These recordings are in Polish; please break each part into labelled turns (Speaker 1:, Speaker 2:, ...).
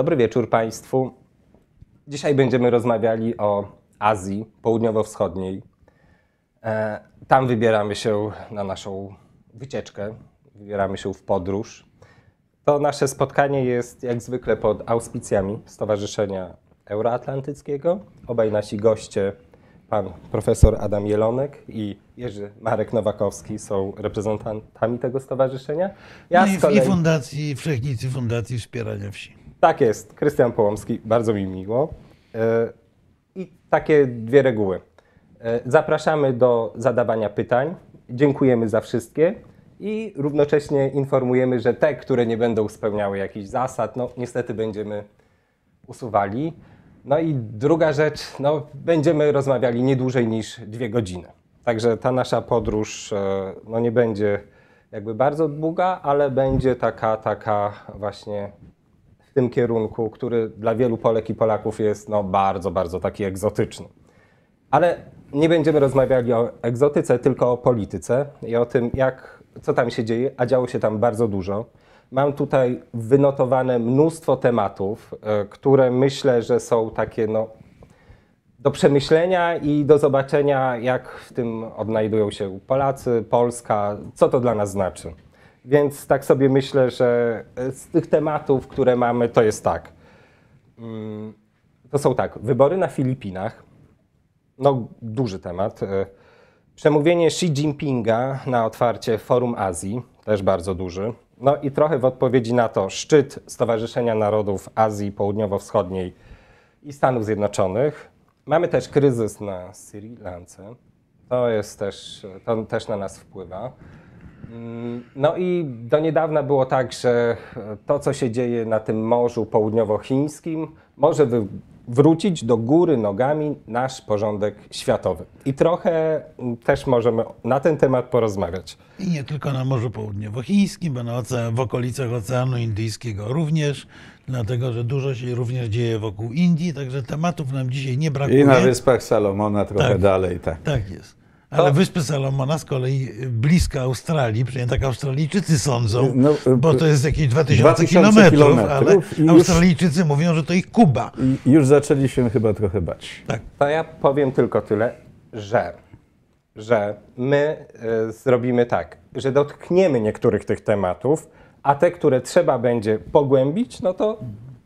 Speaker 1: Dobry wieczór Państwu. Dzisiaj będziemy rozmawiali o Azji Południowo-Wschodniej. E, Tam wybieramy się na naszą wycieczkę, wybieramy się w podróż. To nasze spotkanie jest jak zwykle pod auspicjami Stowarzyszenia Euroatlantyckiego. Obaj nasi goście, pan profesor Adam Jelonek i Jerzy Marek Nowakowski są reprezentantami tego stowarzyszenia. Ja
Speaker 2: no i,
Speaker 1: kolei-
Speaker 2: I Fundacji, Wszechnicy Fundacji Wspierania Wsi.
Speaker 1: Tak jest, Krystian Połomski, bardzo mi miło. E, I takie dwie reguły. E, Zapraszamy do zadawania pytań. Dziękujemy za wszystkie i równocześnie informujemy, że te, które nie będą spełniały jakichś zasad, no niestety będziemy usuwali. No i druga rzecz, no będziemy rozmawiali nie dłużej niż dwie godziny. Także ta nasza podróż e, no nie będzie jakby bardzo długa, ale będzie taka, taka właśnie w tym kierunku, który dla wielu Polek i Polaków jest no, bardzo, bardzo taki egzotyczny. Ale nie będziemy rozmawiali o egzotyce, tylko o polityce i o tym, jak, co tam się dzieje, a działo się tam bardzo dużo. Mam tutaj wynotowane mnóstwo tematów, e, które myślę, że są takie no, do przemyślenia i do zobaczenia, jak w tym odnajdują się Polacy, Polska, co to dla nas znaczy. Więc tak sobie myślę, że z tych tematów, które mamy, to jest tak. To są tak, wybory na Filipinach, no duży temat. E, Przemówienie Xi Jinpinga na otwarcie Forum Azji, też bardzo duży. No i trochę w odpowiedzi na to szczyt Stowarzyszenia Narodów Azji Południowo-Wschodniej i Stanów Zjednoczonych. Mamy też kryzys na Sri Lance. To jest też, to też na nas wpływa. No i do niedawna było tak, że to, co się dzieje na tym Morzu Południowochińskim, może wy- wrócić do góry nogami nasz porządek światowy. I trochę też możemy na ten temat porozmawiać.
Speaker 2: I nie tylko na Morzu Południowochińskim, bo na ocean, w okolicach Oceanu Indyjskiego również, dlatego że dużo się również dzieje wokół Indii, także tematów nam dzisiaj nie brakuje.
Speaker 3: I na Wyspach Salomona trochę
Speaker 2: Tak.
Speaker 3: dalej, tak.
Speaker 2: Tak jest. Ale Wyspy Salomona z kolei blisko Australii, przynajmniej tak Australijczycy sądzą,
Speaker 3: No,
Speaker 2: bo to jest jakieś 2000
Speaker 3: 2000
Speaker 2: kilometrów, ale
Speaker 3: już-
Speaker 2: Australijczycy mówią, że to ich Kuba.
Speaker 3: Już zaczęli się chyba trochę bać.
Speaker 2: Tak.
Speaker 1: To ja powiem tylko tyle, że, że my e, zrobimy tak, że dotkniemy niektórych tych tematów, a te, które trzeba będzie pogłębić, no to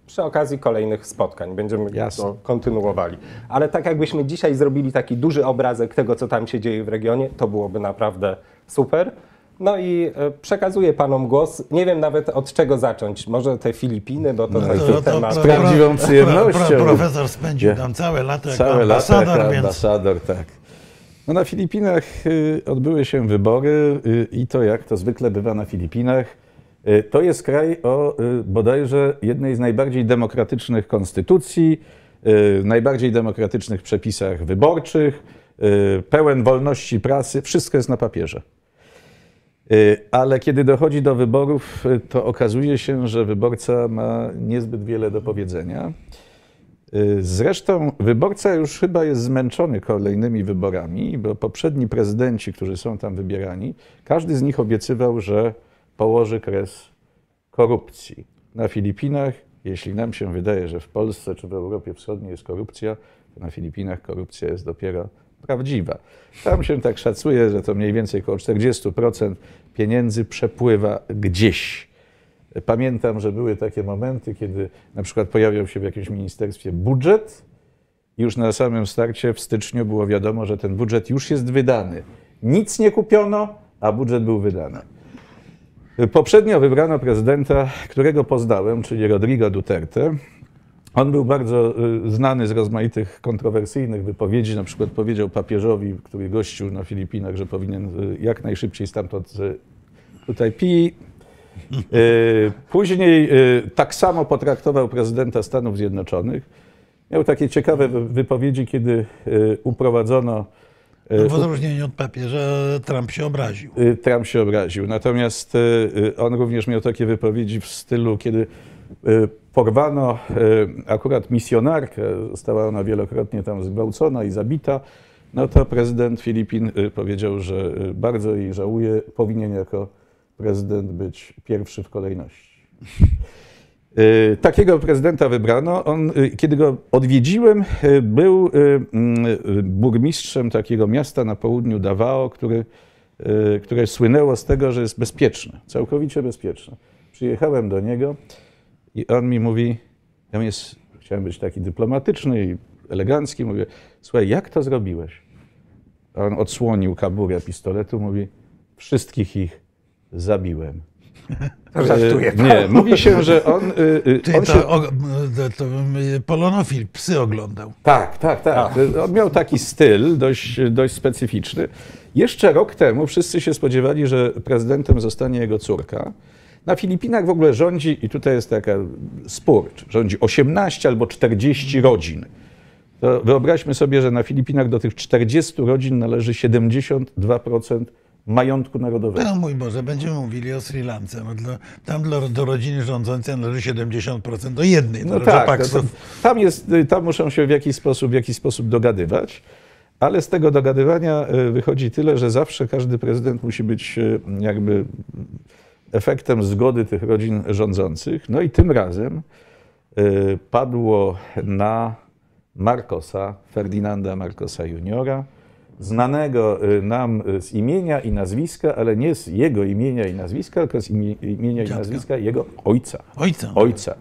Speaker 1: przy okazji kolejnych spotkań będziemy
Speaker 3: Jasne.
Speaker 1: to kontynuowali. Ale tak jakbyśmy dzisiaj zrobili taki duży obrazek tego, co tam się dzieje w regionie, to byłoby naprawdę super. No i e, przekazuję panom głos. Nie wiem nawet od czego zacząć. Może te Filipiny, bo to taki
Speaker 2: No To- to
Speaker 1: temat.
Speaker 2: pro-
Speaker 3: prawdziwą
Speaker 2: pro-
Speaker 3: przyjemnością.
Speaker 2: Pro, profesor spędził tam całe lata jako
Speaker 3: Całe lata
Speaker 2: ambasador,
Speaker 3: jako
Speaker 2: więc
Speaker 3: ambasador, tak. No na Filipinach y, odbyły się wybory y, i to jak to zwykle bywa na Filipinach. Y, To jest kraj o y, bodajże jednej z najbardziej demokratycznych konstytucji, y, najbardziej demokratycznych przepisach wyborczych, pełen wolności prasy, wszystko jest na papierze. Ale kiedy dochodzi do wyborów, to okazuje się, że wyborca ma niezbyt wiele do powiedzenia. Zresztą wyborca już chyba jest zmęczony kolejnymi wyborami, bo poprzedni prezydenci, którzy są tam wybierani, każdy z nich obiecywał, że położy kres korupcji. Na Filipinach, jeśli nam się wydaje, że w Polsce czy w Europie Wschodniej jest korupcja, to na Filipinach korupcja jest dopiero prawdziwa. Tam się tak szacuje, że to mniej więcej około 40% pieniędzy przepływa gdzieś. Pamiętam, że były takie momenty, kiedy na przykład pojawiał się w jakimś ministerstwie budżet już na samym starcie w styczniu było wiadomo, że ten budżet już jest wydany. Nic nie kupiono, a budżet był wydany. Poprzednio wybrano prezydenta, którego poznałem, czyli Rodrigo Duterte. On był bardzo y, znany z rozmaitych kontrowersyjnych wypowiedzi. Na przykład powiedział papieżowi, który gościł na Filipinach, że powinien y, jak najszybciej stamtąd y, tutaj pi. Później tak samo potraktował prezydenta Stanów Zjednoczonych. Miał takie ciekawe wy- wypowiedzi, kiedy uprowadzono. Y,
Speaker 2: w odróżnieniu od papieża Trump się obraził.
Speaker 3: Y, Trump się obraził. Natomiast y, on również miał takie wypowiedzi w stylu, kiedy porwano akurat misjonarkę, została ona wielokrotnie tam zgwałcona i zabita, no to prezydent Filipin powiedział, że bardzo jej żałuje, powinien jako prezydent być pierwszy w kolejności. Y, Takiego prezydenta wybrano. On, y, kiedy go odwiedziłem, y, był mm, burmistrzem takiego miasta na południu Davao, który, które słynęło z tego, że jest bezpieczne, całkowicie bezpieczne. Przyjechałem do niego i on mi mówi, ja jest, chciałem być taki dyplomatyczny i elegancki, mówię, słuchaj, jak to zrobiłeś? On odsłonił kaburę pistoletu, mówi, wszystkich ich zabiłem.
Speaker 1: Żartuję.
Speaker 3: E, Nie, mówi się, że on. y, y,
Speaker 2: Czyli
Speaker 3: on
Speaker 2: to,
Speaker 3: się,
Speaker 2: to, y, polonofil, psy oglądał.
Speaker 3: tak, tak, tak. On miał taki styl dość, dość specyficzny. Jeszcze rok temu wszyscy się spodziewali, że prezydentem zostanie jego córka. Na Filipinach w ogóle rządzi, i tutaj jest taka spór, czy rządzi 18 albo 40 rodzin. To wyobraźmy sobie, że na Filipinach do tych 40 rodzin należy 72% majątku narodowego.
Speaker 2: No mój Boże, będziemy mówili o Sri Lance. No dla, tam dla, do rodziny rządzącej należy 70% do jednej.
Speaker 3: No tak, no to, tam, jest, tam muszą się w jakiś, sposób, w jakiś sposób dogadywać, ale z tego dogadywania y, wychodzi tyle, że zawsze każdy prezydent musi być y, jakby efektem zgody tych rodzin rządzących. No i tym razem y, padło na Marcosa, Ferdynanda Marcosa juniora, znanego y, nam y, z imienia i nazwiska, ale nie z jego imienia i nazwiska, tylko z imie, imienia i
Speaker 2: Dziadka.
Speaker 3: nazwiska jego ojca
Speaker 2: Ojca.
Speaker 3: ojca.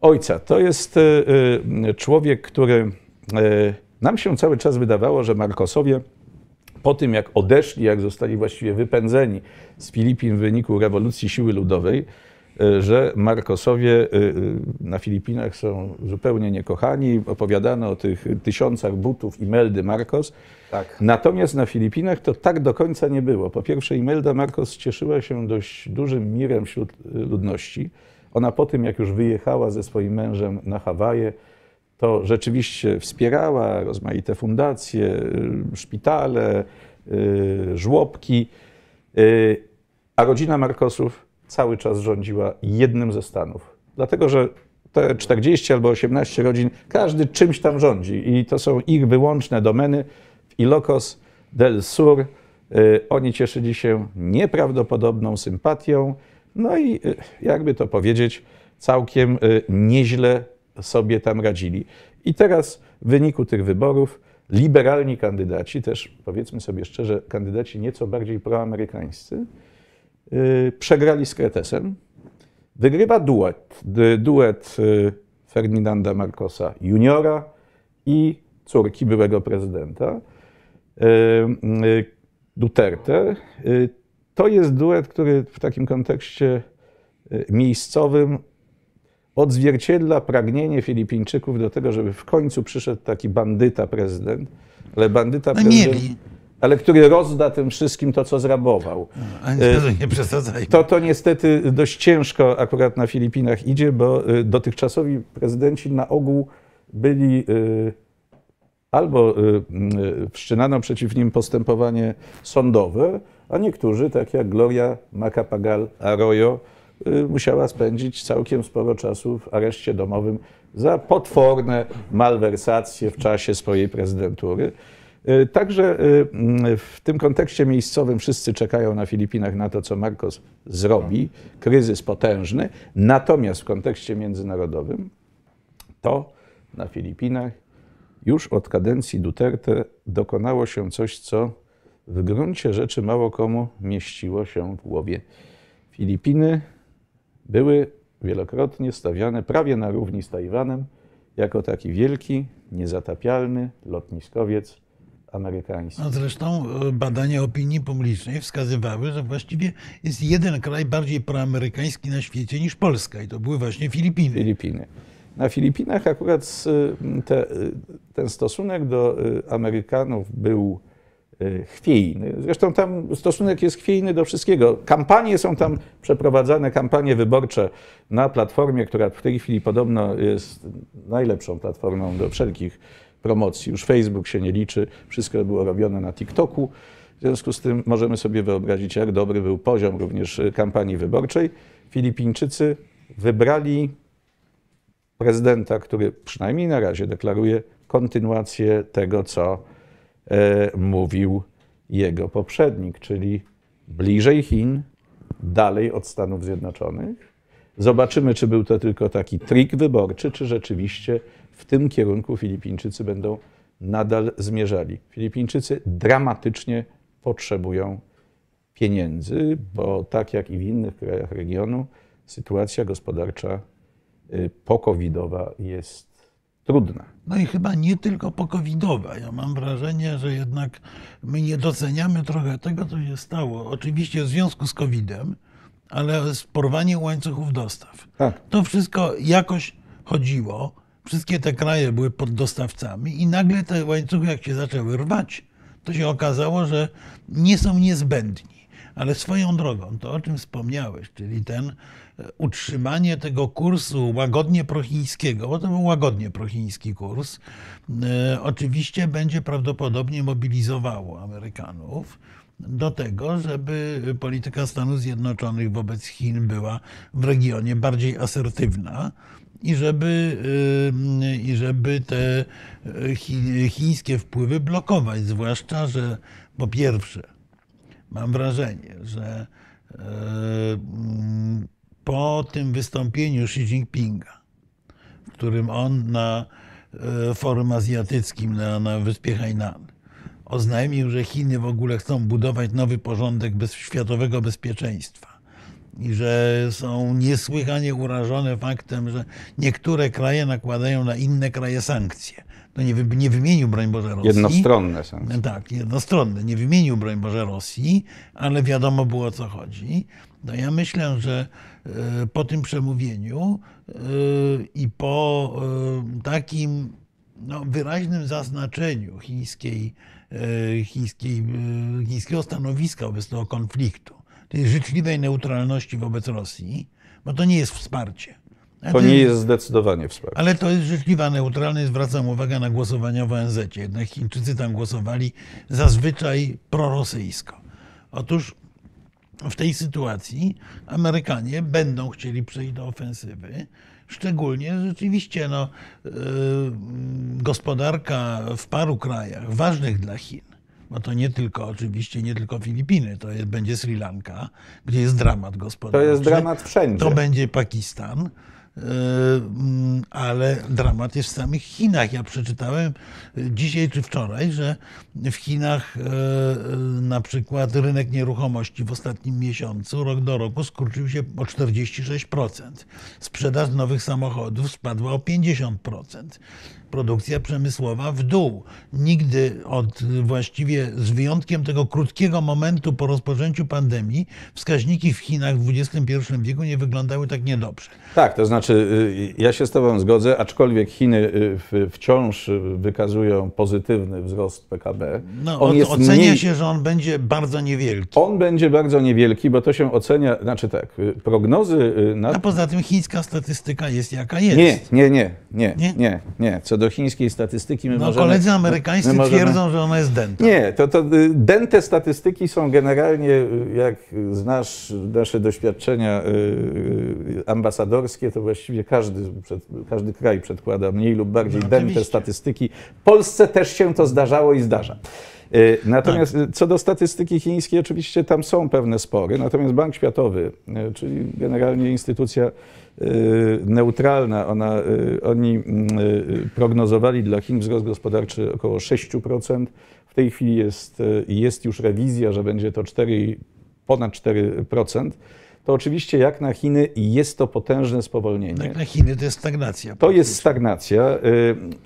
Speaker 3: Ojca. To jest e, człowiek, który nam się cały czas wydawało, że Markosowie po tym, jak odeszli, jak zostali właściwie wypędzeni z Filipin w wyniku rewolucji siły ludowej, że Markosowie e, e, na Filipinach są zupełnie niekochani. Opowiadano o tych tysiącach butów Imeldy Marcos.
Speaker 1: Tak.
Speaker 3: Natomiast na Filipinach to tak do końca nie było. Po pierwsze, Imelda Marcos cieszyła się dość dużym mirem wśród y, ludności. Ona po tym, jak już wyjechała ze swoim mężem na Hawaje, to rzeczywiście wspierała rozmaite fundacje, y, szpitale, y, żłobki, y, a rodzina Marcosów cały czas rządziła jednym ze stanów. Dlatego, że te 40 albo 18 rodzin, każdy czymś tam rządzi i to są ich wyłączne domeny. W Ilocos del Sur y, oni cieszyli się nieprawdopodobną sympatią, no i y, jakby to powiedzieć, całkiem y, nieźle sobie tam radzili. I teraz w wyniku tych wyborów liberalni kandydaci, też powiedzmy sobie szczerze, kandydaci nieco bardziej proamerykańscy, przegrali z Kretesem. Wygrywa duet, duet y, Ferdynanda Marcosa juniora i córki byłego prezydenta y, y, Duterte. Y, To jest duet, który w takim kontekście y, miejscowym odzwierciedla pragnienie Filipińczyków do tego, żeby w końcu przyszedł taki bandyta prezydent, ale bandyta
Speaker 2: No
Speaker 3: prezydent. Ale który rozda tym wszystkim to, co zrabował.
Speaker 2: A nie, że nie przesadzajmy.
Speaker 3: To, to niestety dość ciężko akurat na Filipinach idzie, bo y, dotychczasowi prezydenci na ogół byli y, albo wszczynano przeciw nim postępowanie sądowe, a niektórzy, tak jak Gloria Macapagal Arroyo, musiała spędzić całkiem sporo czasu w areszcie domowym za potworne malwersacje w czasie swojej prezydentury. Y, Także y, mm, w tym kontekście miejscowym wszyscy czekają na Filipinach na to, co Marcos zrobi. Kryzys potężny. Natomiast w kontekście międzynarodowym to na Filipinach już od kadencji Duterte dokonało się coś, co w gruncie rzeczy mało komu mieściło się w głowie. Filipiny były wielokrotnie stawiane prawie na równi z Tajwanem jako taki wielki, niezatapialny lotniskowiec amerykański.
Speaker 2: No zresztą e, badania opinii publicznej wskazywały, że właściwie jest jeden kraj bardziej proamerykański na świecie niż Polska i to były właśnie Filipiny.
Speaker 3: Filipiny. Na Filipinach akurat te, ten stosunek do y, Amerykanów był chwiejny. Zresztą tam stosunek jest chwiejny do wszystkiego. Kampanie są tam przeprowadzane, kampanie wyborcze na platformie, która w tej chwili podobno jest najlepszą platformą do wszelkich promocji. Już Facebook się nie liczy, wszystko było robione na TikToku. W związku z tym możemy sobie wyobrazić, jak dobry był poziom również y, kampanii wyborczej. Filipińczycy wybrali prezydenta, który przynajmniej na razie deklaruje kontynuację tego, co e, mówił jego poprzednik, czyli bliżej Chin, dalej od Stanów Zjednoczonych, Zobaczymy, czy był to tylko taki trik wyborczy, czy rzeczywiście w tym kierunku Filipińczycy będą nadal zmierzali. Filipińczycy dramatycznie potrzebują pieniędzy, bo tak jak i w innych krajach regionu, sytuacja gospodarcza y, pokowidowa jest trudna.
Speaker 2: No i chyba nie tylko pokowidowa. Ja mam wrażenie, że jednak my nie doceniamy trochę tego, co się stało. Oczywiście w związku z COVID-em, ale z porwaniem łańcuchów dostaw.
Speaker 3: Tak.
Speaker 2: To wszystko jakoś chodziło. Wszystkie te kraje były pod dostawcami i nagle te łańcuchy, jak się zaczęły rwać, to się okazało, że nie są niezbędni. Ale swoją drogą, to o czym wspomniałeś, czyli ten e, utrzymanie tego kursu łagodnie prochińskiego, bo to był łagodnie prochiński kurs, e, oczywiście będzie prawdopodobnie mobilizowało Amerykanów do tego, żeby polityka Stanów Zjednoczonych wobec Chin była w regionie bardziej asertywna i żeby, y, i żeby te y, chi- chińskie wpływy blokować. Zwłaszcza, że po pierwsze, mam wrażenie, że mm, po tym wystąpieniu Xi Jinpinga, w którym on na forum azjatyckim na, na wyspie Hainan oznajmił, że Chiny w ogóle chcą budować nowy porządek bez, światowego bezpieczeństwa i że są niesłychanie urażone faktem, że niektóre kraje nakładają na inne kraje sankcje. To nie, nie wymienił, broń Boże, Rosji.
Speaker 3: Jednostronne sankcje.
Speaker 2: Tak, jednostronne. Nie wymienił, broń Boże, Rosji, ale wiadomo było o co chodzi. No ja myślę, że e, po tym przemówieniu e, i po e, takim no, wyraźnym zaznaczeniu chińskiej, chińskiej, chińskiego stanowiska wobec tego konfliktu, tej życzliwej neutralności wobec Rosji, bo to nie jest wsparcie. Ale
Speaker 3: To nie jest zdecydowanie wsparcie.
Speaker 2: ale to jest życzliwa neutralność. Zwracam uwagę na głosowania w ONZ. Jednak Chińczycy tam głosowali zazwyczaj prorosyjsko. Otóż w tej sytuacji Amerykanie będą chcieli przejść do ofensywy. Szczególnie rzeczywiście no, yy, gospodarka w paru krajach ważnych dla Chin, bo to nie tylko oczywiście nie tylko Filipiny, to jest, będzie Sri Lanka, gdzie jest dramat
Speaker 3: To
Speaker 2: gospodarczy.
Speaker 3: jest dramat wszędzie.
Speaker 2: To będzie Pakistan, yy, mm, ale dramat jest w samych Chinach. Ja przeczytałem y, dzisiaj czy wczoraj, że w Chinach yy, na przykład rynek nieruchomości w ostatnim miesiącu, rok do roku, skurczył się o 46%. Sprzedaż nowych samochodów spadła o 50%. Produkcja przemysłowa w dół. Nigdy od właściwie z wyjątkiem tego krótkiego momentu po rozpoczęciu pandemii wskaźniki w Chinach w XXI wieku nie wyglądały tak niedobrze.
Speaker 3: Tak, to znaczy y, ja się z Tobą zgodzę, aczkolwiek Chiny y, wciąż y, wykazują pozytywny wzrost PKB.
Speaker 2: No,
Speaker 3: on jest
Speaker 2: ocenia
Speaker 3: mniej,
Speaker 2: się, że on będzie bardzo niewielki.
Speaker 3: On będzie bardzo niewielki, bo to się ocenia, znaczy tak, prognozy y, na
Speaker 2: A poza tym chińska statystyka jest jaka jest.
Speaker 3: Nie, nie, nie, nie,
Speaker 2: Nie?
Speaker 3: nie, nie. Co do chińskiej statystyki my
Speaker 2: No,
Speaker 3: możemy...
Speaker 2: koledzy amerykańscy
Speaker 3: my możemy-
Speaker 2: twierdzą, że ona jest dęta.
Speaker 3: Nie, to, to y, dęte statystyki są generalnie, y, jak znasz nasze doświadczenia y, ambasadorskie, to właściwie każdy, każdy kraj przedkłada mniej lub bardziej
Speaker 2: No,
Speaker 3: dęte statystyki. W Polsce też się to zdarzało i zdarza. Natomiast
Speaker 2: Tak.
Speaker 3: co do statystyki chińskiej, oczywiście tam są pewne spory. Natomiast Bank Światowy, czyli generalnie instytucja neutralna, ona, y, oni mm, y, prognozowali dla Chin wzrost gospodarczy około 6%. W tej chwili jest, y, jest już rewizja, że będzie to 4, ponad 4%. To oczywiście jak na Chiny jest to potężne spowolnienie.
Speaker 2: Tak na Chiny to jest stagnacja.
Speaker 3: To jest stagnacja.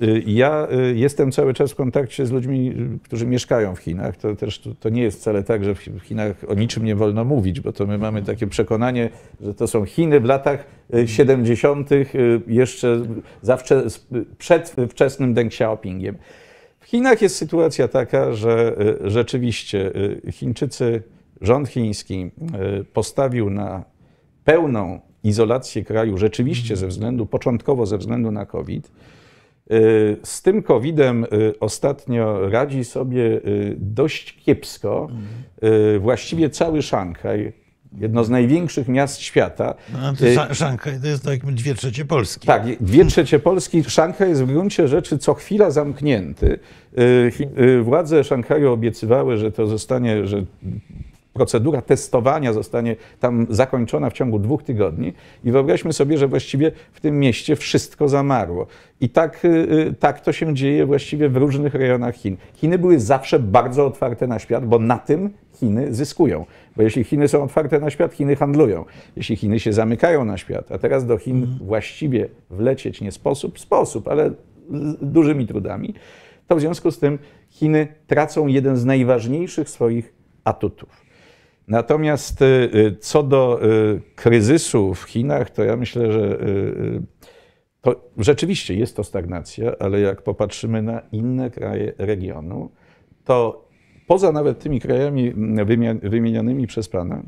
Speaker 3: Y, y, Ja y, jestem cały czas w kontakcie z ludźmi, którzy mieszkają w Chinach. To też to, nie jest wcale tak, że w Chinach o niczym nie wolno mówić, bo to my mamy takie przekonanie, że to są Chiny w latach y, 70., y, jeszcze zawsze przed wczesnym Deng Xiaopingiem. W Chinach jest sytuacja taka, że rzeczywiście Chińczycy, rząd chiński y, postawił na pełną izolację kraju, rzeczywiście ze względu, początkowo ze względu na COVID. Y, Z tym COVID-em y, ostatnio radzi sobie dość kiepsko. Właściwie cały Szanghaj, jedno z największych miast świata.
Speaker 2: No, to Sza- Szanghaj to jest tak dwie trzecie Polski.
Speaker 3: tak, dwie trzecie Polski. Szanghaj jest w gruncie rzeczy co chwila zamknięty. Władze Szanghaju obiecywały, że to zostanie, że procedura testowania zostanie tam zakończona w ciągu dwóch tygodni i wyobraźmy sobie, że właściwie w tym mieście wszystko zamarło. I tak, y, y, tak to się dzieje właściwie w różnych rejonach Chin. Chiny były zawsze bardzo otwarte na świat, bo na tym Chiny zyskują. Bo jeśli Chiny są otwarte na świat, Chiny handlują. Jeśli Chiny się zamykają na świat, a teraz do Chin właściwie wlecieć nie sposób, sposób, ale z dużymi trudami, to w związku z tym Chiny tracą jeden z najważniejszych swoich atutów. Natomiast y, y, co do y, kryzysu w Chinach, to ja myślę, że to rzeczywiście jest to stagnacja, ale jak popatrzymy na inne kraje regionu, to poza nawet tymi krajami mm, wymienionymi przez Pana,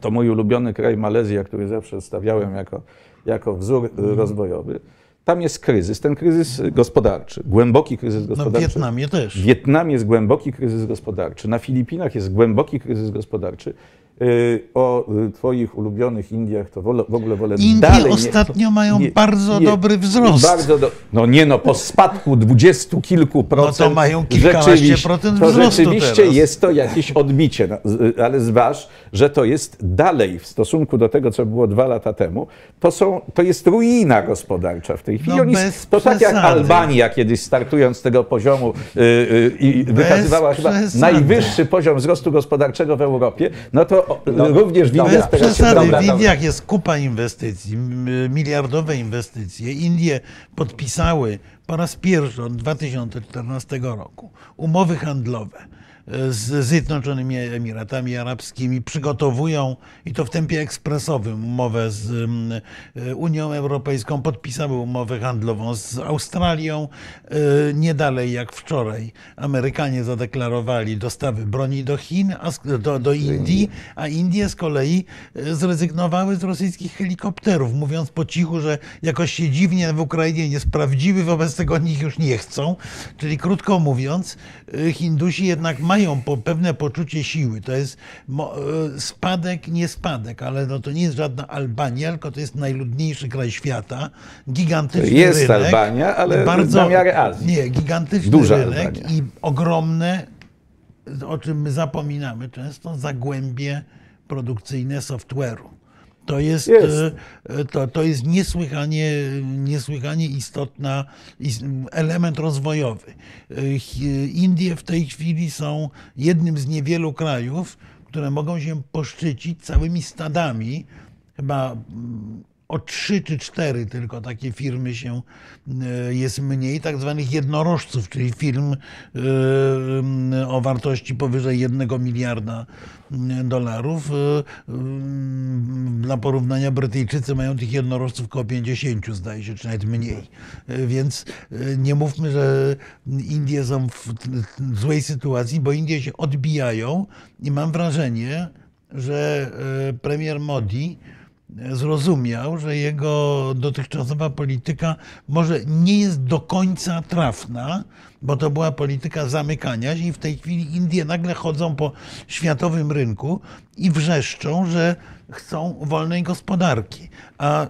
Speaker 3: to mój ulubiony kraj Malezja, który zawsze stawiałem jako, jako wzór rozwojowy, tam jest kryzys, ten kryzys gospodarczy, głęboki kryzys
Speaker 2: No w
Speaker 3: gospodarczy.
Speaker 2: Wietnamie też.
Speaker 3: W Wietnamie jest głęboki kryzys gospodarczy, na Filipinach jest głęboki kryzys gospodarczy. Yy, O y, Twoich ulubionych Indiach to wolę, w ogóle wolę
Speaker 2: Indie
Speaker 3: dalej.
Speaker 2: ostatnio mają bardzo dobry wzrost.
Speaker 3: Bardzo do, no nie no, po spadku dwudziestu kilku procent.
Speaker 2: No to mają kilkanaście procent
Speaker 3: To
Speaker 2: wzrostu
Speaker 3: rzeczywiście
Speaker 2: teraz.
Speaker 3: jest to jakieś odbicie, no, z- ale zważ, że to jest dalej w stosunku do tego, co było dwa lata temu, to, są, to jest ruina gospodarcza w tej chwili.
Speaker 2: No
Speaker 3: Oni, to tak jak
Speaker 2: przesady.
Speaker 3: Albania kiedyś startując z tego poziomu y, y, i wykazywała chyba
Speaker 2: przesady.
Speaker 3: najwyższy poziom wzrostu gospodarczego w Europie, no to o, również w Indiach
Speaker 2: Bez przesady,
Speaker 1: dobra,
Speaker 2: w. Indiach jest kupa inwestycji, miliardowe inwestycje. Indie podpisały po raz pierwszy od 2014 roku umowy handlowe z Zjednoczonymi Emiratami Arabskimi. Przygotowują, i to w tempie ekspresowym, umowę z mm, e, Unią Europejską. Podpisały umowę handlową z Australią. E, Nie dalej jak wczoraj Amerykanie zadeklarowali dostawy broni do Chin, do, do Indii, a Indie z kolei e, zrezygnowały z rosyjskich helikopterów, mówiąc po cichu, że jakoś się dziwnie w Ukrainie nie sprawdziły, wobec tego nikt już nie chcą. Czyli krótko mówiąc, Hindusi jednak mają po, pewne poczucie siły. To jest mo, e, spadek, nie spadek, ale no to nie jest żadna Albania, tylko to jest najludniejszy kraj świata, gigantyczny
Speaker 3: Jest
Speaker 2: rynek.
Speaker 3: Albania, ale
Speaker 2: bardzo,
Speaker 3: na miarę Azji.
Speaker 2: Nie, gigantyczny
Speaker 3: Duża
Speaker 2: rynek
Speaker 3: Albania.
Speaker 2: i ogromne, o czym my zapominamy często, zagłębie produkcyjne software'u. To jest,
Speaker 3: Jest.
Speaker 2: e, To, to jest niesłychanie, niesłychanie istotny element rozwojowy. E, Indie w tej chwili są jednym z niewielu krajów, które mogą się poszczycić całymi stadami, chyba mm, o trzy czy cztery tylko takie firmy się e, jest mniej, tak zwanych jednorożców, czyli firm e, o wartości powyżej jednego miliarda dolarów. E, mm, Dla porównania Brytyjczycy mają tych jednorożców około 50, zdaje się, czy nawet mniej. Więc nie mówmy, że Indie są w złej sytuacji, bo Indie się odbijają i mam wrażenie, że premier Modi zrozumiał, że jego dotychczasowa polityka może nie jest do końca trafna, bo to była polityka zamykania się i w tej chwili Indie nagle chodzą po światowym rynku i wrzeszczą, że chcą wolnej gospodarki. A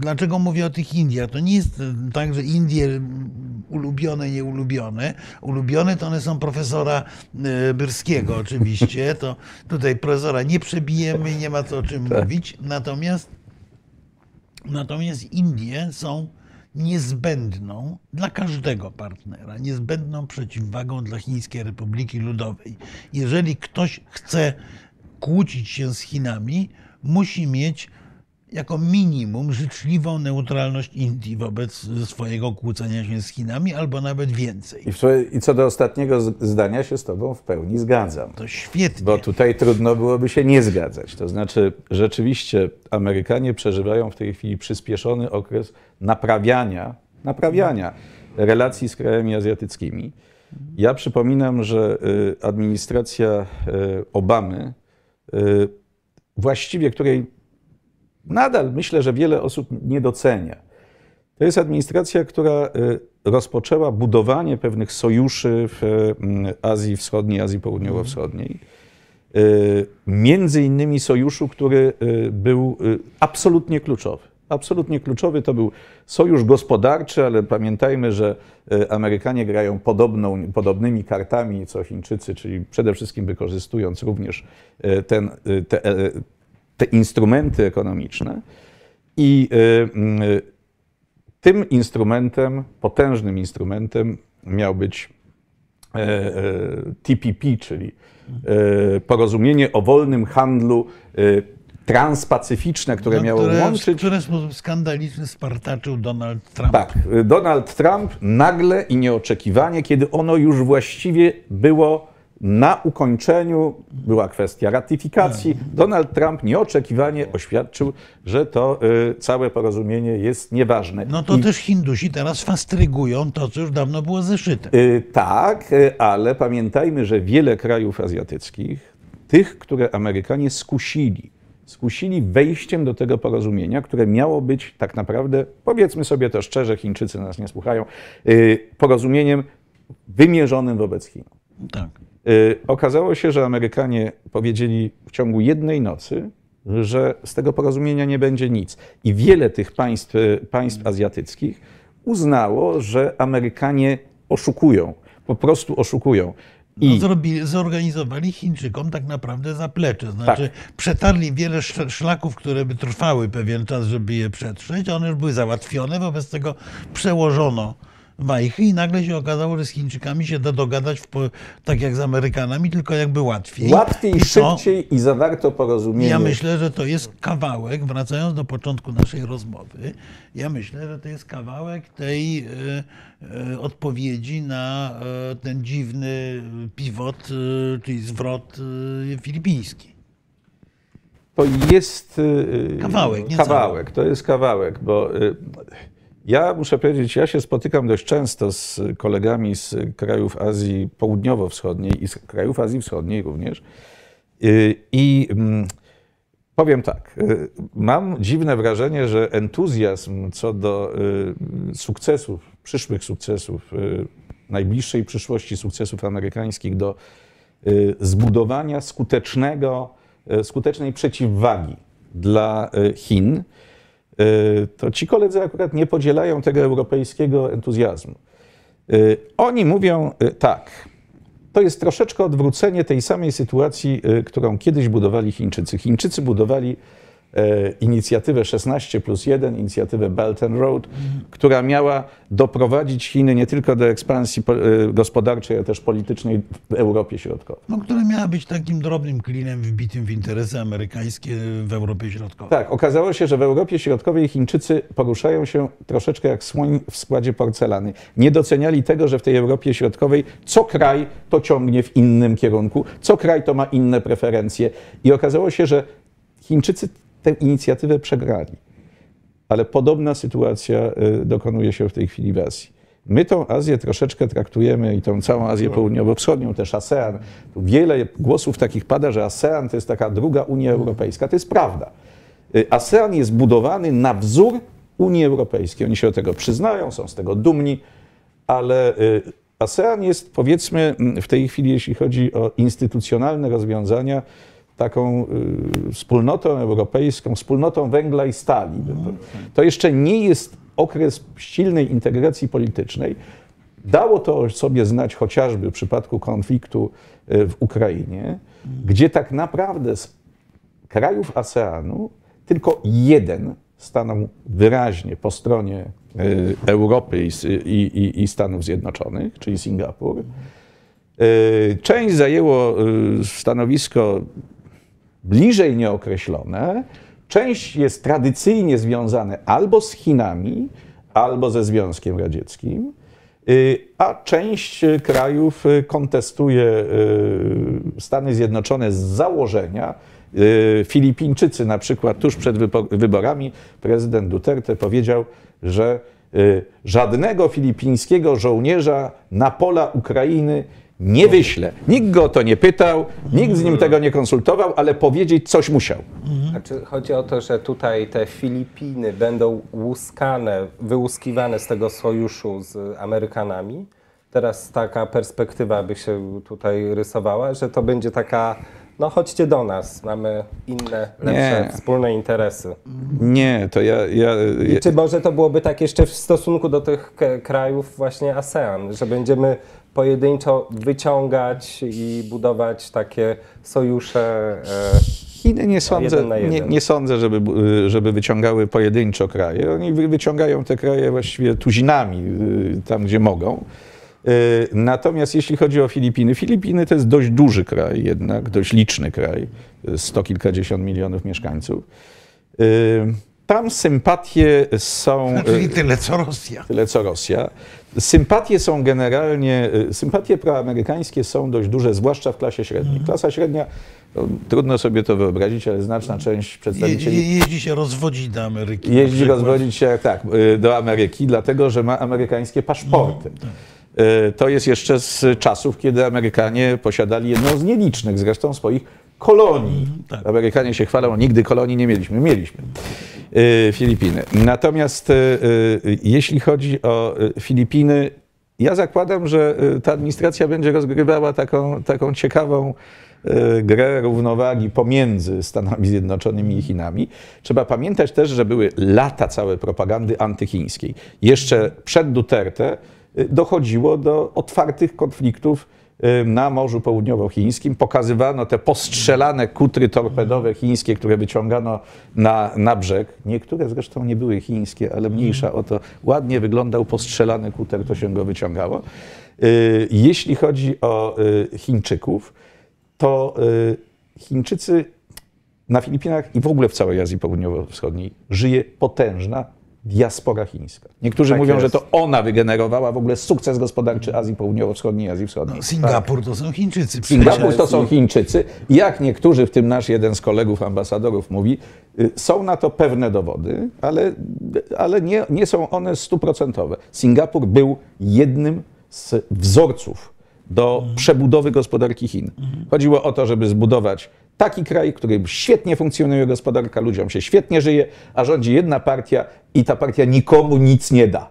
Speaker 2: dlaczego mówię o tych Indiach? To nie jest tak, że Indie ulubione, nieulubione. Ulubione to one są profesora e, Byrskiego oczywiście. To tutaj profesora nie przebijemy, nie ma co o czym mówić. Natomiast, natomiast Indie są niezbędną dla każdego partnera, niezbędną przeciwwagą dla Chińskiej Republiki Ludowej. Jeżeli ktoś chce kłócić się z Chinami, musi mieć jako minimum życzliwą neutralność Indii wobec swojego kłócenia się z Chinami, albo nawet więcej.
Speaker 3: I, co do ostatniego zdania się z Tobą w pełni zgadzam.
Speaker 2: To świetnie.
Speaker 3: Bo tutaj trudno byłoby się nie zgadzać. To znaczy, rzeczywiście Amerykanie przeżywają w tej chwili przyspieszony okres naprawiania, naprawiania relacji z krajami azjatyckimi. Ja przypominam, że y, administracja y, Obamy, y, właściwie której nadal myślę, że wiele osób nie docenia, to jest administracja, która y, rozpoczęła budowanie pewnych sojuszy w y, Azji Wschodniej, Azji Południowo-Wschodniej. Y, Między innymi sojuszu, który y, był absolutnie kluczowy. absolutnie kluczowy. To był sojusz gospodarczy, ale pamiętajmy, że Amerykanie grają podobną, podobnymi kartami co Chińczycy, czyli przede wszystkim wykorzystując również ten, te, te instrumenty ekonomiczne. I e, mm, tym instrumentem, potężnym instrumentem miał być e, TPP, czyli porozumienie o wolnym handlu transpacyficzne, które
Speaker 2: No,
Speaker 3: miało
Speaker 2: które,
Speaker 3: łączyć.
Speaker 2: w sposób skandaliczny spartaczył Donald Trump.
Speaker 3: Tak, Donald Trump nagle i nieoczekiwanie, kiedy ono już właściwie było na ukończeniu, była kwestia ratyfikacji, Donald Trump nieoczekiwanie oświadczył, że to y, całe porozumienie jest nieważne.
Speaker 2: No to
Speaker 3: I
Speaker 2: też Hindusi teraz fastrygują to, co już dawno było zeszyte.
Speaker 3: Y, Tak, y, ale pamiętajmy, że wiele krajów azjatyckich, tych, które Amerykanie skusili, skusili wejściem do tego porozumienia, które miało być tak naprawdę, powiedzmy sobie to szczerze, Chińczycy nas nie słuchają, porozumieniem wymierzonym wobec Chin.
Speaker 2: Tak.
Speaker 3: Y, Okazało się, że Amerykanie powiedzieli w ciągu jednej nocy, że z tego porozumienia nie będzie nic. I wiele tych państw, państw azjatyckich uznało, że Amerykanie oszukują, po prostu oszukują.
Speaker 2: No,
Speaker 3: I
Speaker 2: zrobili, zorganizowali Chińczykom tak naprawdę zaplecze. Znaczy, przetarli wiele sz- szlaków, które by trwały pewien czas, żeby je przetrzeć. One już były załatwione, wobec tego przełożono wajchy i nagle się okazało, że z Chińczykami się da dogadać w, tak jak z Amerykanami, tylko jakby łatwiej.
Speaker 3: łatwiej,
Speaker 2: I to-
Speaker 3: szybciej i zawarto porozumienie.
Speaker 2: Ja myślę, że to jest kawałek, wracając do początku naszej rozmowy, ja myślę, że to jest kawałek tej e, e, odpowiedzi na e, ten dziwny pivot, czyli zwrot filipiński.
Speaker 3: To jest
Speaker 2: Kawałek, nie
Speaker 3: kawałek. To jest kawałek, bo ja muszę powiedzieć, ja się spotykam dość często z kolegami z krajów Azji Południowo-Wschodniej i z krajów Azji Wschodniej również. Y, I mm, powiem tak, y, mam dziwne wrażenie, że entuzjazm co do y, sukcesów, przyszłych sukcesów, najbliższej przyszłości sukcesów amerykańskich do zbudowania skutecznego, skutecznej przeciwwagi dla Chin, to ci koledzy akurat nie podzielają tego europejskiego entuzjazmu. Y, Oni mówią y, tak. To jest troszeczkę odwrócenie tej samej sytuacji, którą kiedyś budowali Chińczycy. Chińczycy budowali e, inicjatywę 16 plus 1, inicjatywę Belt and Road, która miała doprowadzić Chiny nie tylko do ekspansji e, gospodarczej, ale też politycznej w Europie Środkowej.
Speaker 2: No, która miała być takim drobnym klinem wbitym w interesy amerykańskie w Europie Środkowej.
Speaker 3: Tak, okazało się, że w Europie Środkowej Chińczycy poruszają się troszeczkę jak słoń w składzie porcelany. Nie doceniali tego, że w tej Europie Środkowej co kraj to ciągnie w innym kierunku, co kraj to ma inne preferencje. I okazało się, że Chińczycy tę inicjatywę przegrali. Ale podobna sytuacja y, dokonuje się w tej chwili w Azji. My tą Azję troszeczkę traktujemy i tą całą Azję Południowo-Wschodnią, też ASEAN. Tu wiele głosów takich pada, że ASEAN to jest taka druga Unia Europejska. To jest prawda. Y, ASEAN jest budowany na wzór Unii Europejskiej. Oni się do tego przyznają, są z tego dumni, ale y, ASEAN jest powiedzmy mm, w tej chwili, jeśli chodzi o instytucjonalne rozwiązania, taką y, wspólnotą europejską, wspólnotą węgla i stali. To jeszcze nie jest okres silnej integracji politycznej. Dało to sobie znać chociażby w przypadku konfliktu y, w Ukrainie, gdzie tak naprawdę z krajów ASEANu tylko jeden stanął wyraźnie po stronie y, Europy i, i, i, Stanów Zjednoczonych, czyli Singapur. Y, Część zajęło stanowisko bliżej nieokreślone. Część jest tradycyjnie związane albo z Chinami, albo ze Związkiem Radzieckim, y, a część y, krajów y, kontestuje Stany Zjednoczone z założenia. Filipińczycy na przykład tuż przed wyborami prezydent Duterte powiedział, że żadnego filipińskiego żołnierza na pola Ukrainy nie wyśle. Nikt go o to nie pytał, nikt z nim tego nie konsultował, ale powiedzieć coś musiał.
Speaker 1: Znaczy, chodzi o to, że tutaj te Filipiny będą łuskane, wyłuskiwane z tego sojuszu z Amerykanami. Teraz taka perspektywa by się tutaj rysowała, że to będzie taka no chodźcie do nas, mamy inne, lepsze,
Speaker 3: Nie.
Speaker 1: wspólne interesy.
Speaker 3: Nie, to ja, ja,
Speaker 1: I czy może to byłoby tak jeszcze w stosunku do tych krajów właśnie ASEAN, że będziemy pojedynczo wyciągać i budować takie sojusze? E,
Speaker 3: Chiny nie sądzę,
Speaker 1: jeden
Speaker 3: nie, nie sądzę żeby, żeby wyciągały pojedynczo kraje. Oni wy- wyciągają te kraje właściwie tuzinami, y, tam gdzie mogą. Y, Natomiast jeśli chodzi o Filipiny, Filipiny to jest dość duży kraj jednak, dość liczny kraj, sto kilkadziesiąt milionów mieszkańców. Y, Tam sympatie są...
Speaker 2: Czyli
Speaker 3: y,
Speaker 2: tyle co Rosja.
Speaker 3: tyle co Rosja. Sympatie są generalnie, sympatie proamerykańskie są dość duże, zwłaszcza w klasie średniej. Klasa średnia, no, trudno sobie to wyobrazić, ale znaczna część przedstawicieli
Speaker 2: je, jeździ się rozwodzić do Ameryki.
Speaker 3: jeździ rozwodzić się tak, do Ameryki, dlatego że ma amerykańskie paszporty. Y, To jest jeszcze z czasów, kiedy Amerykanie posiadali jedną z nielicznych zresztą swoich kolonii.
Speaker 2: tak.
Speaker 3: Amerykanie się chwalą, nigdy kolonii nie mieliśmy. Mieliśmy. Y, Filipiny. Natomiast y, jeśli chodzi o Filipiny, ja zakładam, że ta administracja będzie rozgrywała taką, taką ciekawą grę równowagi pomiędzy Stanami Zjednoczonymi i Chinami. Trzeba pamiętać też, że były lata całe propagandy antychińskiej. Jeszcze przed Duterte dochodziło do otwartych konfliktów y, na Morzu Południowochińskim. Pokazywano te postrzelane kutry torpedowe chińskie, które wyciągano na, na brzeg. Niektóre zresztą nie były chińskie, ale mniejsza o to. Ładnie wyglądał postrzelany kuter, to się go wyciągało. Y, Jeśli chodzi o y, Chińczyków, to y, Chińczycy na Filipinach i w ogóle w całej Azji Południowo-Wschodniej żyje potężna diaspora chińska. Niektórzy
Speaker 1: Tak
Speaker 3: mówią,
Speaker 1: jest.
Speaker 3: że to ona wygenerowała w ogóle sukces gospodarczy Azji Południowo-Wschodniej i Azji Wschodniej.
Speaker 2: No, Singapur to są Chińczycy.
Speaker 3: Singapur to są
Speaker 1: Chińczycy.
Speaker 3: Chińczycy. Jak niektórzy, w tym nasz jeden z kolegów ambasadorów mówi, y, są na to pewne dowody, ale, ale nie, nie są one stuprocentowe. Singapur był jednym z wzorców do przebudowy gospodarki Chin. Chodziło o to, żeby zbudować taki kraj, w którym świetnie funkcjonuje gospodarka, ludziom się świetnie żyje, a rządzi jedna partia i ta partia nikomu nic nie da,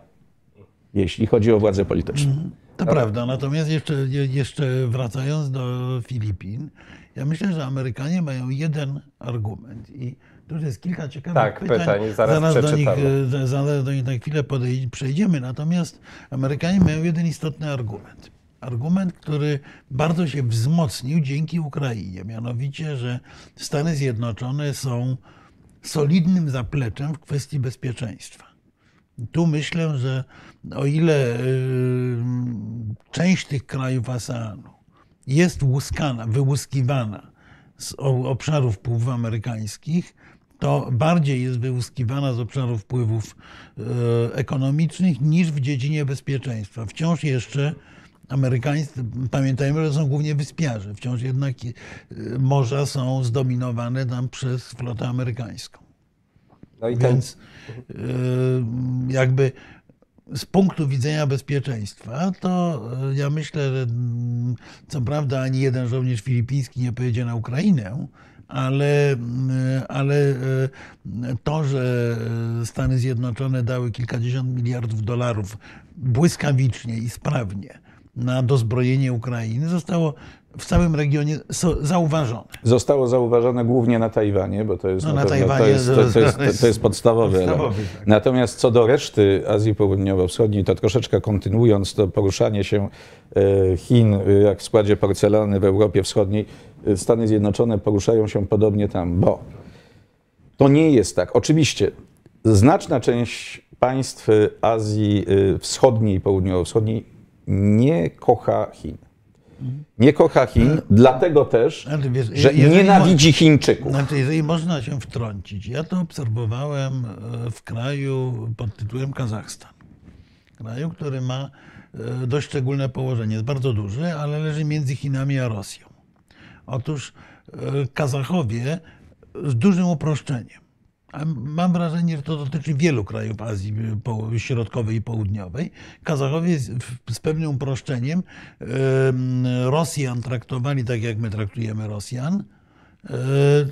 Speaker 3: jeśli chodzi o władzę polityczną.
Speaker 2: To prawda, natomiast jeszcze, je- jeszcze wracając do Filipin, ja myślę, że Amerykanie mają jeden argument i tu jest kilka ciekawych
Speaker 1: Tak,
Speaker 2: pytań.
Speaker 1: pytań, zaraz
Speaker 2: do nich, e, zaraz do nich na chwilę przejdziemy. Natomiast Amerykanie mają jeden istotny argument. Argument, który bardzo się wzmocnił dzięki Ukrainie. Mianowicie, że Stany Zjednoczone są solidnym zapleczem w kwestii bezpieczeństwa. Tu myślę, że o ile y, część tych krajów ASEANu jest łuskana, wyłuskiwana z obszarów wpływów amerykańskich, to bardziej jest wyłuskiwana z obszarów wpływów y, ekonomicznych niż w dziedzinie bezpieczeństwa. Wciąż jeszcze amerykańscy, pamiętajmy, że są głównie wyspiarze, wciąż jednak y, morza są zdominowane tam przez flotę amerykańską.
Speaker 1: No i
Speaker 2: Więc y, jakby z punktu widzenia bezpieczeństwa, to y, ja myślę, że mm, co prawda ani jeden żołnierz filipiński nie pojedzie na Ukrainę, ale, ale to, że Stany Zjednoczone dały kilkadziesiąt miliardów dolarów błyskawicznie i sprawnie na dozbrojenie Ukrainy, zostało w całym regionie zauważone.
Speaker 3: Zostało zauważone głównie na Tajwanie, bo to jest,
Speaker 2: No,
Speaker 3: na to
Speaker 2: Tajwanie
Speaker 3: jest, to, to jest, to, to jest podstawowy
Speaker 2: podstawowy,
Speaker 3: element.
Speaker 2: tak.
Speaker 3: Natomiast co do reszty Azji Południowo-Wschodniej, to troszeczkę kontynuując to poruszanie się e, Chin e, jak w składzie porcelany w Europie Wschodniej, e, Stany Zjednoczone poruszają się podobnie tam, bo to nie jest tak. Oczywiście znaczna część państw Azji Wschodniej i Południowo-Wschodniej nie kocha Chin. Nie kocha Chin, dlatego też, że nienawidzi Chińczyków.
Speaker 2: Znaczy, jeżeli można się wtrącić, ja to obserwowałem e, w kraju pod tytułem Kazachstan. Kraju, który ma e, dość szczególne położenie. Jest bardzo duży, ale leży między Chinami a Rosją. Otóż e, Kazachowie z dużym uproszczeniem. Mam wrażenie, że to dotyczy wielu krajów Azji e, Środkowej i Południowej. Kazachowie z, pewnym uproszczeniem em, Rosjan traktowali tak, jak my traktujemy Rosjan,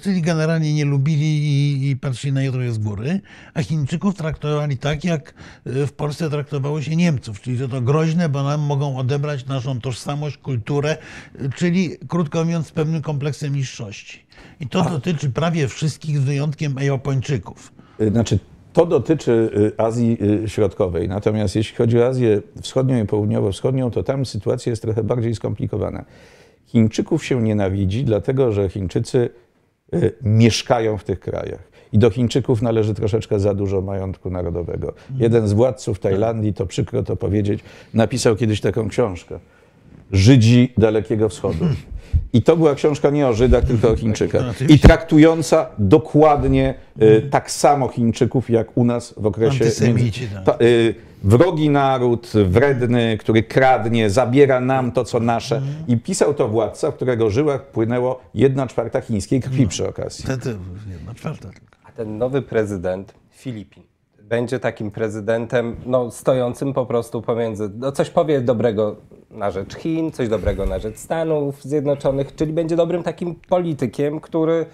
Speaker 2: Czyli generalnie nie lubili i, i patrzyli na trochę z góry, a Chińczyków traktowali tak, jak e, w Polsce traktowało się Niemców, czyli że to groźne, bo nam mogą odebrać naszą tożsamość, kulturę, e, czyli krótko mówiąc z pewnym kompleksem niższości. I to dotyczy prawie wszystkich z wyjątkiem Japończyków.
Speaker 3: Znaczy, to dotyczy Azji Środkowej. Natomiast jeśli chodzi o Azję Wschodnią i Południowo-Wschodnią, to tam sytuacja jest trochę bardziej skomplikowana. Chińczyków się nienawidzi, dlatego że Chińczycy y, mieszkają w tych krajach. I do Chińczyków należy troszeczkę za dużo majątku narodowego. Jeden z władców Tajlandii, to przykro to powiedzieć, napisał kiedyś taką książkę. Żydzi Dalekiego Wschodu. I to była książka nie o Żydach, tylko o Chińczykach.
Speaker 2: No, oczywiście.
Speaker 3: I traktująca dokładnie y, tak samo Chińczyków, jak u nas w okresie.
Speaker 2: Antysemici, tak.
Speaker 3: Ta, y, wrogi naród, wredny, który kradnie, zabiera nam to, co nasze. I pisał to władca, w którego żyłach płynęło jedna czwarta chińskiej krwi przy okazji.
Speaker 2: Te, te, jedna czwarta tylko.
Speaker 1: A ten nowy prezydent Filipin będzie takim prezydentem no, stojącym po prostu pomiędzy, no coś powie dobrego na rzecz Chin, coś dobrego na rzecz Stanów Zjednoczonych, czyli będzie dobrym takim politykiem, który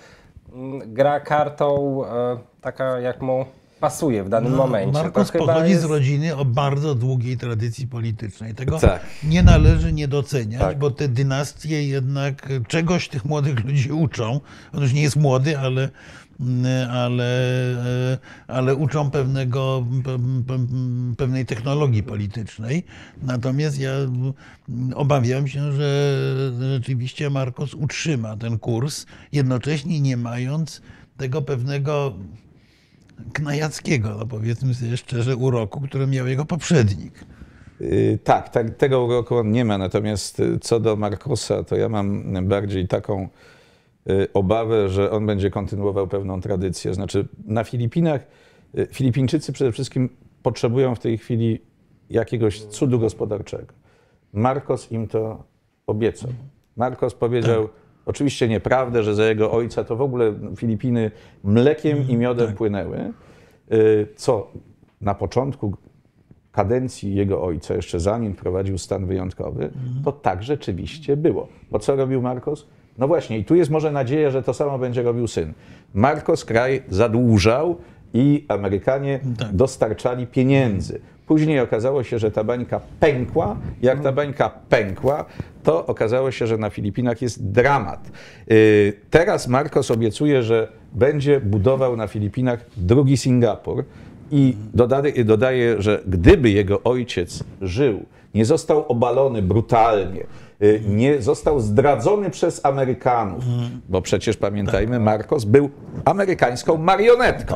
Speaker 1: mm, gra kartą e, taka jak mu pasuje w danym momencie.
Speaker 2: No, Marcos
Speaker 1: to chyba
Speaker 2: pochodzi
Speaker 1: jest...
Speaker 2: z rodziny o bardzo długiej tradycji politycznej. Tego
Speaker 3: Tak.
Speaker 2: nie należy nie doceniać,
Speaker 3: Tak.
Speaker 2: bo te dynastie jednak czegoś tych młodych ludzi uczą. On już nie jest młody, ale, ale, ale uczą pewnego, pe- pe- pewnej technologii politycznej. Natomiast ja obawiam się, że rzeczywiście Marcos utrzyma ten kurs, jednocześnie nie mając tego pewnego knajackiego, no powiedzmy sobie szczerze, uroku, który miał jego poprzednik.
Speaker 3: Y, Tak, tak, tego uroku on nie ma. Natomiast y, co do Marcosa, to ja mam bardziej taką y, obawę, że on będzie kontynuował pewną tradycję. Znaczy, na Filipinach Filipińczycy przede wszystkim potrzebują w tej chwili jakiegoś cudu gospodarczego. Marcos im to obiecał. Marcos powiedział, oczywiście nieprawdę, że za jego ojca to w ogóle Filipiny mlekiem i miodem płynęły, y, co na początku kadencji jego ojca, jeszcze zanim wprowadził stan wyjątkowy, to tak rzeczywiście było. Bo co robił Marcos? No właśnie, i tu jest może nadzieja, że to samo będzie robił syn. Marcos kraj zadłużał i Amerykanie
Speaker 2: Tak.
Speaker 3: dostarczali pieniędzy. Później okazało się, że ta bańka pękła. Jak ta bańka pękła, to okazało się, że na Filipinach jest dramat. Yy, Teraz Marcos obiecuje, że będzie budował na Filipinach drugi Singapur. I dodaje, dodaje, że gdyby jego ojciec żył, nie został obalony brutalnie, y, nie został zdradzony przez Amerykanów, bo przecież pamiętajmy, Marcos był amerykańską marionetką.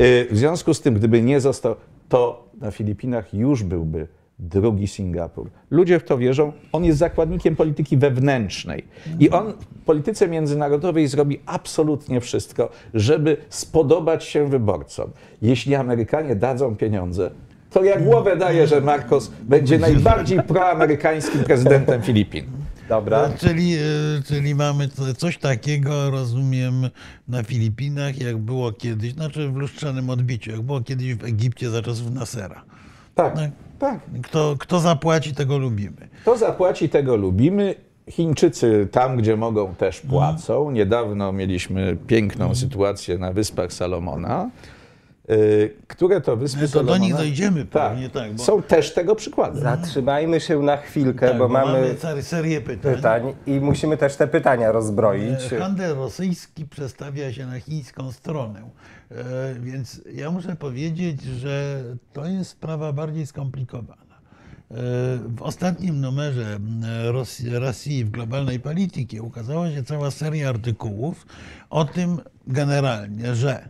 Speaker 3: Y, W związku z tym, gdyby nie został, to na Filipinach już byłby drugi Singapur. Ludzie w to wierzą. On jest zakładnikiem polityki wewnętrznej. I on w polityce międzynarodowej zrobi absolutnie wszystko, żeby spodobać się wyborcom. Jeśli Amerykanie dadzą pieniądze, to ja głowę daję, że Marcos będzie najbardziej proamerykańskim prezydentem Filipin.
Speaker 1: Dobra.
Speaker 2: No, czyli, e, czyli mamy co- coś takiego, rozumiem, na Filipinach, jak było kiedyś, znaczy w lustrzanym odbiciu, jak było kiedyś w Egipcie za czasów Nasera.
Speaker 3: Tak,
Speaker 2: Tak.
Speaker 3: tak.
Speaker 2: Kto, kto zapłaci, tego lubimy.
Speaker 3: Kto zapłaci, tego lubimy. Chińczycy tam, gdzie mogą, też płacą. Niedawno mieliśmy piękną sytuację na Wyspach Salomona, które to Wyspy
Speaker 2: No to do
Speaker 3: Salomona...
Speaker 2: nich dojdziemy pewnie, tak, bo-
Speaker 3: Są też tego przykłady.
Speaker 1: Zatrzymajmy się na chwilkę,
Speaker 2: Tak,
Speaker 1: bo mamy
Speaker 2: całe- serię pytań.
Speaker 1: pytań i musimy też te pytania rozbroić.
Speaker 2: E, Handel rosyjski przestawia się na chińską stronę. E, Więc ja muszę powiedzieć, że to jest sprawa bardziej skomplikowana. E, W ostatnim numerze Rosji, Rosji w globalnej polityce ukazała się cała seria artykułów o tym generalnie, że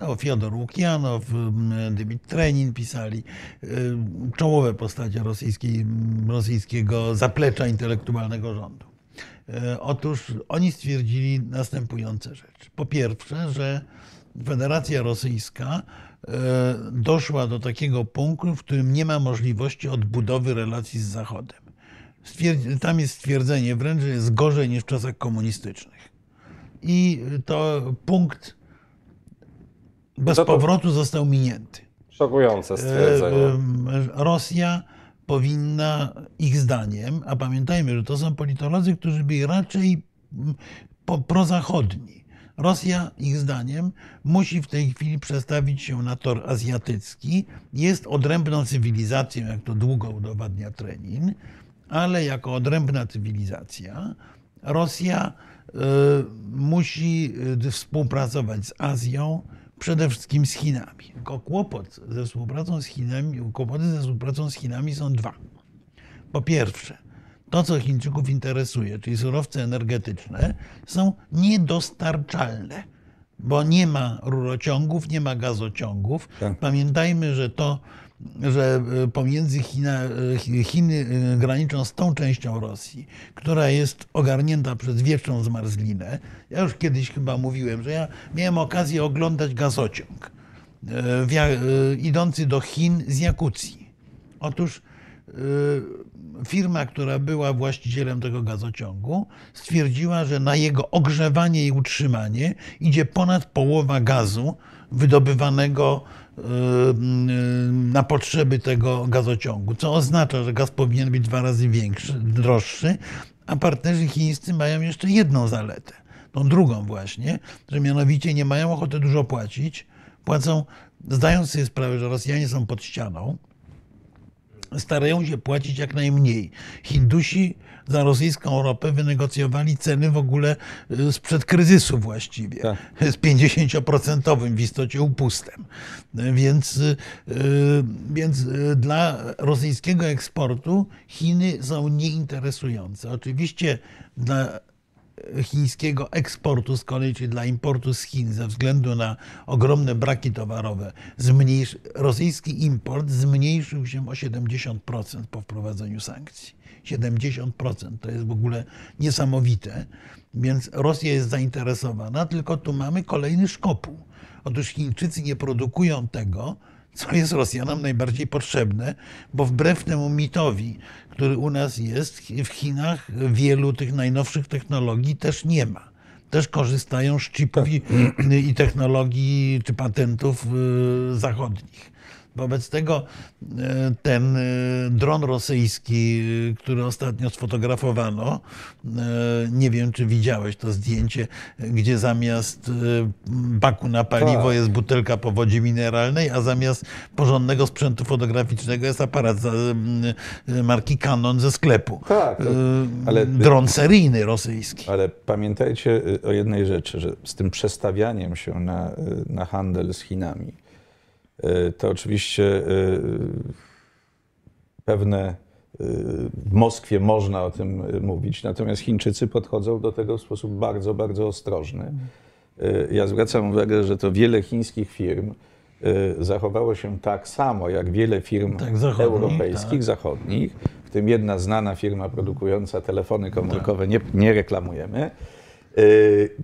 Speaker 2: no, Fiodor Łukianow, m, Dmytr Trenin pisali, y, czołowe postacie rosyjskiej, m, rosyjskiego zaplecza intelektualnego rządu. E, Otóż oni stwierdzili następujące rzeczy. Po pierwsze, że Federacja Rosyjska e, doszła do takiego punktu, w którym nie ma możliwości odbudowy relacji z Zachodem. Tam jest stwierdzenie wręcz, że jest gorzej niż w czasach komunistycznych. I to punkt bez powrotu został minięty.
Speaker 1: Szokujące stwierdzenie.
Speaker 2: E, Rosja powinna, ich zdaniem, a pamiętajmy, że to są politolodzy, którzy by raczej mm, prozachodni. Rosja, ich zdaniem, musi w tej chwili przestawić się na tor azjatycki. Jest odrębną cywilizacją, jak to długo udowadnia Trenin, ale jako odrębna cywilizacja Rosja y, musi współpracować z Azją, przede wszystkim z Chinami. Tylko kłopot ze współpracą z Chinami, kłopoty ze współpracą z Chinami są dwa. Po pierwsze, to, co Chińczyków interesuje, czyli surowce energetyczne, są niedostarczalne, bo nie ma rurociągów, nie ma gazociągów.
Speaker 3: Tak.
Speaker 2: Pamiętajmy, że to, że e, pomiędzy China, e, Chiny e, graniczą z tą częścią Rosji, która jest ogarnięta przez wieczną zmarzlinę. Ja już kiedyś chyba mówiłem, że ja miałem okazję oglądać gazociąg idący do Chin z Jakucji. Otóż firma, która była właścicielem tego gazociągu, stwierdziła, że na jego ogrzewanie i utrzymanie idzie ponad połowa gazu wydobywanego na potrzeby tego gazociągu, co oznacza, że gaz powinien być dwa razy większy, droższy, a partnerzy chińscy mają jeszcze jedną zaletę, tą drugą właśnie, że mianowicie nie mają ochoty dużo płacić, płacą, zdając sobie sprawę, że Rosjanie są pod ścianą, starają się płacić jak najmniej. Hindusi za rosyjską ropę wynegocjowali ceny w ogóle y, sprzed kryzysu właściwie,
Speaker 3: Tak.
Speaker 2: z 50% w istocie upustem. Więc, y, więc y, dla rosyjskiego eksportu Chiny są nieinteresujące. Oczywiście dla chińskiego eksportu z kolei, czyli dla importu z Chin, ze względu na ogromne braki towarowe, rosyjski import zmniejszył się o 70% po wprowadzeniu sankcji. 70% to jest w ogóle niesamowite, więc Rosja jest zainteresowana, tylko tu mamy kolejny szkopuł. Otóż Chińczycy nie produkują tego, co jest Rosjanom najbardziej potrzebne, bo wbrew temu mitowi, który u nas jest, w Chinach wielu tych najnowszych technologii też nie ma. Też korzystają z chipów i, i technologii czy patentów y, zachodnich. Wobec tego e, ten e, dron rosyjski, e, który ostatnio sfotografowano, nie wiem czy widziałeś to zdjęcie, gdzie zamiast baku na paliwo
Speaker 3: Tak.
Speaker 2: jest butelka po wodzie mineralnej, a zamiast porządnego sprzętu fotograficznego jest aparat marki Canon ze sklepu.
Speaker 3: Tak, ale-
Speaker 2: Dron seryjny rosyjski.
Speaker 3: Ale pamiętajcie o jednej rzeczy, że z tym przestawianiem się na, na handel z Chinami, to oczywiście y, pewne y, w Moskwie można o tym mówić, natomiast Chińczycy podchodzą do tego w sposób bardzo, bardzo ostrożny. Ja zwracam uwagę, że to wiele chińskich firm zachowało się tak samo jak wiele firm
Speaker 2: Tak, zachodnich,
Speaker 3: europejskich,
Speaker 2: tak.
Speaker 3: zachodnich, w tym jedna znana firma produkująca telefony komórkowe, nie, nie reklamujemy,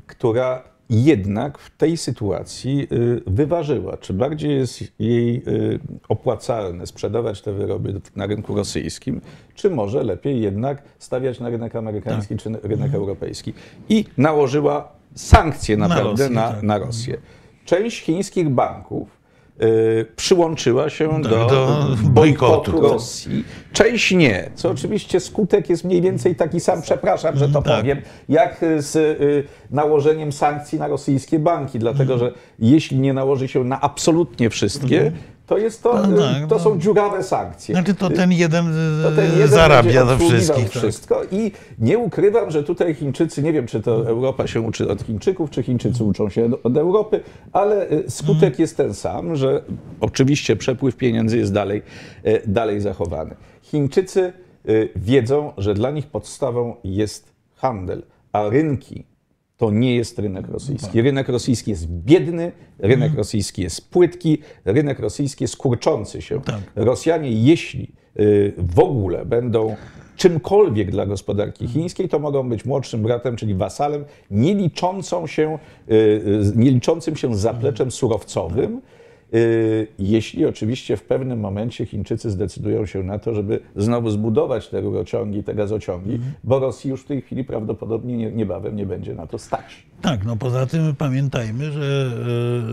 Speaker 3: która jednak w tej sytuacji y, wyważyła, czy bardziej jest jej y, opłacalne sprzedawać te wyroby na rynku rosyjskim, czy może lepiej jednak stawiać na rynek amerykański czy na rynek europejski. I nałożyła sankcje
Speaker 2: Na
Speaker 3: naprawdę
Speaker 2: Rosję,
Speaker 3: na,
Speaker 2: tak.
Speaker 3: na Rosję. Część chińskich banków przyłączyła się do,
Speaker 2: do
Speaker 3: bojkotu. Rosji. Część nie, co oczywiście skutek jest mniej więcej taki sam, przepraszam, że to
Speaker 2: Tak.
Speaker 3: powiem, jak z y, nałożeniem sankcji na rosyjskie banki, dlatego że jeśli nie nałoży się na absolutnie wszystkie, to, jest to,
Speaker 2: No tak,
Speaker 3: to
Speaker 2: no.
Speaker 3: są dziurawe sankcje.
Speaker 2: Znaczy to ten jeden,
Speaker 3: To ten jeden
Speaker 2: zarabia
Speaker 3: obsługiwał
Speaker 2: wszystkich. Tak.
Speaker 3: wszystko i nie ukrywam, że tutaj Chińczycy, nie wiem czy to Europa się uczy od Chińczyków, czy Chińczycy uczą się od- Europy, ale y, skutek
Speaker 2: Mhm.
Speaker 3: jest ten sam, że oczywiście przepływ pieniędzy jest dalej, y, dalej zachowany. Chińczycy y, wiedzą, że dla nich podstawą jest handel, a rynki to nie jest rynek rosyjski. Rynek rosyjski jest biedny, rynek rosyjski jest płytki, rynek rosyjski jest kurczący się.
Speaker 2: Tak.
Speaker 3: Rosjanie, jeśli y, w ogóle będą czymkolwiek dla gospodarki chińskiej, to mogą być młodszym bratem, czyli wasalem, nie, liczącą się, y, y, nie liczącym się zapleczem surowcowym, jeśli oczywiście w pewnym momencie Chińczycy zdecydują się na to, żeby znowu zbudować te rurociągi, te gazociągi, bo Rosji już w tej chwili prawdopodobnie nie, niebawem nie będzie na to stać.
Speaker 2: Tak, no poza tym pamiętajmy, że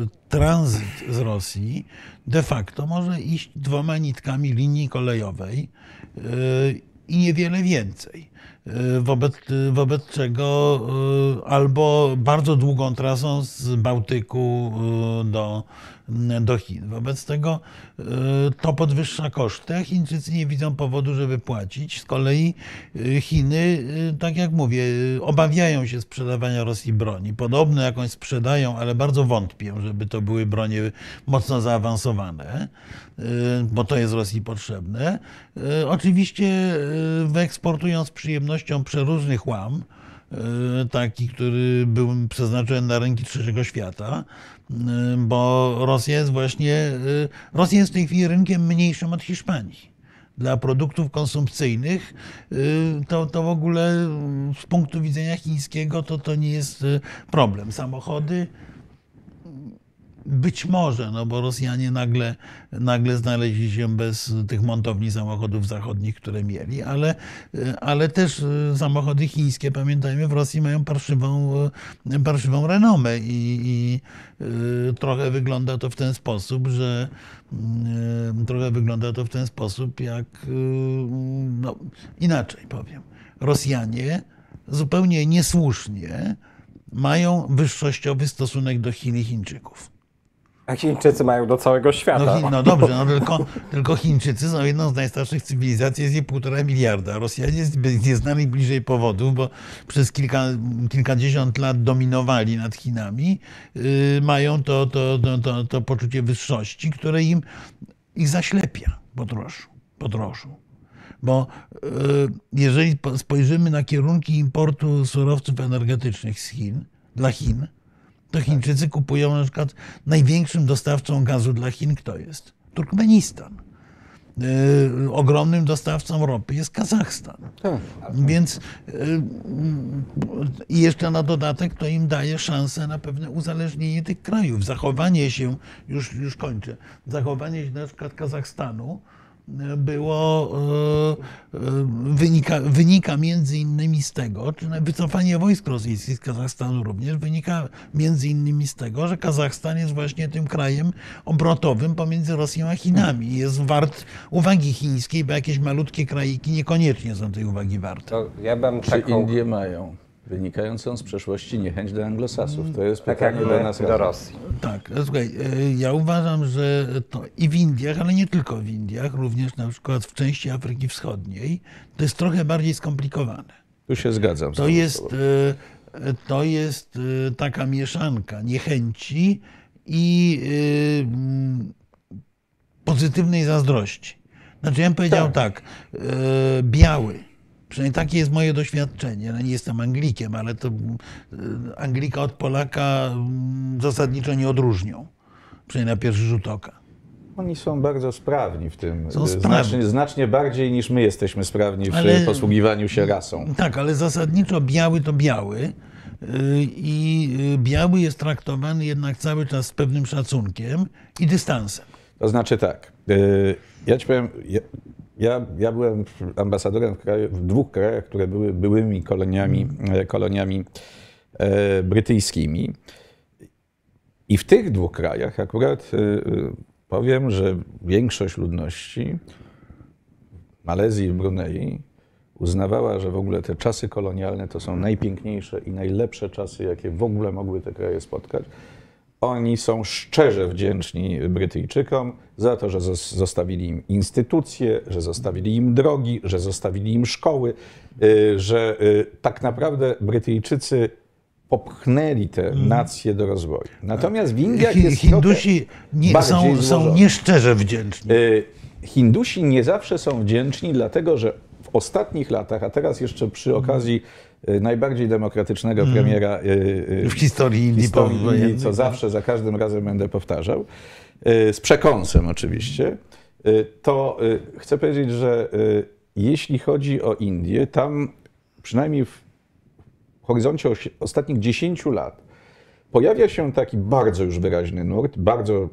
Speaker 2: e, tranzyt z Rosji de facto może iść dwoma nitkami linii kolejowej e, i niewiele więcej. y, wobec, y, wobec czego y, albo bardzo długą trasą z Bałtyku y, do, do Chin. Wobec tego y, to podwyższa koszty, a Chińczycy nie widzą powodu, żeby płacić. Z kolei y, Chiny, y, tak jak mówię, obawiają się sprzedawania Rosji broni. Podobno jakąś sprzedają, ale bardzo wątpię, żeby to były bronie mocno zaawansowane, bo to jest Rosji potrzebne. Oczywiście wyeksportują z przyjemnością przeróżny chłam, y, taki, który był przeznaczony na rynki trzeciego świata, y, bo Rosja jest właśnie, y, Rosja jest w tej chwili rynkiem mniejszym od Hiszpanii. Dla produktów konsumpcyjnych to, to w ogóle z punktu widzenia chińskiego to, to nie jest problem. Samochody być może, no bo Rosjanie nagle, nagle znaleźli się bez tych montowni samochodów zachodnich, które mieli, ale, ale też y, samochody chińskie, pamiętajmy, w Rosji mają parszywą, y, parszywą renomę i, i y, trochę wygląda to w ten sposób, że trochę wygląda to w ten sposób, jak no, inaczej powiem. Rosjanie zupełnie niesłusznie mają wyższościowy stosunek do Chin i Chińczyków.
Speaker 1: A Chińczycy mają do całego świata.
Speaker 2: No, Chin, no dobrze, no tylko, tylko Chińczycy są jedną z najstarszych cywilizacji, jest jej półtora miliarda. Rosjanie nie znali bliżej powodów, bo przez kilka, kilkadziesiąt lat dominowali nad Chinami, yy, mają to, to, to, to, to poczucie wyższości, które im ich zaślepia po droszu. Po droszu. Bo yy, jeżeli po- spojrzymy na kierunki importu surowców energetycznych z Chin, dla Chin, to Chińczycy kupują na przykład największym dostawcą gazu dla Chin, kto jest? Turkmenistan. Yy, ogromnym dostawcą ropy jest Kazachstan.
Speaker 3: Tak.
Speaker 2: Więc yy, i jeszcze na dodatek to im daje szansę na pewne uzależnienie tych krajów, zachowanie się, już, już kończę, zachowanie się na przykład Kazachstanu było, yy, yy, wynika, wynika między innymi z tego, czy wycofanie wojsk rosyjskich z Kazachstanu również wynika między innymi z tego, że Kazachstan jest właśnie tym krajem obrotowym pomiędzy Rosją a Chinami. Jest wart uwagi chińskiej, bo jakieś malutkie krajiki niekoniecznie są tej uwagi warte.
Speaker 1: To ja bym
Speaker 3: Czy
Speaker 1: taką,
Speaker 3: Indie mają wynikającą z przeszłości niechęć do anglosasów? To jest
Speaker 1: tak
Speaker 3: pytanie do nas
Speaker 1: do. Rosji.
Speaker 2: Tak, słuchaj, e, ja uważam, że to i w Indiach, ale nie tylko w Indiach, również na przykład w części Afryki Wschodniej, to jest trochę bardziej skomplikowane.
Speaker 3: Tu się zgadzam. z
Speaker 2: To jest, e, to jest e, taka mieszanka niechęci i e, mm, pozytywnej zazdrości. Znaczy, ja bym powiedział tak, e, biały, przynajmniej takie jest moje doświadczenie, no nie jestem Anglikiem, ale to e, Anglika od Polaka mm, zasadniczo nie odróżnią, przynajmniej na pierwszy rzut oka.
Speaker 3: Oni są bardzo sprawni w tym.
Speaker 2: Są sprawni.
Speaker 3: Znacznie, znacznie bardziej niż my jesteśmy sprawni w
Speaker 2: Ale-
Speaker 3: posługiwaniu się rasą.
Speaker 2: Tak, ale zasadniczo biały to biały. y, I y, biały jest traktowany jednak cały czas z pewnym szacunkiem i dystansem.
Speaker 3: To znaczy tak, y, ja ci powiem, ja, ja, byłem ambasadorem w, kraju, w dwóch krajach, które były byłymi koloniami, e, koloniami e, brytyjskimi. I w tych dwóch krajach akurat y, y, powiem, że większość ludności Malezji i Brunei uznawała, że w ogóle te czasy kolonialne to są najpiękniejsze i najlepsze czasy, jakie w ogóle mogły te kraje spotkać. Oni są szczerze wdzięczni Brytyjczykom za to, że zos- zostawili im instytucje, że zostawili im drogi, że zostawili im szkoły, y, że y, tak naprawdę Brytyjczycy popchnęli te nacje do rozwoju. Natomiast w Indiach jest
Speaker 2: Hindusi nie, są, są nieszczerze wdzięczni.
Speaker 3: Y, Hindusi nie zawsze są wdzięczni, dlatego że w ostatnich latach, a teraz jeszcze przy okazji najbardziej demokratycznego premiera y, y,
Speaker 2: W historii Indii
Speaker 3: co
Speaker 2: tak.
Speaker 3: zawsze za każdym razem będę powtarzał, y, z przekąsem oczywiście, y, to y, chcę powiedzieć, że y, jeśli chodzi o Indię, tam przynajmniej w horyzoncie ostatnich 10 lat pojawia się taki bardzo już wyraźny nurt, bardzo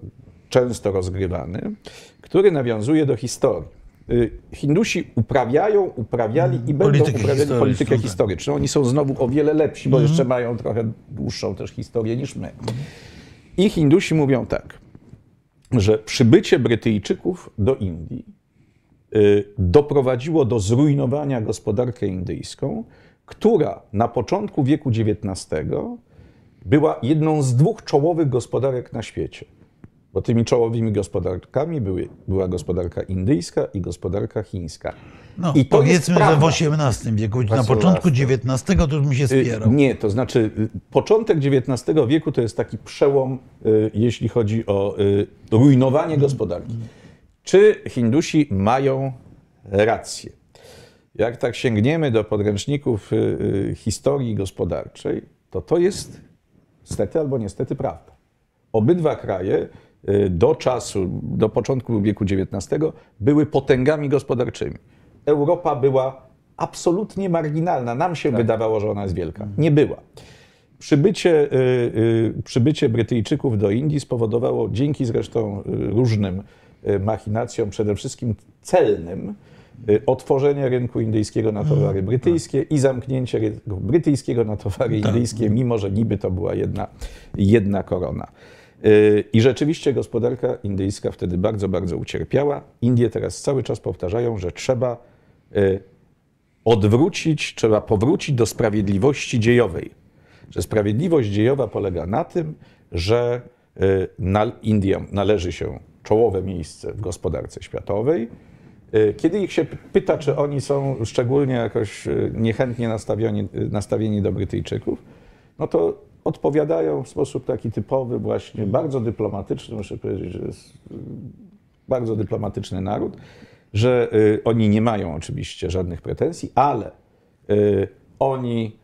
Speaker 3: często rozgrywany, który nawiązuje do historii. Y, Hindusi uprawiają, uprawiali i będą
Speaker 2: Politykę
Speaker 3: uprawiali
Speaker 2: historyczną,
Speaker 3: politykę
Speaker 2: tak.
Speaker 3: historyczną. Oni są znowu o wiele lepsi, bo jeszcze mają trochę dłuższą też historię niż my. I Hindusi mówią tak, że przybycie Brytyjczyków do Indii y, doprowadziło do zrujnowania gospodarkę indyjską, która na początku wieku XIX była jedną z dwóch czołowych gospodarek na świecie. Bo tymi czołowymi gospodarkami były, była gospodarka indyjska i gospodarka chińska.
Speaker 2: No,
Speaker 3: I to
Speaker 2: powiedzmy, że w. XVIII wieku, na początku XIX to już mi się
Speaker 3: Y,
Speaker 2: spierał.
Speaker 3: Nie, to znaczy y, początek XIX wieku to jest taki przełom, y, jeśli chodzi o rujnowanie gospodarki. Czy Hindusi mają rację? Jak tak sięgniemy do podręczników historii gospodarczej, to to jest stety albo niestety prawda. Obydwa kraje do czasu, do początku wieku XIX były potęgami gospodarczymi. Europa była absolutnie marginalna. Nam się wydawało, że ona jest wielka. Nie była. Przybycie, y, y, przybycie Brytyjczyków do Indii spowodowało, dzięki zresztą y, różnym y, machinacjom, przede wszystkim celnym, y, otworzenie rynku indyjskiego na towary brytyjskie i zamknięcie rynku brytyjskiego na towary indyjskie, mimo że niby to była jedna, jedna korona. Y, I rzeczywiście gospodarka indyjska wtedy bardzo, bardzo ucierpiała. Indie teraz cały czas powtarzają, że trzeba y, odwrócić, trzeba powrócić do sprawiedliwości dziejowej. Że sprawiedliwość dziejowa polega na tym, że y, Indiom należy się czołowe miejsce w gospodarce światowej. Kiedy ich się pyta, czy oni są szczególnie jakoś niechętnie nastawieni, nastawieni do Brytyjczyków, no to odpowiadają w sposób taki typowy, właśnie bardzo dyplomatyczny, muszę powiedzieć, że jest y, bardzo dyplomatyczny naród, że y, oni nie mają oczywiście żadnych pretensji, ale y, oni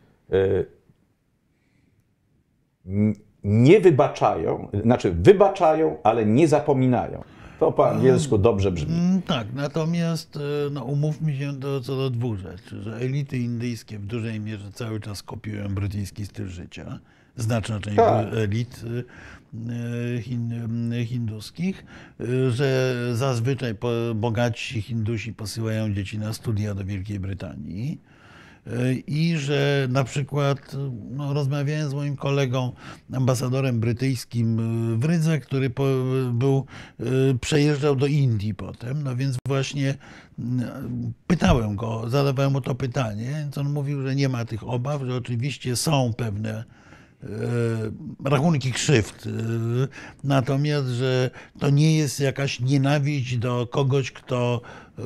Speaker 3: nie wybaczają, znaczy wybaczają, ale nie zapominają. To po angielsku dobrze brzmi.
Speaker 2: Mm, Tak, natomiast no, umówmy się do, co do dwóch rzeczy, że elity indyjskie w dużej mierze cały czas kopiują brytyjski styl życia. Znaczna część
Speaker 3: Tak.
Speaker 2: elit e, hin, hinduskich, e, że zazwyczaj bogaci Hindusi posyłają dzieci na studia do Wielkiej Brytanii. I że na przykład no, rozmawiałem z moim kolegą, ambasadorem brytyjskim w Rydze, który po, był, przejeżdżał do Indii potem, no więc właśnie pytałem go, zadawałem mu to pytanie, więc on mówił, że nie ma tych obaw, że oczywiście są pewne rachunki krzywd, e, natomiast, że to nie jest jakaś nienawiść do kogoś, kto, e,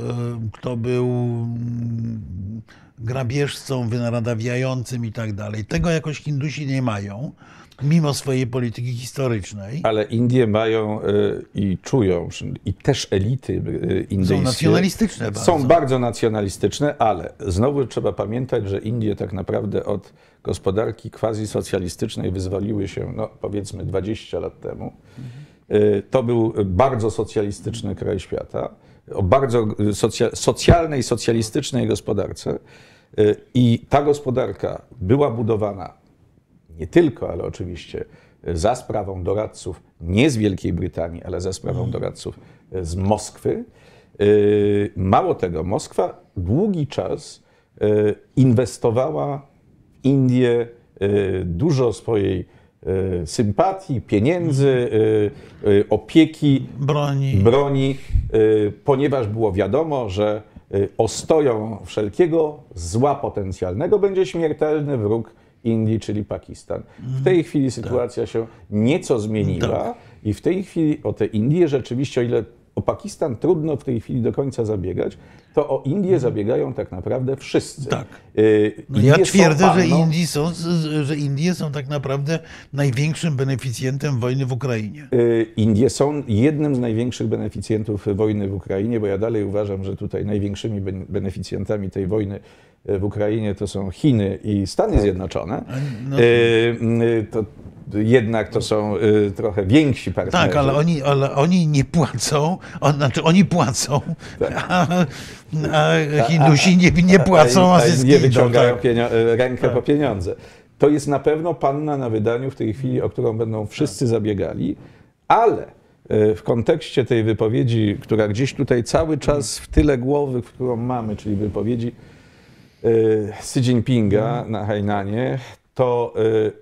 Speaker 2: kto był mm, grabieżcą, wynaradawiającym i tak dalej. Tego jakoś Hindusi nie mają, mimo swojej polityki historycznej.
Speaker 3: Ale Indie mają y, i czują, i też elity y, indyjskie.
Speaker 2: Są nacjonalistyczne bardzo.
Speaker 3: Są bardzo nacjonalistyczne, ale znowu trzeba pamiętać, że Indie tak naprawdę od gospodarki quasi-socjalistycznej wyzwoliły się, no powiedzmy 20 lat temu. Y, To był bardzo socjalistyczny kraj świata, o bardzo socja socjalnej, socjalistycznej gospodarce. I ta gospodarka była budowana nie tylko, ale oczywiście za sprawą doradców nie z Wielkiej Brytanii, ale za sprawą doradców z Moskwy. Yy, Mało tego, Moskwa długi czas yy, inwestowała w Indię dużo swojej sympatii, pieniędzy, opieki,
Speaker 2: Broni.
Speaker 3: broni, ponieważ było wiadomo, że ostoją wszelkiego zła potencjalnego będzie śmiertelny wróg Indii, czyli Pakistan. W tej chwili sytuacja się nieco zmieniła i w tej chwili o te Indie rzeczywiście, o ile o Pakistan trudno w tej chwili do końca zabiegać, to o Indię zabiegają tak naprawdę wszyscy.
Speaker 2: Tak.
Speaker 3: Y,
Speaker 2: No ja
Speaker 3: Indie
Speaker 2: twierdzę, że, Indii są, że Indie są tak naprawdę największym beneficjentem wojny w Ukrainie.
Speaker 3: Y, Indie są jednym z największych beneficjentów wojny w Ukrainie, bo ja dalej uważam, że tutaj największymi ben- beneficjentami tej wojny w Ukrainie to są Chiny i Stany Zjednoczone.
Speaker 2: no-
Speaker 3: Y, y, To jednak to są y, trochę więksi partnerzy.
Speaker 2: Tak, ale oni, ale oni nie płacą, on, znaczy oni płacą, a, a Hindusi nie, nie płacą, a
Speaker 3: a
Speaker 2: zyski
Speaker 3: nie
Speaker 2: idą,
Speaker 3: wyciągają
Speaker 2: tak.
Speaker 3: rękę po pieniądze. To jest na pewno panna na wydaniu w tej chwili, o którą będą wszyscy zabiegali, ale w kontekście tej wypowiedzi, która gdzieś tutaj cały czas w tyle głowy, w którą mamy, czyli wypowiedzi Xi Jinpinga na Hainanie, to y,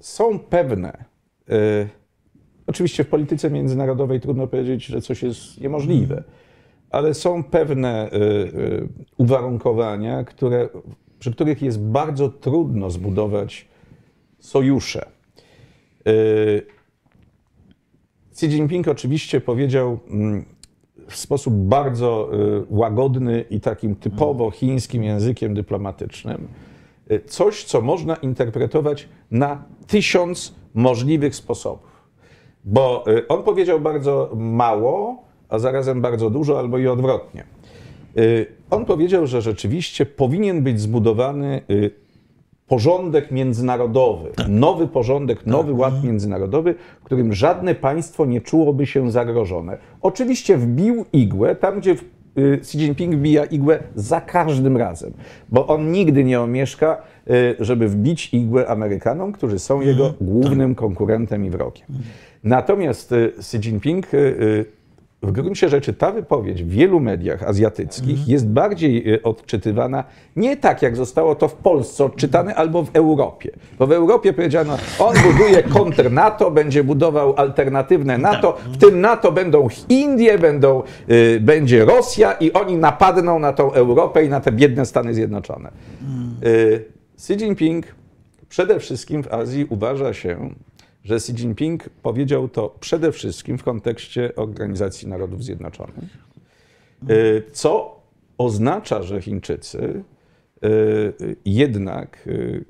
Speaker 3: są pewne. y, Oczywiście w polityce międzynarodowej trudno powiedzieć, że coś jest niemożliwe, ale są pewne y, y, uwarunkowania, które, przy których jest bardzo trudno zbudować sojusze. Y, Xi Jinping oczywiście powiedział mm, w sposób bardzo y, łagodny i takim typowo chińskim językiem dyplomatycznym y, coś, co można interpretować na tysiąc możliwych sposobów. Bo y, on powiedział bardzo mało, a zarazem bardzo dużo, albo i odwrotnie. On powiedział, że rzeczywiście powinien być zbudowany porządek międzynarodowy, nowy porządek, nowy ład międzynarodowy, w którym żadne państwo nie czułoby się zagrożone. Oczywiście wbił igłę tam, gdzie y, Xi Jinping wbija igłę za każdym razem, bo on nigdy nie omieszka, y, żeby wbić igłę Amerykanom, którzy są jego głównym konkurentem i wrogiem. Natomiast y, Xi Jinping w gruncie rzeczy ta wypowiedź w wielu mediach azjatyckich jest bardziej y, odczytywana nie tak, jak zostało to w Polsce odczytane, albo w Europie. Bo w Europie powiedziano, on buduje kontr NATO, będzie budował alternatywne NATO, w tym NATO będą Indie, będą, y, będzie Rosja i oni napadną na tą Europę i na te biedne Stany Zjednoczone. Y, Xi Jinping przede wszystkim w Azji uważa się, że Xi Jinping powiedział to przede wszystkim w kontekście Organizacji Narodów Zjednoczonych, Y, co oznacza, że Chińczycy y, jednak y,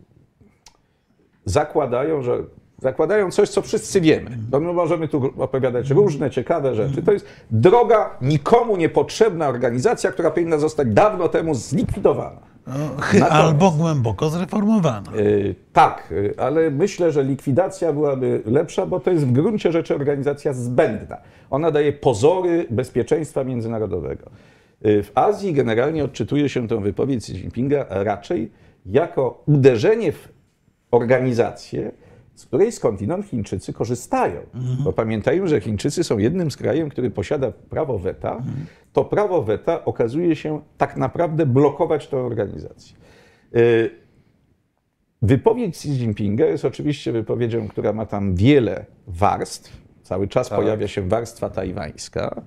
Speaker 3: zakładają, że zakładają coś, co wszyscy wiemy. Bo my możemy tu opowiadać różne ciekawe rzeczy. To jest droga, nikomu niepotrzebna organizacja, która powinna zostać dawno temu zlikwidowana.
Speaker 2: No, albo głęboko zreformowana.
Speaker 3: Y, Tak, y, ale myślę, że likwidacja byłaby lepsza, bo to jest w gruncie rzeczy organizacja zbędna. Ona daje pozory bezpieczeństwa międzynarodowego. Y, W Azji generalnie odczytuje się tę wypowiedź Xi Jinpinga raczej jako uderzenie w organizację, z której skądinąd Chińczycy korzystają. Bo pamiętajmy, że Chińczycy są jednym z krajów, który posiada prawo weta. To prawo weta okazuje się tak naprawdę blokować tę organizację. Y, Wypowiedź Xi Jinpinga jest oczywiście wypowiedzią, która ma tam wiele warstw. Cały czas pojawia się warstwa tajwańska,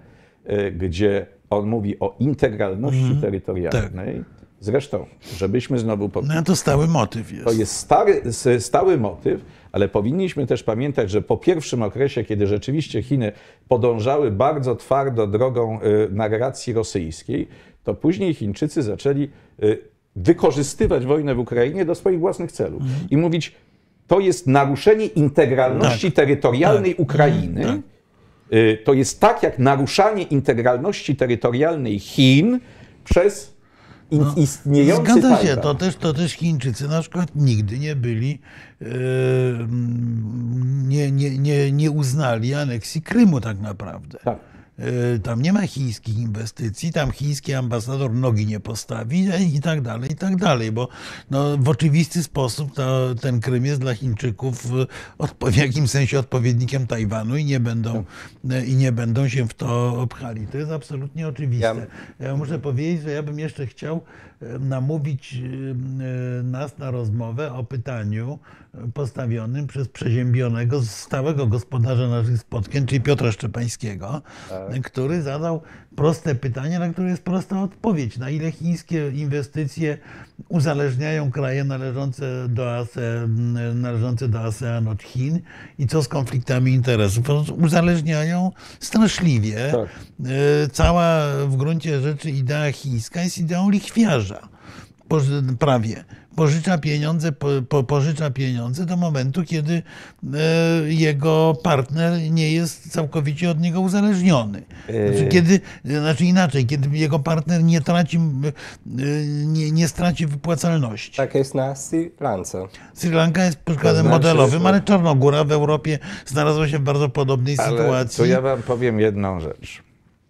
Speaker 3: y, gdzie on mówi o integralności terytorialnej. Zresztą, żebyśmy znowu po,
Speaker 2: No to stały motyw jest.
Speaker 3: to jest stary, stały motyw, ale powinniśmy też pamiętać, że po pierwszym okresie, kiedy rzeczywiście Chiny podążały bardzo twardo drogą y, narracji rosyjskiej, to później Chińczycy zaczęli y, wykorzystywać wojnę w Ukrainie do swoich własnych celów i mówić, to jest naruszenie integralności terytorialnej Ukrainy. Y, To jest tak jak naruszanie integralności terytorialnej Chin przez in- istniejący
Speaker 2: Zgadza się, to też, to też Chińczycy na przykład nigdy nie byli, mm, nie, nie, nie, nie uznali aneksji Krymu tak naprawdę.
Speaker 3: Tak.
Speaker 2: E, Tam nie ma chińskich inwestycji, tam chiński ambasador nogi nie postawi i tak dalej, i tak dalej, bo no, w oczywisty sposób to, ten Krym jest dla Chińczyków odpo- w jakimś sensie odpowiednikiem Tajwanu i nie będą, e, i nie będą się w to obchali. To jest absolutnie oczywiste. Ja muszę powiedzieć, że ja bym jeszcze chciał namówić e, nas na rozmowę o pytaniu postawionym przez przeziębionego, stałego gospodarza naszych spotkań, czyli Piotra Szczepańskiego, który zadał proste pytanie, na które jest prosta odpowiedź. Na ile chińskie inwestycje uzależniają kraje należące do, ASE, należące do ASEAN od Chin i co z konfliktami interesów? Uzależniają straszliwie.
Speaker 3: Tak.
Speaker 2: E, Cała w gruncie rzeczy idea chińska jest ideą lichwiarza. Prawie. Pożycza pieniądze, po, po, pożycza pieniądze do momentu, kiedy e, jego partner nie jest całkowicie od niego uzależniony. Znaczy,
Speaker 3: E.
Speaker 2: kiedy, znaczy inaczej, kiedy jego partner nie traci, e, nie, nie straci wypłacalności.
Speaker 1: Tak jest na Sri Lance.
Speaker 2: Sri Lanka jest przykładem
Speaker 3: znaczy,
Speaker 2: modelowym, ale Czarnogóra w Europie znalazła się w bardzo podobnej sytuacji.
Speaker 3: to ja wam powiem jedną rzecz,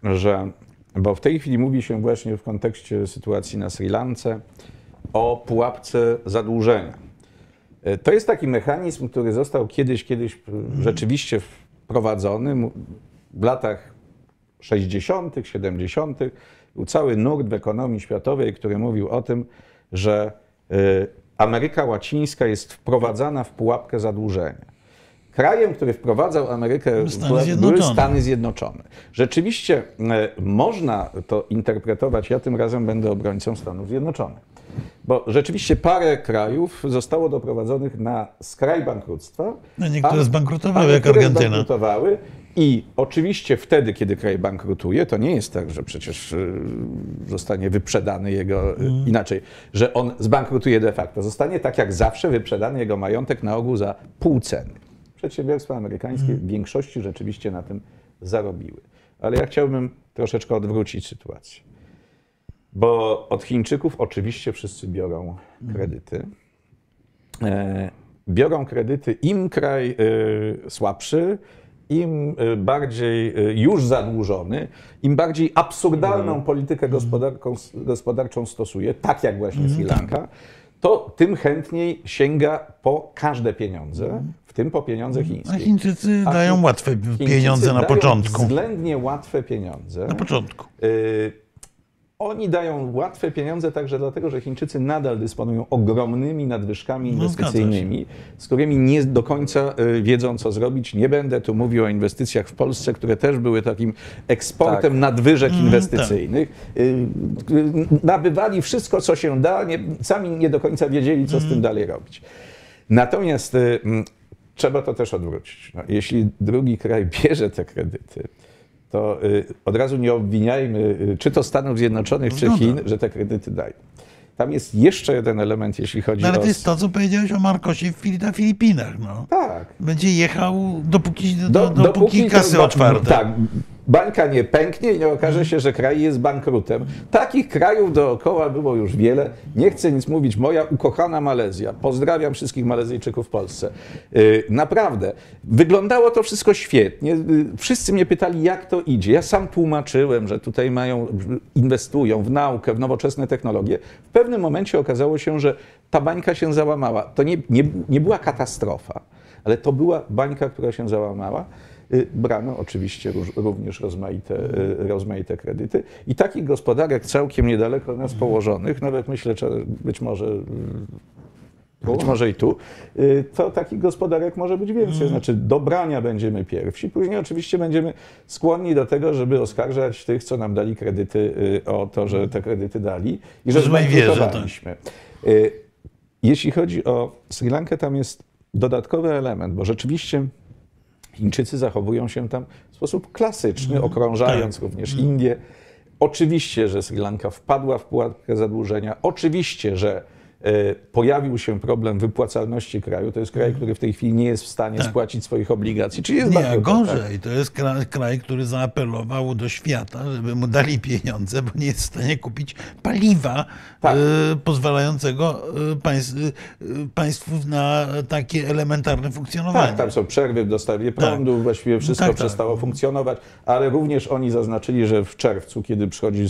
Speaker 3: że, bo w tej chwili mówi się właśnie w kontekście sytuacji na Sri Lance o pułapce zadłużenia. E, To jest taki mechanizm, który został kiedyś, kiedyś e, rzeczywiście wprowadzony w latach 60., 70. Był cały nurt w ekonomii światowej, który mówił o tym, że e, Ameryka Łacińska jest wprowadzana w pułapkę zadłużenia. Krajem, który wprowadzał Amerykę
Speaker 2: Stany
Speaker 3: były
Speaker 2: Zjednoczone.
Speaker 3: Stany Zjednoczone. Rzeczywiście e, można to interpretować, ja tym razem będę obrońcą Stanów Zjednoczonych. Bo rzeczywiście parę krajów zostało doprowadzonych na skraj bankructwa.
Speaker 2: No, niektóre
Speaker 3: a-
Speaker 2: zbankrutowały,
Speaker 3: a
Speaker 2: jak Argentyna.
Speaker 3: zbankrutowały. I oczywiście wtedy, kiedy kraj bankrutuje, to nie jest tak, że przecież y, zostanie wyprzedany jego, y,
Speaker 2: Mhm.
Speaker 3: inaczej, że on zbankrutuje de facto. Zostanie tak jak zawsze wyprzedany jego majątek na ogół za pół ceny. Przedsiębiorstwa amerykańskie
Speaker 2: Mhm.
Speaker 3: w większości rzeczywiście na tym zarobiły. Ale ja chciałbym troszeczkę odwrócić sytuację. Bo od Chińczyków oczywiście wszyscy biorą kredyty. E, biorą kredyty im kraj e, słabszy, im e, bardziej już zadłużony, im bardziej absurdalną politykę gospodarką, gospodarczą stosuje, tak jak właśnie Sri Lanka, to tym chętniej sięga po każde pieniądze, tym po pieniądze
Speaker 2: A
Speaker 3: chińskie.
Speaker 2: Chińczycy
Speaker 3: A
Speaker 2: dają łatwe
Speaker 3: Chińczycy
Speaker 2: pieniądze na
Speaker 3: dają
Speaker 2: początku.
Speaker 3: Względnie łatwe pieniądze.
Speaker 2: Na początku.
Speaker 3: Y, Oni dają łatwe pieniądze także dlatego, że Chińczycy nadal dysponują ogromnymi nadwyżkami
Speaker 2: No,
Speaker 3: inwestycyjnymi, z którymi nie do końca y, wiedzą, co zrobić. Nie będę tu mówił o inwestycjach w Polsce, które też były takim eksportem
Speaker 1: Tak.
Speaker 3: nadwyżek
Speaker 2: Mm,
Speaker 3: inwestycyjnych. Y, y, Nabywali wszystko, co się da, nie, sami nie do końca wiedzieli, co z tym dalej robić. Natomiast mm, trzeba to też odwrócić. No, jeśli drugi kraj bierze te kredyty, to y, od razu nie obwiniajmy y, czy to Stanów Zjednoczonych, czy
Speaker 2: Zgoda.
Speaker 3: Chin, że te kredyty dają. Tam jest jeszcze jeden element, jeśli chodzi
Speaker 2: No, ale
Speaker 3: o...
Speaker 2: to jest to, co powiedziałeś o Fili- na Filipinach. No.
Speaker 3: Tak.
Speaker 2: Będzie jechał, dopóki, do,
Speaker 3: Do-
Speaker 2: dopóki
Speaker 3: to
Speaker 2: kasy
Speaker 3: ba-
Speaker 2: otwarte.
Speaker 3: Tak. Bańka nie pęknie i nie okaże się, że kraj jest bankrutem. Takich krajów dookoła było już wiele. Nie chcę nic mówić. Moja ukochana Malezja. Pozdrawiam wszystkich Malezyjczyków w Polsce. Yy, Naprawdę. Wyglądało to wszystko świetnie. Yy, Wszyscy mnie pytali, jak to idzie. Ja sam tłumaczyłem, że tutaj mają, inwestują w naukę, w nowoczesne technologie. W pewnym momencie okazało się, że ta bańka się załamała. To nie, nie, nie była katastrofa, ale to była bańka, która się załamała. Y, Brano oczywiście również rozmaite, y, rozmaite kredyty. I takich gospodarek całkiem niedaleko nas położonych, nawet myślę, że być może, y, być może i tu, to takich gospodarek może być więcej. Znaczy do brania będziemy pierwsi, później oczywiście będziemy skłonni do tego, żeby oskarżać tych, co nam dali kredyty o to, że te kredyty dali i że
Speaker 2: tak.
Speaker 3: zbankrutowaliśmy. Jeśli chodzi o Sri Lankę, tam jest dodatkowy element, bo rzeczywiście Chińczycy zachowują się tam w sposób klasyczny, okrążając również Indię. Oczywiście, że Sri Lanka wpadła w pułapkę zadłużenia. Oczywiście, że pojawił się problem wypłacalności kraju. To jest kraj, który w tej chwili nie jest w stanie
Speaker 2: Tak.
Speaker 3: spłacić swoich obligacji. Czyli jest
Speaker 2: Nie,
Speaker 3: bankrutem,
Speaker 2: gorzej. To jest kraj, kraj, który zaapelował do świata, żeby mu dali pieniądze, bo nie jest w stanie kupić paliwa
Speaker 3: Tak.
Speaker 2: e, pozwalającego e, państw, e, państwu na takie elementarne funkcjonowanie.
Speaker 3: Tak, tam są przerwy w dostawie prądu, właściwie wszystko
Speaker 2: Tak, tak.
Speaker 3: przestało funkcjonować, ale również oni zaznaczyli, że w czerwcu, kiedy przychodzi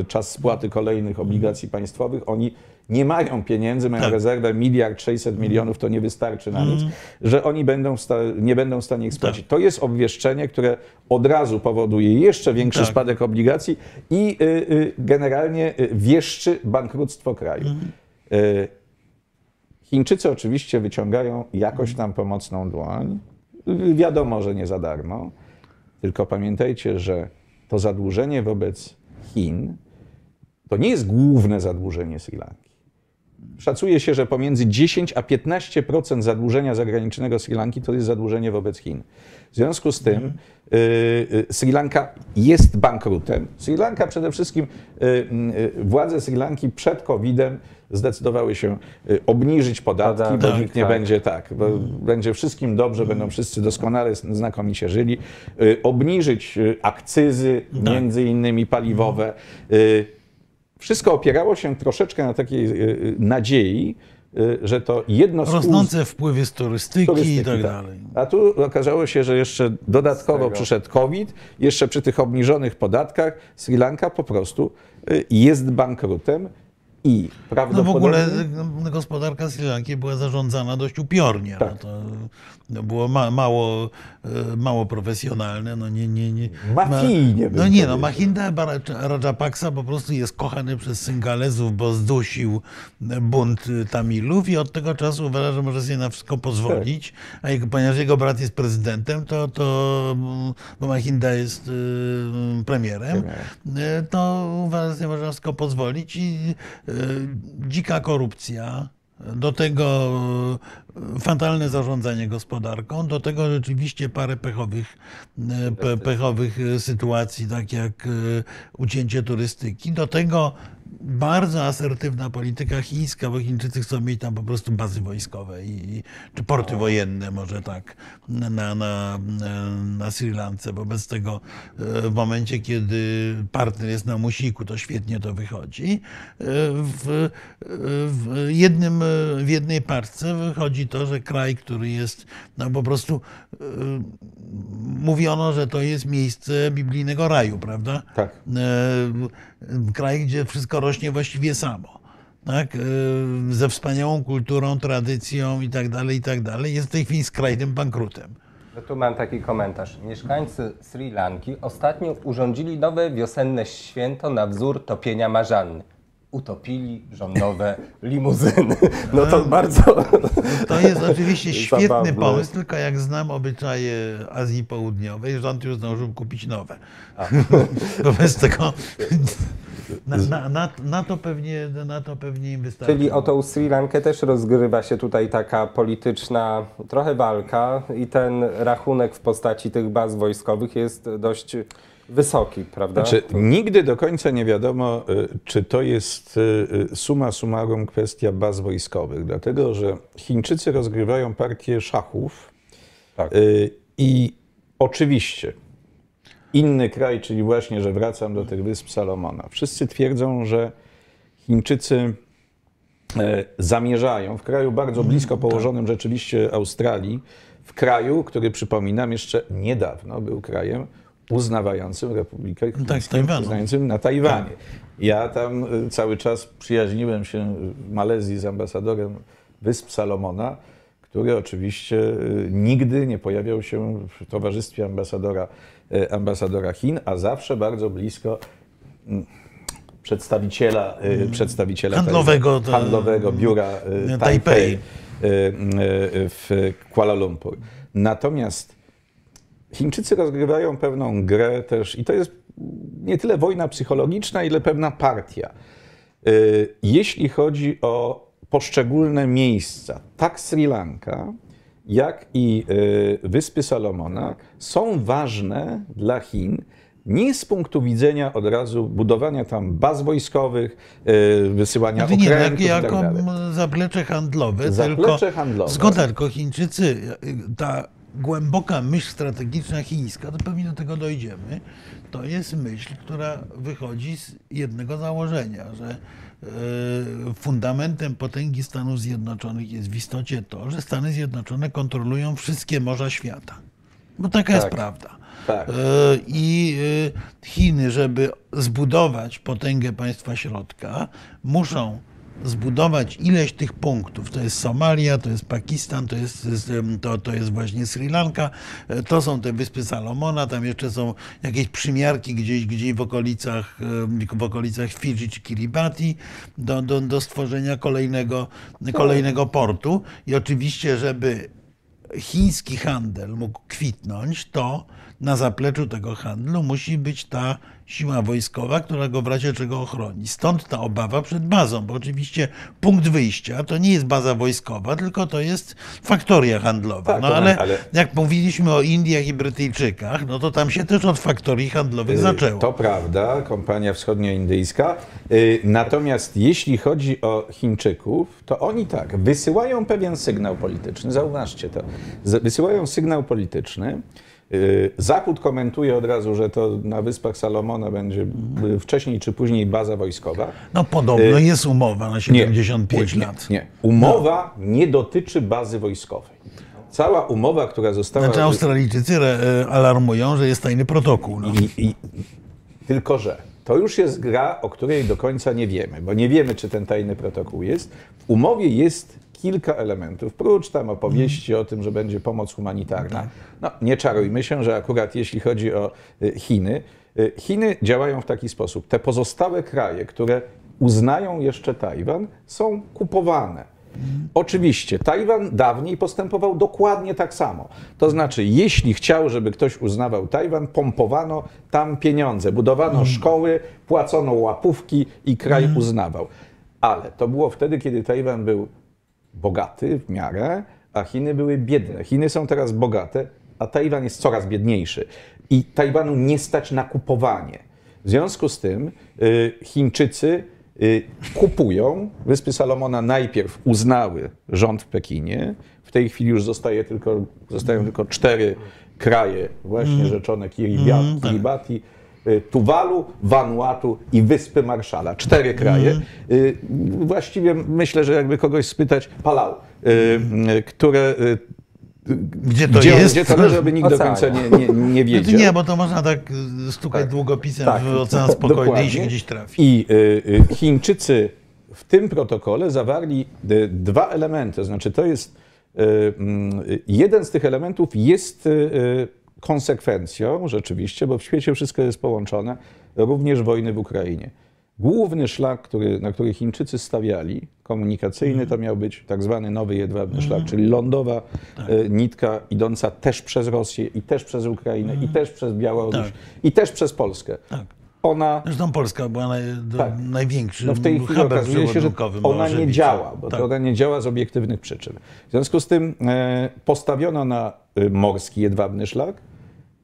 Speaker 3: e, czas spłaty kolejnych obligacji państwowych, oni nie mają pieniędzy, mają
Speaker 2: Tak.
Speaker 3: rezerwę miliard 600 milionów, to nie wystarczy na nic, że oni będą nie będą w stanie ich spłacić.
Speaker 2: Tak.
Speaker 3: To jest obwieszczenie, które od razu powoduje jeszcze większy
Speaker 2: Tak.
Speaker 3: spadek obligacji i y, y, generalnie y, wieszczy bankructwo kraju. Y, Chińczycy oczywiście wyciągają jakoś tam pomocną dłoń. Wiadomo, że nie za darmo. Tylko pamiętajcie, że to zadłużenie wobec Chin to nie jest główne zadłużenie Sri Lanki. Szacuje się, że pomiędzy 10 a 15% zadłużenia zagranicznego Sri Lanki to jest zadłużenie wobec Chin. W związku z tym y, y, Sri Lanka jest bankrutem. Sri Lanka przede wszystkim, y, władze Sri Lanki przed COVID-em zdecydowały się obniżyć podatki, bo
Speaker 1: Podatek,
Speaker 3: nikt nie
Speaker 1: tak.
Speaker 3: będzie tak, bo będzie wszystkim dobrze, będą wszyscy doskonale, znakomicie żyli. Obniżyć akcyzy, między innymi paliwowe. Wszystko opierało się troszeczkę na takiej y, y, nadziei, y, że to jedno z
Speaker 2: Rosnące wpływy z turystyki,
Speaker 3: turystyki,
Speaker 2: i tak dalej.
Speaker 3: A tu okazało się, że jeszcze dodatkowo przyszedł COVID, jeszcze przy tych obniżonych podatkach Sri Lanka po prostu jest bankrutem I
Speaker 2: No w
Speaker 3: prawdopodobnie...
Speaker 2: ogóle no, gospodarka Sri Lanki była zarządzana dość upiornie.
Speaker 3: Tak.
Speaker 2: No to, to było ma, mało, e, mało profesjonalne. No nie, nie, nie.
Speaker 3: Mafijnie bym
Speaker 2: No nie, no Bara- Rajapaksa po prostu jest kochany przez Syngalezów, bo zdusił bunt Tamilów i od tego czasu uważa, że może sobie na wszystko pozwolić. A jego, ponieważ jego brat jest prezydentem, to, to bo Mahinda jest y, premierem, y, to uważa, że sobie może na wszystko pozwolić i y, dzika korupcja. Do tego y, fatalne zarządzanie gospodarką, do tego rzeczywiście parę pechowych, pe, pechowych y, sytuacji, tak jak ucięcie turystyki. Do tego bardzo asertywna polityka chińska, bo Chińczycy chcą mieć tam po prostu bazy wojskowe i, czy porty wojenne, może tak, na, na, na, Sri Lance. Wobec tego e, w momencie, kiedy partner jest na musiku, to świetnie to wychodzi. E, W, w, jednym, w jednej parce wychodzi to, że kraj, który jest no po prostu e, mówiono, że to jest miejsce biblijnego raju, prawda?
Speaker 3: Tak.
Speaker 2: Kraj, gdzie wszystko rośnie właściwie samo. Tak? E, Ze wspaniałą kulturą, tradycją i tak dalej, i tak. Jest w tej chwili skrajnym bankrutem.
Speaker 1: No tu mam taki komentarz. Mieszkańcy Sri Lanki ostatnio urządzili nowe wiosenne święto na wzór topienia marzanny. Utopili rządowe limuzyny. No to bardzo...
Speaker 2: To jest oczywiście świetny
Speaker 1: Zabawne.
Speaker 2: pomysł, tylko jak znam obyczaje Azji Południowej, rząd już zdążył kupić nowe. Wobec tego na, na, na, na, to pewnie, na to pewnie im wystarczy.
Speaker 1: Czyli o tą Sri Lankę też rozgrywa się tutaj taka polityczna trochę walka i ten rachunek w postaci tych baz wojskowych jest dość wysoki, prawda?
Speaker 3: Znaczy, nigdy do końca nie wiadomo, y, czy to jest y, y, summa summarum kwestia baz wojskowych, dlatego że Chińczycy rozgrywają partię szachów
Speaker 1: Tak.
Speaker 3: i oczywiście inny kraj, czyli właśnie, że wracam do tych wysp Salomona. Wszyscy twierdzą, że Chińczycy zamierzają w kraju bardzo blisko położonym rzeczywiście Australii, w kraju, który przypominam jeszcze niedawno był krajem uznawającym Republikę Chińską,
Speaker 2: Tajwanu.
Speaker 3: uznającym na Tajwanie. Ja tam y, cały czas przyjaźniłem się w Malezji z ambasadorem Wysp Salomona, który oczywiście y, nigdy nie pojawiał się w towarzystwie ambasadora, y, ambasadora Chin, a zawsze bardzo blisko mm, przedstawiciela, y, przedstawiciela
Speaker 2: Handlowego,
Speaker 3: handlowego biura y, w Kuala Lumpur. Natomiast Chińczycy rozgrywają pewną grę też, i to jest nie tyle wojna psychologiczna, ile pewna partia. Y, Jeśli chodzi o poszczególne miejsca, tak Sri Lanka, jak i y, Wyspy Salomona są ważne dla Chin. Nie z punktu widzenia od razu budowania tam baz wojskowych, y, wysyłania
Speaker 2: nie, jak,
Speaker 3: okrętów i tak
Speaker 2: jako m, zaplecze handlowe.
Speaker 3: Zaplecze
Speaker 2: tylko,
Speaker 3: handlowe.
Speaker 2: Zgoda, tylko Chińczycy, ta głęboka myśl strategiczna chińska, to pewnie do tego dojdziemy, to jest myśl, która wychodzi z jednego założenia, że y, fundamentem potęgi Stanów Zjednoczonych jest w istocie to, że Stany Zjednoczone kontrolują wszystkie morza świata. Bo taka jest
Speaker 1: Tak.
Speaker 2: prawda.
Speaker 3: Tak.
Speaker 2: E, I e, Chiny, żeby zbudować potęgę państwa środka, muszą zbudować ileś tych punktów. To jest Somalia, to jest Pakistan, to jest, to, to jest właśnie Sri Lanka, e, to są te Wyspy Salomona, tam jeszcze są jakieś przymiarki gdzieś, gdzieś w okolicach, w okolicach Fidżi czy Kiribati do, do, do stworzenia kolejnego, kolejnego portu. I oczywiście, żeby chiński handel mógł kwitnąć, to na zapleczu tego handlu musi być ta siła wojskowa, która go w razie czego ochroni. Stąd ta obawa przed bazą, bo oczywiście punkt wyjścia to nie jest baza wojskowa, tylko to jest faktoria handlowa.
Speaker 3: Tak,
Speaker 2: no ale,
Speaker 3: tak, ale-
Speaker 2: jak mówiliśmy o Indiach i Brytyjczykach, no to tam się też od faktorii handlowych zaczęło.
Speaker 3: Y, To prawda, kompania wschodnioindyjska. Y, Natomiast jeśli chodzi o Chińczyków, to oni tak, wysyłają pewien sygnał polityczny, zauważcie to, wysyłają sygnał polityczny. Y, Zachód komentuje od razu, że to na Wyspach Salomona będzie y, wcześniej czy później baza wojskowa.
Speaker 2: No podobno jest umowa na 75
Speaker 3: nie,
Speaker 2: lat.
Speaker 3: Nie, umowa nie dotyczy bazy wojskowej. Cała umowa, która została...
Speaker 2: Znaczy Australijczycy e, alarmują, że jest tajny protokół. No.
Speaker 3: I, i, tylko, że to już jest gra, o której do końca nie wiemy, bo nie wiemy, czy ten tajny protokół jest. W umowie jest kilka elementów, prócz tam opowieści o tym, że będzie pomoc humanitarna. No, nie czarujmy się, że akurat jeśli chodzi o y, Chiny, y, Chiny działają w taki sposób. Te pozostałe kraje, które uznają jeszcze Tajwan, są kupowane. Oczywiście, Tajwan dawniej postępował dokładnie tak samo. To znaczy, jeśli chciał, żeby ktoś uznawał Tajwan, pompowano tam pieniądze, budowano szkoły, płacono łapówki i kraj uznawał. Ale to było wtedy, kiedy Tajwan był bogaty w miarę, a Chiny były biedne. Chiny są teraz bogate, a Tajwan jest coraz biedniejszy. I Tajwanu nie stać na kupowanie. W związku z tym y, Chińczycy y, kupują. Wyspy Salomona najpierw uznały rząd w Pekinie. W tej chwili już zostaje tylko, zostają tylko cztery kraje, właśnie rzeczone Kiribati, Kiribati y, Tuwalu, Vanuatu i Wyspy Marszala. Cztery kraje. Y, Właściwie myślę, że jakby kogoś spytać, Palau, y, y, które y,
Speaker 2: Gdzie to
Speaker 3: gdzie,
Speaker 2: jest?
Speaker 3: gdzie to leży, aby nikt do końca nie, nie, nie
Speaker 2: Znaczy
Speaker 3: wiedział.
Speaker 2: nie, bo to można tak y, stukać
Speaker 1: Tak.
Speaker 2: długopisem
Speaker 1: Tak.
Speaker 2: w Ocean Spokojny i się gdzieś trafi.
Speaker 3: I y, y, Chińczycy w tym protokole zawarli y, dwa elementy. Znaczy, to jest y, mm, y, jeden z tych elementów jest y, y, konsekwencją rzeczywiście, bo w świecie wszystko jest połączone, również wojny w Ukrainie. Główny szlak, który, na który Chińczycy stawiali, komunikacyjny, to miał być tak zwany nowy jedwabny szlak, czyli lądowa y, nitka idąca też przez Rosję i też przez Ukrainę i też przez Białoruś
Speaker 2: Tak.
Speaker 3: i też przez Polskę.
Speaker 2: Tak.
Speaker 3: Ona
Speaker 2: Zresztą Polska była naj,
Speaker 3: Tak.
Speaker 2: największym
Speaker 3: no w tej chwili okazuje się, że ona nie działa, bo
Speaker 2: Tak.
Speaker 3: to ona nie działa z obiektywnych przyczyn. W związku z tym e, postawiono na e, morski jedwabny szlak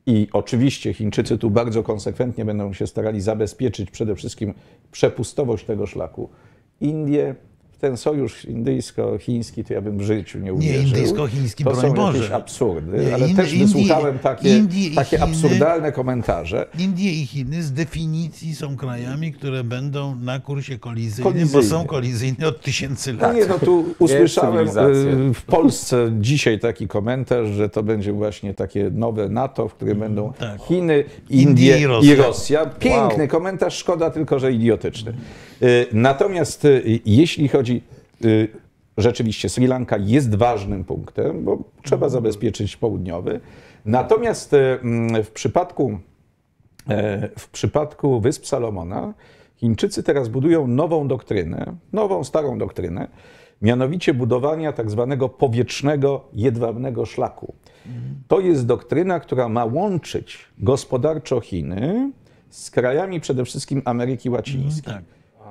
Speaker 3: i oczywiście Chińczycy tu bardzo konsekwentnie będą się starali zabezpieczyć przede wszystkim przepustowość tego szlaku. Indie ten sojusz indyjsko-chiński to ja bym w życiu nie uwierzył.
Speaker 2: indyjsko-chiński,
Speaker 3: To
Speaker 2: broń
Speaker 3: są
Speaker 2: Boże.
Speaker 3: jakieś absurdy,
Speaker 2: Nie,
Speaker 3: ale też
Speaker 2: Indie-
Speaker 3: wysłuchałem takie,
Speaker 2: Indie i
Speaker 3: takie
Speaker 2: Chiny-
Speaker 3: absurdalne komentarze.
Speaker 2: Indie i Chiny z definicji są krajami, które będą na kursie kolizyjnym, bo są kolizyjne od tysięcy
Speaker 3: No
Speaker 2: lat.
Speaker 3: nie, no tu usłyszałem y, w Polsce dzisiaj taki komentarz, że to będzie właśnie takie nowe NATO, w którym będą
Speaker 2: tak.
Speaker 3: Chiny,
Speaker 2: Indie
Speaker 3: Indie
Speaker 2: i
Speaker 3: i
Speaker 2: Rosja.
Speaker 3: Rosja. Piękny
Speaker 1: Wow.
Speaker 3: komentarz, szkoda tylko, że idiotyczny. Y, Natomiast y, jeśli chodzi y, rzeczywiście Sri Lanka jest ważnym punktem, bo trzeba zabezpieczyć południowy. Natomiast y, mm, w przypadku E, W przypadku Wysp Salomona Chińczycy teraz budują nową doktrynę, nową, starą doktrynę, mianowicie budowania tak zwanego powietrznego jedwabnego szlaku. To jest doktryna, która ma łączyć gospodarczo Chiny z krajami przede wszystkim Ameryki Łacińskiej.
Speaker 2: Tak.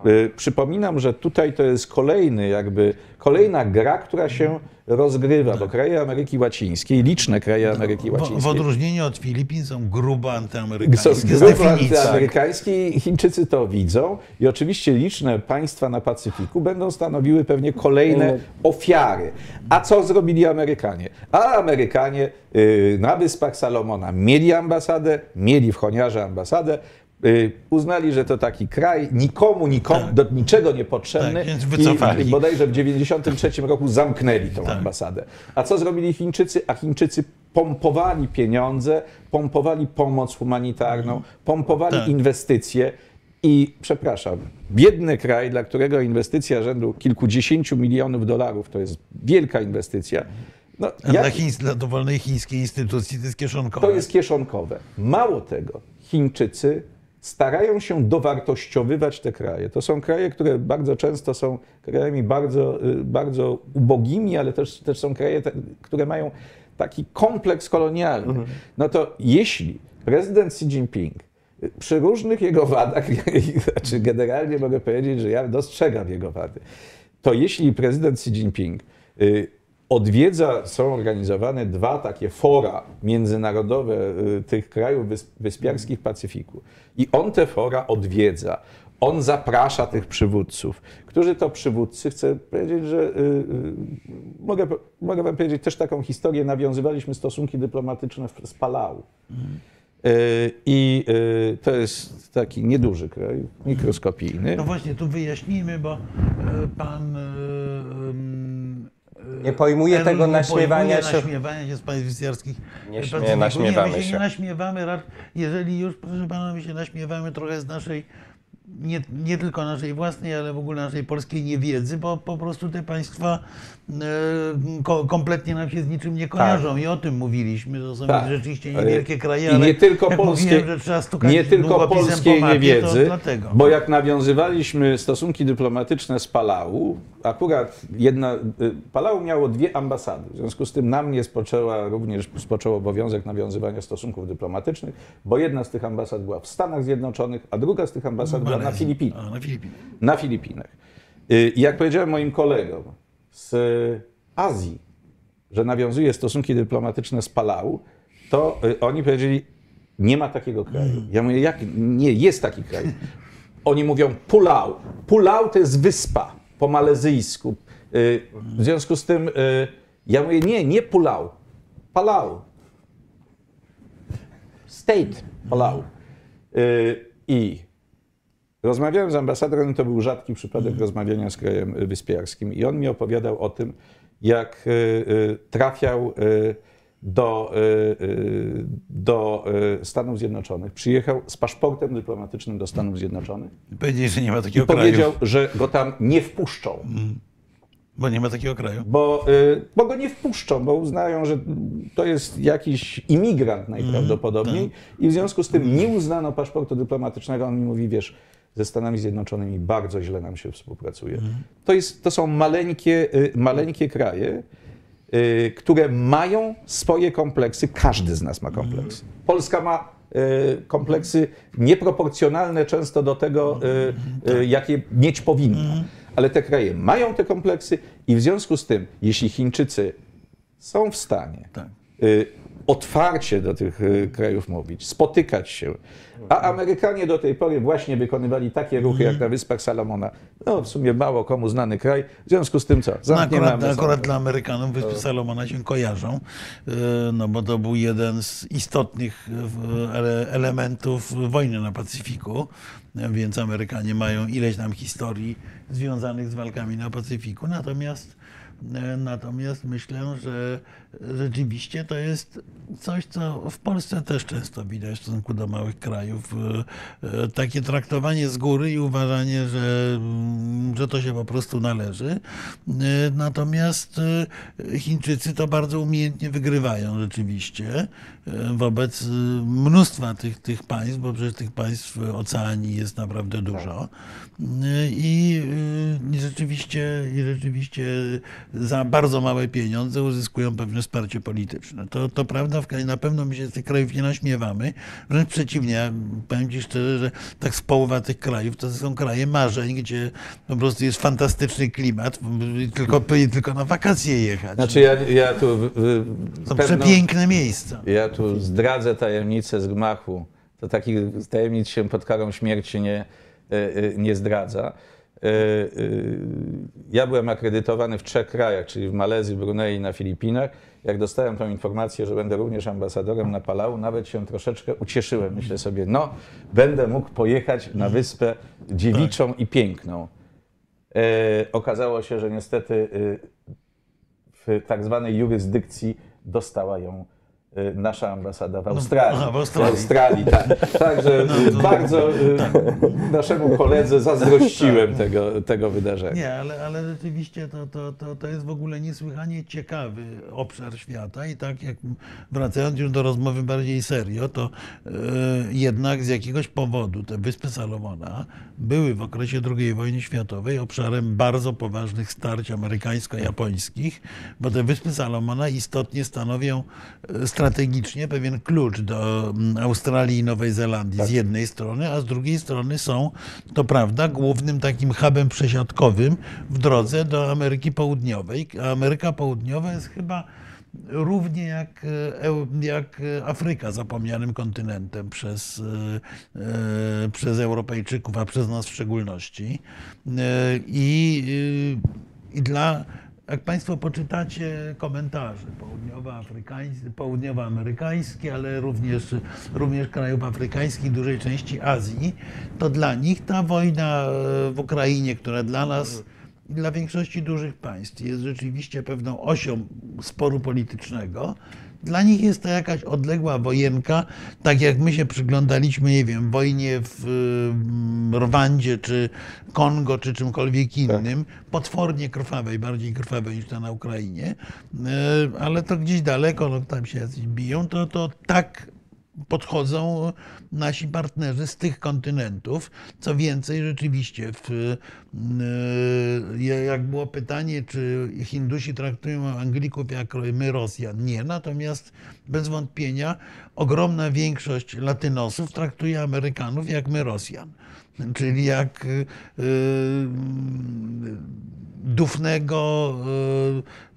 Speaker 3: Y, Przypominam, że tutaj to jest kolejny, jakby kolejna gra, która się rozgrywa, bo kraje Ameryki Łacińskiej, liczne kraje Ameryki
Speaker 2: W, w
Speaker 3: Łacińskiej,
Speaker 2: odróżnieniu od Filipin są grubo
Speaker 3: są
Speaker 2: antyamerykańskie
Speaker 3: grupy
Speaker 2: definicji.
Speaker 3: antyamerykańskie i Chińczycy to widzą i oczywiście liczne państwa na Pacyfiku będą stanowiły pewnie kolejne ofiary. A co zrobili Amerykanie? A Amerykanie y, na Wyspach Salomona mieli ambasadę, mieli w Honiarze ambasadę, uznali, że to taki kraj nikomu, nikomu, do niczego niepotrzebny
Speaker 2: Tak, więc wycofali.
Speaker 3: i bodajże w 1993 roku zamknęli tą
Speaker 2: Tak.
Speaker 3: ambasadę. A co zrobili Chińczycy? A Chińczycy pompowali pieniądze, pompowali pomoc humanitarną, pompowali
Speaker 2: Tak.
Speaker 3: inwestycje i przepraszam, biedny kraj, dla którego inwestycja rzędu kilkudziesięciu milionów dolarów to jest wielka inwestycja. No,
Speaker 2: A
Speaker 3: jak-
Speaker 2: dla, chińs, dla dowolnej chińskiej instytucji to jest kieszonkowe.
Speaker 3: to jest kieszonkowe. Mało tego, Chińczycy starają się dowartościowywać te kraje. To są kraje, które bardzo często są krajami bardzo, y, bardzo ubogimi, ale też, też są kraje, te, które mają taki kompleks kolonialny. No to jeśli prezydent Xi Jinping y, przy różnych jego wadach, znaczy generalnie mogę powiedzieć, że ja dostrzegam jego wady, to jeśli prezydent Xi Jinping y, odwiedza, są organizowane dwa takie fora międzynarodowe y, tych krajów wysp- wyspiarskich Pacyfiku i on te fora odwiedza. On zaprasza tych przywódców, którzy to przywódcy, chcę powiedzieć, że y, y, mogę, mogę wam powiedzieć też taką historię, nawiązywaliśmy stosunki dyplomatyczne z Palau. Y, I to jest taki nieduży kraj, mikroskopijny.
Speaker 2: No właśnie, tu wyjaśnijmy, bo pan
Speaker 1: Nie pojmuję
Speaker 2: Erl
Speaker 1: tego
Speaker 2: nie
Speaker 1: naśmiewania
Speaker 2: pojmuje
Speaker 1: się.
Speaker 2: naśmiewania się z państw wizjarskich.
Speaker 1: Nie śmie- naśmiewamy
Speaker 2: nie, się. nie naśmiewamy, jeżeli już, proszę pana, my się naśmiewamy trochę z naszej, nie, nie tylko naszej własnej, ale w ogóle naszej polskiej niewiedzy, bo po prostu te państwa ko, kompletnie nam się z niczym nie kojarzą i o tym mówiliśmy. To są
Speaker 3: Tak.
Speaker 2: rzeczywiście niewielkie kraje,
Speaker 3: I
Speaker 2: ale
Speaker 3: nie tylko
Speaker 2: jak
Speaker 3: polskie,
Speaker 2: mówiłem, że trzeba stukać
Speaker 3: nie tylko polskiej
Speaker 2: po mapie,
Speaker 3: niewiedzy, bo jak nawiązywaliśmy stosunki dyplomatyczne z Palau, akurat jedna, y, Palau miało dwie ambasady, w związku z tym na mnie spoczęła również spoczął obowiązek nawiązywania stosunków dyplomatycznych, bo jedna z tych ambasad była w Stanach Zjednoczonych, a druga z tych ambasad była na. Filipinach
Speaker 2: na Filipinach.
Speaker 3: na Filipinach. I jak powiedziałem moim kolegom z Azji, że nawiązuje stosunki dyplomatyczne z Palau, to y, oni powiedzieli, nie ma takiego kraju. Ja mówię, jak? Nie, jest taki kraj. Oni mówią Pulau. Pulau to jest wyspa po malezyjsku. Y, W związku z tym, y, ja mówię, nie, nie Pulau. Palau. State Palau. I Rozmawiałem z ambasadorem, to był rzadki przypadek rozmawiania z krajem wyspiarskim i on mi opowiadał o tym, jak y, y, trafiał y, do, do Stanów Zjednoczonych. Przyjechał z paszportem dyplomatycznym do Stanów Zjednoczonych
Speaker 2: Powiedzieli, że nie ma
Speaker 3: i
Speaker 2: takiego
Speaker 3: powiedział,
Speaker 2: kraju.
Speaker 3: że go tam nie wpuszczą.
Speaker 2: Bo nie ma takiego kraju.
Speaker 3: Bo, bo go nie wpuszczą, bo uznają, że to jest jakiś imigrant najprawdopodobniej i w związku z tym nie uznano paszportu dyplomatycznego. On mi mówi, wiesz, ze Stanami Zjednoczonymi bardzo źle nam się współpracuje. To, jest, to są maleńkie, y, maleńkie kraje, y, które mają swoje kompleksy. Każdy z nas ma kompleksy. Polska ma y, kompleksy nieproporcjonalne często do tego, y, y, jakie mieć powinna. Ale te kraje mają te kompleksy i w związku z tym, jeśli Chińczycy są w stanie
Speaker 2: Tak.
Speaker 3: Otwarcie do tych y, krajów mówić, spotykać się, a Amerykanie do tej pory właśnie wykonywali takie ruchy jak na Wyspach Salomona, no w sumie mało komu znany kraj, w związku z tym co,
Speaker 2: No akurat, akurat dla Amerykanów Wyspy Salomona się kojarzą, e, no bo to był jeden z istotnych ele- elementów wojny na Pacyfiku, więc Amerykanie mają ileś tam historii związanych z walkami na Pacyfiku. Natomiast, e, natomiast myślę, że rzeczywiście to jest coś, co w Polsce też często widać w stosunku do małych krajów. E, e, Takie traktowanie z góry i uważanie, że, mm, że to się po prostu należy. E, Natomiast Chińczycy to bardzo umiejętnie wygrywają rzeczywiście wobec mnóstwa tych, tych państw, bo przecież tych państw oceanii jest naprawdę dużo. I, i rzeczywiście, i rzeczywiście za bardzo małe pieniądze uzyskują pewne wsparcie polityczne. To, to prawda, na pewno my się z tych krajów nie naśmiewamy. Wręcz przeciwnie, ja powiem Ci szczerze, że tak z połowa tych krajów to są kraje marzeń, gdzie po prostu jest fantastyczny klimat, i tylko, i tylko na wakacje jechać.
Speaker 3: Znaczy ja, ja tu w- w-
Speaker 2: są
Speaker 3: pewną-
Speaker 2: przepiękne miejsca.
Speaker 3: Ja tu zdradzę tajemnicę z gmachu. To takich tajemnic się pod karą śmierci nie, e, nie zdradza. Ja byłem akredytowany w trzech krajach, czyli w Malezji, Brunei i na Filipinach. Jak dostałem tą informację, że będę również ambasadorem na Palau, nawet się troszeczkę ucieszyłem. Myślę sobie, no, będę mógł pojechać na wyspę dziewiczą i piękną. E, okazało się, że niestety e, w tak zwanej jurysdykcji dostała ją y, nasza ambasada w Australii.
Speaker 2: aha, w Australii.
Speaker 3: W Australii, tak. Także y, bardzo y, naszemu koledze zazdrościłem tego, tego wydarzenia.
Speaker 2: Nie, ale, ale rzeczywiście to, to, to, to jest w ogóle niesłychanie ciekawy obszar świata i tak jak wracając już do rozmowy bardziej serio, to e, jednak z jakiegoś powodu te Wyspy Salomona były w okresie II wojny światowej obszarem bardzo poważnych starć amerykańsko-japońskich, bo te Wyspy Salomona istotnie stanowią e, strategicznie pewien klucz do mm, Australii i Nowej Zelandii z jednej strony, a z drugiej strony są, to prawda, głównym takim hubem przesiadkowym w drodze do Ameryki Południowej. A Ameryka Południowa jest chyba równie jak, e, jak Afryka zapomnianym kontynentem przez, e, e, przez Europejczyków, a przez nas w szczególności. I, i dla jak Państwo poczytacie komentarze południowoamerykańskie, ale również, również krajów afrykańskich, dużej części Azji, to dla nich ta wojna e, w Ukrainie, która dla nas dla większości dużych państw jest rzeczywiście pewną osią sporu politycznego. Dla nich jest to jakaś odległa wojenka, tak jak my się przyglądaliśmy, nie wiem, wojnie w y, Rwandzie, czy Kongo, czy czymkolwiek innym, potwornie krwawej, bardziej krwawej niż ta na Ukrainie, Y, ale to gdzieś daleko, no, tam się jacyś biją, to, to tak podchodzą nasi partnerzy z tych kontynentów. Co więcej, rzeczywiście, w, y, jak było pytanie, czy Hindusi traktują Anglików jak my Rosjan, nie. Natomiast bez wątpienia ogromna większość Latynosów traktuje Amerykanów jak my Rosjan. Czyli jak y, y, dufnego,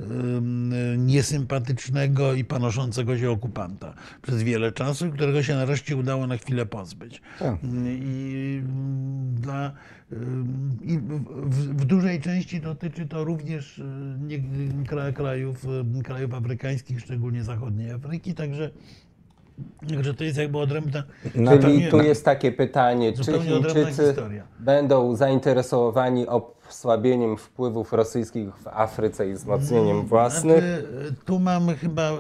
Speaker 2: y, niesympatycznego i panoszącego się okupanta przez wiele czasu, którego się nareszcie udało na chwilę pozbyć.
Speaker 3: Tak.
Speaker 2: I, dla, i w, w dużej części dotyczy to również nie, kra- krajów, krajów afrykańskich, szczególnie zachodniej Afryki, także, także to jest jakby odrębna.
Speaker 1: Czyli
Speaker 2: zupełnie-
Speaker 1: tu jest takie pytanie, czy Chińczycy będą zainteresowani osłabieniem wpływów rosyjskich w Afryce i wzmocnieniem własnych?
Speaker 2: Znaczy, tu mamy chyba, e,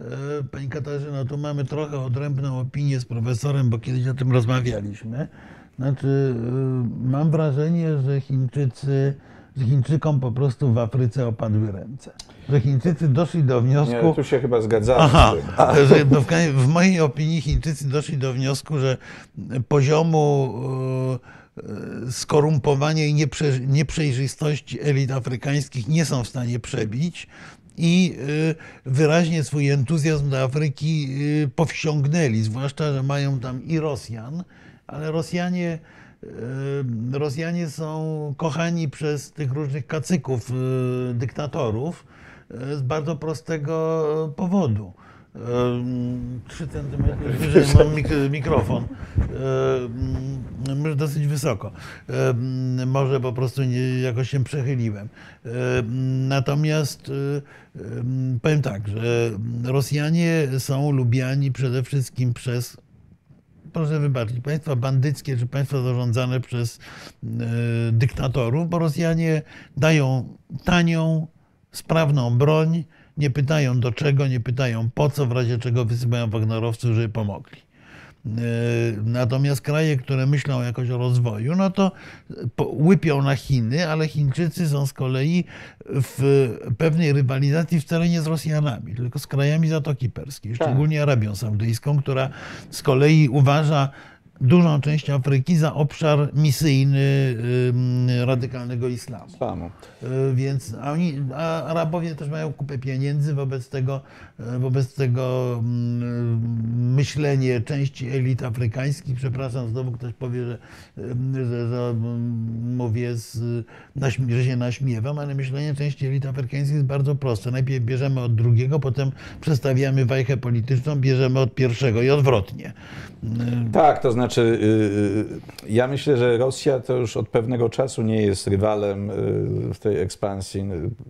Speaker 2: e, Pani Katarzyno, tu mamy trochę odrębną opinię z profesorem, bo kiedyś o tym rozmawialiśmy. Znaczy, e, mam wrażenie, że Chińczycy, że Chińczykom po prostu w Afryce opadły ręce. Że Chińczycy doszli do wniosku.
Speaker 3: Nie, tu się chyba zgadzamy.
Speaker 2: Aha, że no w, w mojej opinii Chińczycy doszli do wniosku, że poziomu e, e, skorumpowania i nieprze, nieprzejrzystości elit afrykańskich nie są w stanie przebić i e, wyraźnie swój entuzjazm do Afryki powściągnęli, zwłaszcza, że mają tam i Rosjan, ale Rosjanie Rosjanie są kochani przez tych różnych kacyków, dyktatorów z bardzo prostego powodu. Em, Trzy centymetry wyżej mam mik- mikrofon. Może dosyć wysoko. Może po prostu nie, jakoś się przechyliłem. Em, Natomiast em, powiem tak, że Rosjanie są lubiani przede wszystkim przez proszę wybaczyć, państwa bandyckie czy państwa zarządzane przez e, dyktatorów, bo Rosjanie dają tanią, sprawną broń, nie pytają do czego, nie pytają po co, w razie czego wysyłają Wagnerowców, żeby pomogli. E, Natomiast kraje, które myślą jakoś o rozwoju, no to po- łypią na Chiny, ale Chińczycy są z kolei w pewnej rywalizacji wcale nie z Rosjanami, tylko z krajami Zatoki Perskiej, szczególnie Arabią Saudyjską, która z kolei uważa dużą część Afryki za obszar misyjny radykalnego islamu.
Speaker 3: Samo.
Speaker 2: Y, Więc a oni, a Arabowie też mają kupę pieniędzy, wobec tego, y, wobec tego myślenie części elit afrykańskich, przepraszam, znowu ktoś powie, że, że, że mówię, z, że się naśmiewam, ale myślenie części elit afrykańskich jest bardzo proste. Najpierw bierzemy od drugiego, potem przestawiamy wajchę polityczną, bierzemy od pierwszego i odwrotnie. Y,
Speaker 3: Tak, to znaczy, y, y, ja myślę, że Rosja to już od pewnego czasu nie jest rywalem y, w tej ekspansji,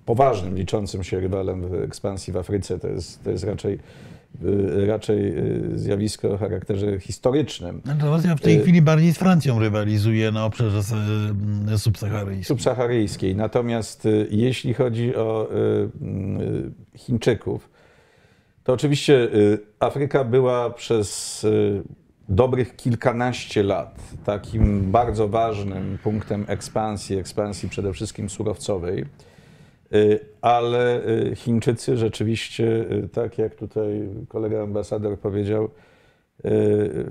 Speaker 3: poważnym, liczącym się rywalem w ekspansji w Afryce. To jest, to jest raczej, raczej zjawisko o charakterze historycznym.
Speaker 2: Znaczy Rosja w tej chwili bardziej z Francją rywalizuje na obszarze subsaharyjskim.
Speaker 3: subsaharyjskiej. Natomiast jeśli chodzi o Chińczyków, to oczywiście Afryka była przez dobrych kilkanaście lat takim bardzo ważnym punktem ekspansji, ekspansji przede wszystkim surowcowej. Y, Ale y, Chińczycy rzeczywiście, y, tak jak tutaj kolega ambasador powiedział,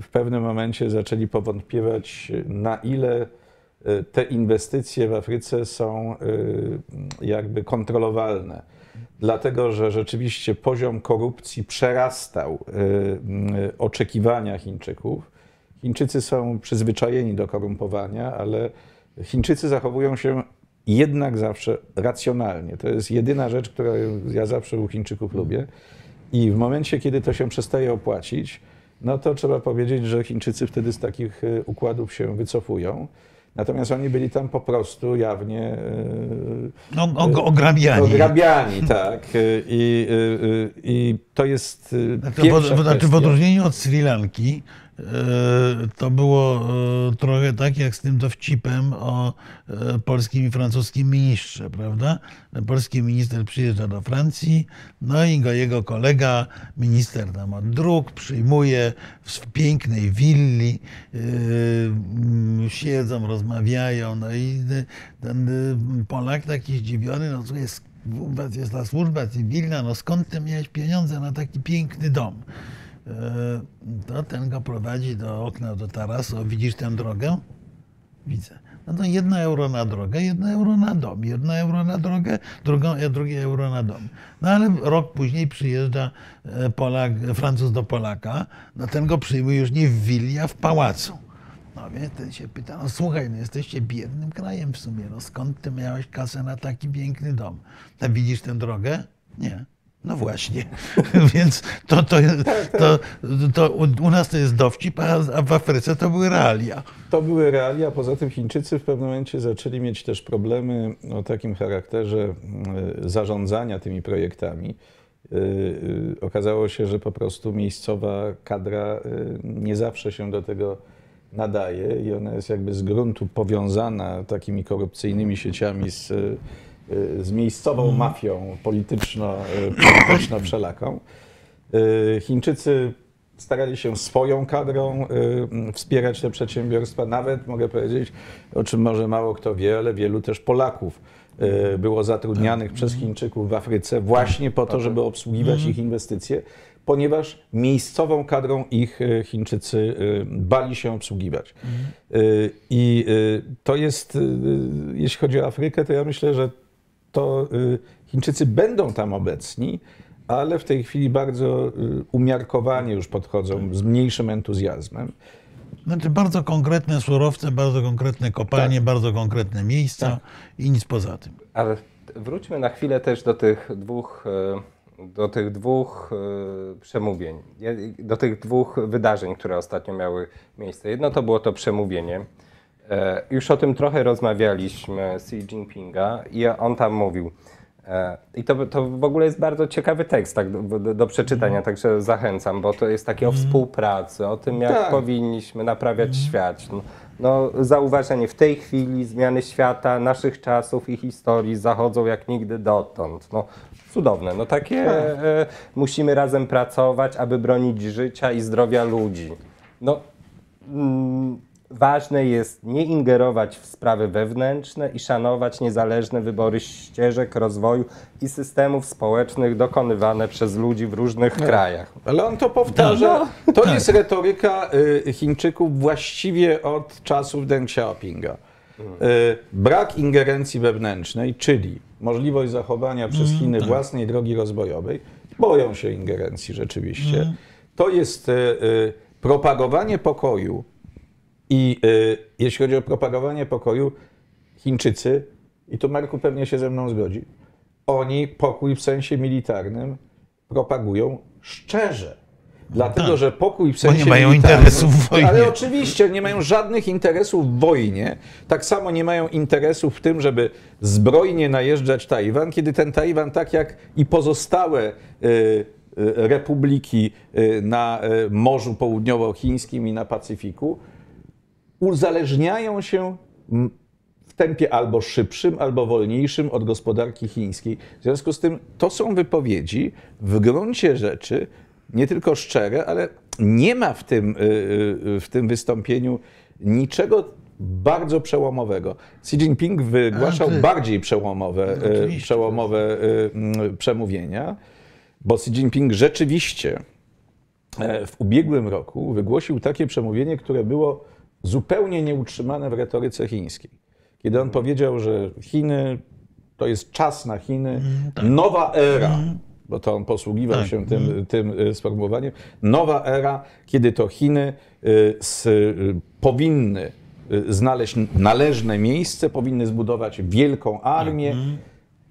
Speaker 3: w pewnym momencie zaczęli powątpiewać, na ile te inwestycje w Afryce są jakby kontrolowalne. Dlatego, że rzeczywiście poziom korupcji przerastał y, y, oczekiwania Chińczyków. Chińczycy są przyzwyczajeni do korumpowania, ale Chińczycy zachowują się jednak zawsze racjonalnie. To jest jedyna rzecz, którą ja zawsze u Chińczyków lubię. I w momencie, kiedy to się przestaje opłacić, no to trzeba powiedzieć, że Chińczycy wtedy z takich y, układów się wycofują. Natomiast oni byli tam po prostu jawnie y,
Speaker 2: No, ograbiani.
Speaker 3: ograbiani, tak. Y, I, y, I to jest y,
Speaker 2: Znaczy, w, znaczy w odróżnieniu od Sri Lanki, to było e, trochę tak jak z tym dowcipem o e, polskim i francuskim ministrze, prawda? Polski minister przyjeżdża do Francji, no i go jego kolega, minister tam od dróg, przyjmuje w pięknej willi, e, mm, siedzą, rozmawiają, no i ten Polak taki zdziwiony, no co jest, jest ta służba cywilna, no skąd ty miałeś pieniądze na taki piękny dom? To ten go prowadzi do okna, do tarasu. Widzisz tę drogę? Widzę. No to jedno euro na drogę, jedno euro na dom, jedno euro na drogę, drugą, drugie euro na dom. No ale rok później przyjeżdża e, Polak, Francuz do Polaka, no ten go przyjmuje już nie w willi, a w pałacu. No więc ten się pyta, no słuchaj, no jesteście biednym krajem w sumie, no skąd ty miałeś kasę na taki piękny dom? A widzisz tę drogę? Nie. No właśnie, więc to, to, to, to, u nas to jest dowcip, a w Afryce to były realia.
Speaker 3: To były realia, poza tym Chińczycy w pewnym momencie zaczęli mieć też problemy o takim charakterze y, zarządzania tymi projektami. Y, y, okazało się, że po prostu miejscowa kadra nie zawsze się do tego nadaje i ona jest jakby z gruntu powiązana takimi korupcyjnymi sieciami z z miejscową mhm. mafią polityczno, e, polityczno wszelaką. E, Chińczycy starali się swoją kadrą wspierać te przedsiębiorstwa. Nawet mogę powiedzieć, o czym może mało kto wie, ale wielu też Polaków było zatrudnianych tak. przez mhm. Chińczyków w Afryce właśnie po to, żeby obsługiwać mhm. ich inwestycje, ponieważ miejscową kadrą ich Chińczycy bali się obsługiwać. I to jest, jeśli chodzi o Afrykę, to ja myślę, że to y, Chińczycy będą tam obecni, ale w tej chwili bardzo y, umiarkowanie już podchodzą z mniejszym entuzjazmem.
Speaker 2: Znaczy bardzo konkretne surowce, bardzo konkretne kopalnie, tak. bardzo konkretne miejsca tak. i nic poza tym.
Speaker 1: Ale wróćmy na chwilę też do tych dwóch, y, do tych dwóch przemówień, do tych dwóch wydarzeń, które ostatnio miały miejsce. Jedno to było to przemówienie już o tym trochę rozmawialiśmy z Xi Jinpinga i on tam mówił. E, I to, to w ogóle jest bardzo ciekawy tekst tak, do, do, do przeczytania, mm. także zachęcam, bo to jest takie o mhm. współpracy, o tym, jak tak. powinniśmy naprawiać mm. świat. No, no, zauważenie, w tej chwili zmiany świata, naszych czasów i historii zachodzą jak nigdy dotąd. No, cudowne. No takie tak. e, musimy razem pracować, aby bronić życia i zdrowia ludzi. No, mm, ważne jest nie ingerować w sprawy wewnętrzne i szanować niezależne wybory ścieżek rozwoju i systemów społecznych dokonywane przez ludzi w różnych no, krajach.
Speaker 3: Ale on to powtarza. No, to tak. jest retoryka y, Chińczyków właściwie od czasów Deng Xiaopinga. Y, brak ingerencji wewnętrznej, czyli możliwość zachowania przez mm, Chiny tak. własnej drogi rozwojowej, boją się ingerencji rzeczywiście. Mm. To jest y, propagowanie pokoju i y, jeśli chodzi o propagowanie pokoju, Chińczycy, i tu Marku pewnie się ze mną zgodzi, oni pokój w sensie militarnym propagują szczerze. Dlatego, tak. że pokój w sensie.
Speaker 2: Bo nie mają interesów w wojnie.
Speaker 3: Ale oczywiście nie mają żadnych interesów w wojnie. Tak samo nie mają interesów w tym, żeby zbrojnie najeżdżać Tajwan, kiedy ten Tajwan, tak jak i pozostałe y, y, republiki y, na y, Morzu Południowochińskim i na Pacyfiku, uzależniają się w tempie albo szybszym, albo wolniejszym od gospodarki chińskiej. W związku z tym to są wypowiedzi w gruncie rzeczy nie tylko szczere, ale nie ma w tym, y, y, w tym wystąpieniu niczego bardzo przełomowego. Xi Jinping wygłaszał bardziej przełomowe, y, przełomowe przemówienia, bo Xi Jinping rzeczywiście e, w ubiegłym roku wygłosił takie przemówienie, które było zupełnie nieutrzymane w retoryce chińskiej. Kiedy on powiedział, że Chiny to jest czas na Chiny, mm, tak. nowa era, mm. bo to on posługiwał tak. się tym, mm. tym y, sformułowaniem, nowa era, kiedy to Chiny y, z, y, powinny znaleźć należne miejsce, powinny zbudować wielką armię. Mhm.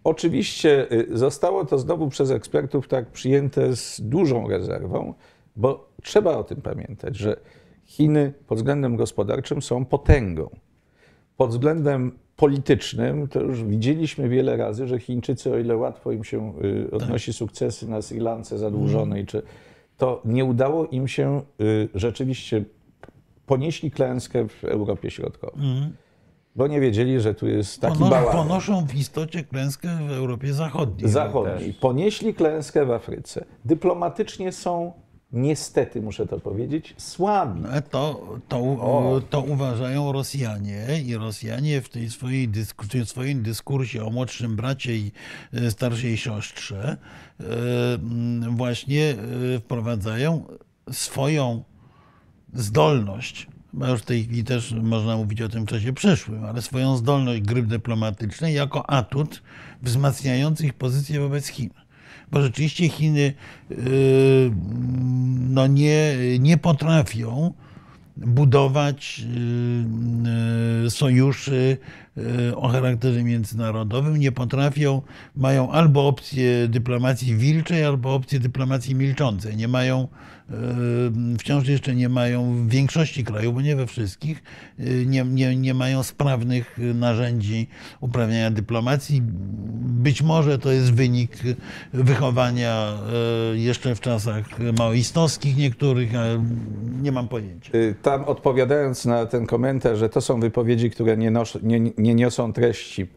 Speaker 3: Oczywiście zostało to znowu przez ekspertów tak przyjęte z dużą rezerwą, bo trzeba o tym pamiętać, że Chiny pod względem gospodarczym są potęgą. Pod względem politycznym to już widzieliśmy wiele razy, że Chińczycy, o ile łatwo im się y, odnosi tak. sukcesy na Sri Lance zadłużonej, mm. czy to nie udało im się y, rzeczywiście ponieśli klęskę w Europie Środkowej. Bo nie wiedzieli, że tu jest taki
Speaker 2: Pono,
Speaker 3: bałagan.
Speaker 2: ponoszą w istocie klęskę w Europie Zachodniej.
Speaker 3: Zachodniej. Ponieśli klęskę w Afryce. Dyplomatycznie są, niestety muszę to powiedzieć, słabi.
Speaker 2: No, To, to, to uważają Rosjanie i Rosjanie w tej swojej dysku, w swoim dyskursie o młodszym bracie i e, starszej siostrze e, właśnie e, wprowadzają swoją zdolność, bo już w tej chwili też można mówić o tym w czasie przeszłym, ale swoją zdolność gry dyplomatycznej jako atut wzmacniający ich pozycję wobec Chin. Bo rzeczywiście Chiny yy, no nie, nie potrafią budować yy, yy, sojuszy o charakterze międzynarodowym, nie potrafią, mają albo opcję dyplomacji wilczej, albo opcję dyplomacji milczącej. Nie mają, yy, wciąż jeszcze nie mają w większości krajów, bo nie we wszystkich, yy, nie, nie, nie mają sprawnych narzędzi uprawiania dyplomacji. Być może to jest wynik wychowania jeszcze w czasach maoistowskich niektórych, ale nie mam pojęcia.
Speaker 3: Y, Tam odpowiadając na ten komentarz, że to są wypowiedzi, które nie, nos, nie, nie niosą treści,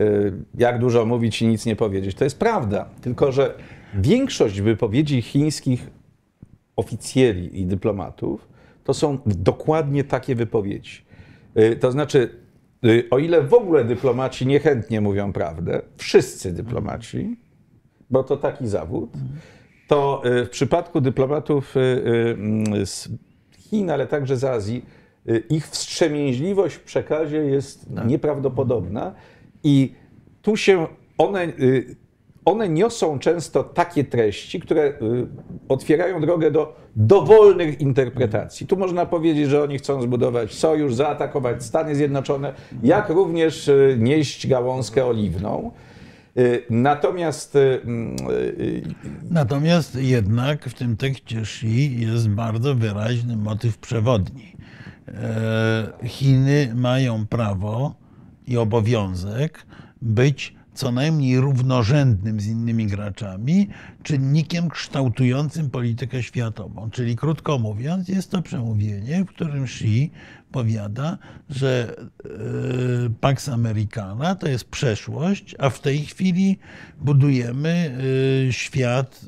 Speaker 3: y, jak dużo mówić i nic nie powiedzieć. To jest prawda, tylko że większość wypowiedzi chińskich oficjeli i dyplomatów to są dokładnie takie wypowiedzi. Y, To znaczy, y, o ile w ogóle dyplomaci niechętnie mówią prawdę, wszyscy dyplomaci, bo to taki zawód, to w przypadku dyplomatów y, z Chin, ale także z Azji, ich wstrzemięźliwość w przekazie jest nieprawdopodobna i tu się one, y, one niosą często takie treści, które y, otwierają drogę do dowolnych interpretacji. Tu można powiedzieć, że oni chcą zbudować sojusz, zaatakować Stany Zjednoczone, jak również y, nieść gałązkę oliwną. Y, Natomiast y, y,
Speaker 2: Natomiast jednak w tym tekście Xi jest bardzo wyraźny motyw przewodni. E, Chiny mają prawo i obowiązek być co najmniej równorzędnym z innymi graczami, czynnikiem kształtującym politykę światową. Czyli krótko mówiąc, jest to przemówienie, w którym Xi powiada, że e, Pax Americana to jest przeszłość, a w tej chwili budujemy e, świat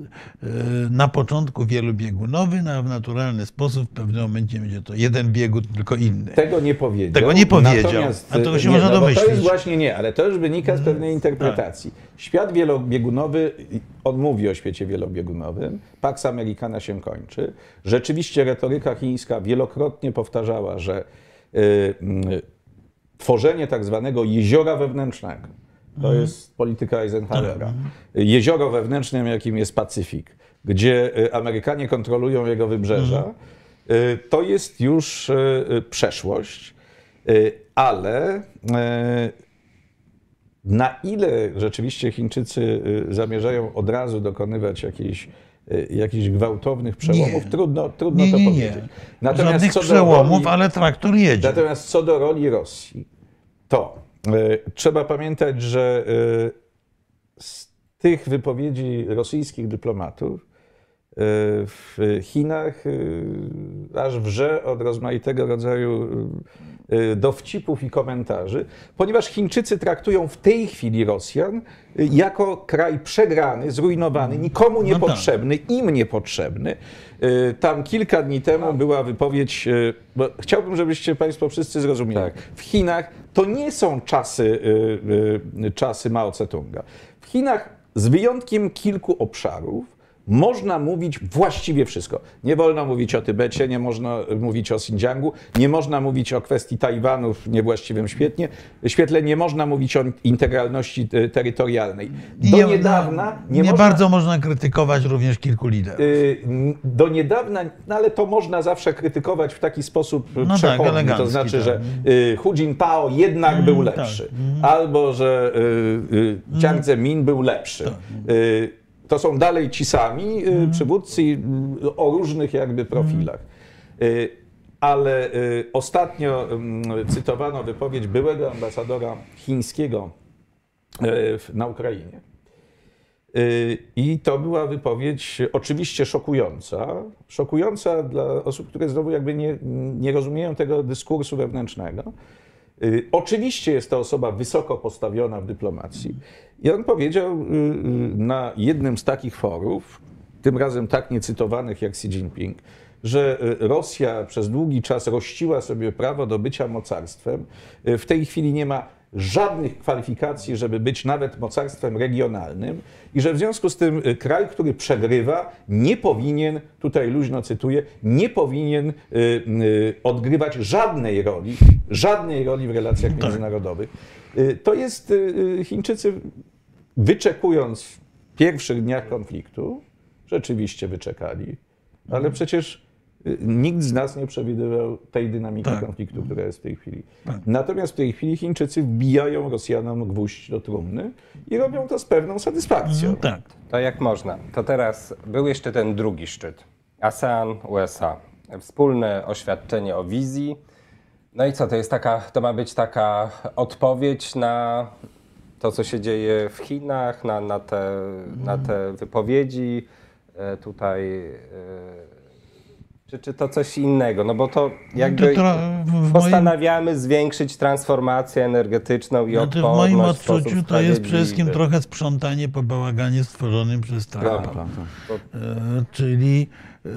Speaker 2: e, na początku wielobiegunowy, a w naturalny sposób w pewnym momencie będzie to jeden biegun, tylko inny.
Speaker 3: Tego nie powiedział.
Speaker 2: Tego nie powiedział.
Speaker 3: Natomiast,
Speaker 2: A tego się
Speaker 3: nie,
Speaker 2: można
Speaker 3: no bo To
Speaker 2: domyślić.
Speaker 3: jest właśnie nie, ale to już wynika z pewnej interpretacji. Świat wielobiegunowy, on mówi o świecie wielobiegunowym, Pax Americana się kończy. Rzeczywiście retoryka chińska wielokrotnie powtarzała, że tworzenie tak zwanego jeziora wewnętrznego, to jest polityka Eisenhowera, jezioro wewnętrznym, jakim jest Pacyfik, gdzie y, Amerykanie kontrolują jego wybrzeża, y, to jest już y, y, przeszłość, y, ale y, na ile rzeczywiście Chińczycy y, zamierzają od razu dokonywać jakichś, y, jakichś gwałtownych przełomów,
Speaker 2: Nie.
Speaker 3: trudno, trudno
Speaker 2: Nie,
Speaker 3: to
Speaker 2: nie,
Speaker 3: powiedzieć.
Speaker 2: nie. Żadnych
Speaker 3: co
Speaker 2: przełomów,
Speaker 3: roli-
Speaker 2: ale traktor jedzie.
Speaker 3: Natomiast co do roli Rosji, to y, trzeba pamiętać, że y, z tych wypowiedzi rosyjskich dyplomatów y, w Chinach y, aż wrze od rozmaitego rodzaju y, y, dowcipów i komentarzy, ponieważ Chińczycy traktują w tej chwili Rosjan jako kraj przegrany, zrujnowany, nikomu
Speaker 2: No tak.
Speaker 3: niepotrzebny, im niepotrzebny. Tam kilka dni temu była wypowiedź, bo chciałbym, żebyście Państwo wszyscy zrozumieli.
Speaker 1: Tak.
Speaker 3: W Chinach to nie są czasy, czasy Mao Tse-tunga. W Chinach z wyjątkiem kilku obszarów można mówić właściwie wszystko. Nie wolno mówić o Tybecie, nie można mówić o Xinjiangu, nie można mówić o kwestii Tajwanu w niewłaściwym świetle, świetle nie można mówić o integralności y, terytorialnej. Do
Speaker 2: nie-
Speaker 3: niedawna
Speaker 2: nie,
Speaker 3: nie, można...
Speaker 2: bardzo można krytykować również kilku liderów.
Speaker 3: Y, Do niedawna, no ale to można zawsze krytykować w taki sposób
Speaker 2: No tak,
Speaker 3: przechodni. to
Speaker 2: elegancki,
Speaker 3: znaczy,
Speaker 2: tak.
Speaker 3: że y, Hu Jintao jednak był
Speaker 2: tak.
Speaker 3: lepszy. Albo, że y, y, Jiang Zemin był lepszy.
Speaker 2: Tak.
Speaker 3: To są dalej ci sami y, przywódcy y, o różnych jakby profilach. Y, Ale ostatnio cytowano wypowiedź byłego ambasadora chińskiego na Ukrainie I to była wypowiedź oczywiście szokująca. Szokująca dla osób, które znowu jakby nie, nie rozumieją tego dyskursu wewnętrznego. Y, Oczywiście jest to osoba wysoko postawiona w dyplomacji. I on powiedział y, y, na jednym z takich forów, tym razem tak niecytowanych jak Xi Jinping, że Rosja przez długi czas rościła sobie prawo do bycia mocarstwem. W tej chwili nie ma żadnych kwalifikacji, żeby być nawet mocarstwem regionalnym i że w związku z tym y, kraj, który przegrywa, nie powinien, tutaj luźno cytuję, nie powinien y, y, odgrywać żadnej roli, żadnej roli w relacjach międzynarodowych. Y, To jest, Chińczycy wyczekując w pierwszych dniach konfliktu, rzeczywiście wyczekali, ale przecież nikt z nas nie przewidywał tej dynamiki
Speaker 2: Tak.
Speaker 3: konfliktu, która jest w tej chwili. Natomiast w tej chwili Chińczycy wbijają Rosjanom gwóźdź do trumny i robią to z pewną satysfakcją.
Speaker 2: Tak.
Speaker 1: To jak można? To teraz był jeszcze ten drugi szczyt. ASEAN, USA. Wspólne oświadczenie o wizji. No i co, to jest taka, to ma być taka odpowiedź na to, co się dzieje w Chinach, na, na, te, na te wypowiedzi e, tutaj. e, Czy, czy to coś innego? No bo to jakby
Speaker 2: To w moim-
Speaker 1: postanawiamy zwiększyć transformację energetyczną i
Speaker 2: Znaczy
Speaker 1: odporność
Speaker 2: moim
Speaker 1: w sposób
Speaker 2: odczuciu to jest przede wszystkim trochę sprzątanie po bałaganie stworzonym przez Trumpa. E, czyli e,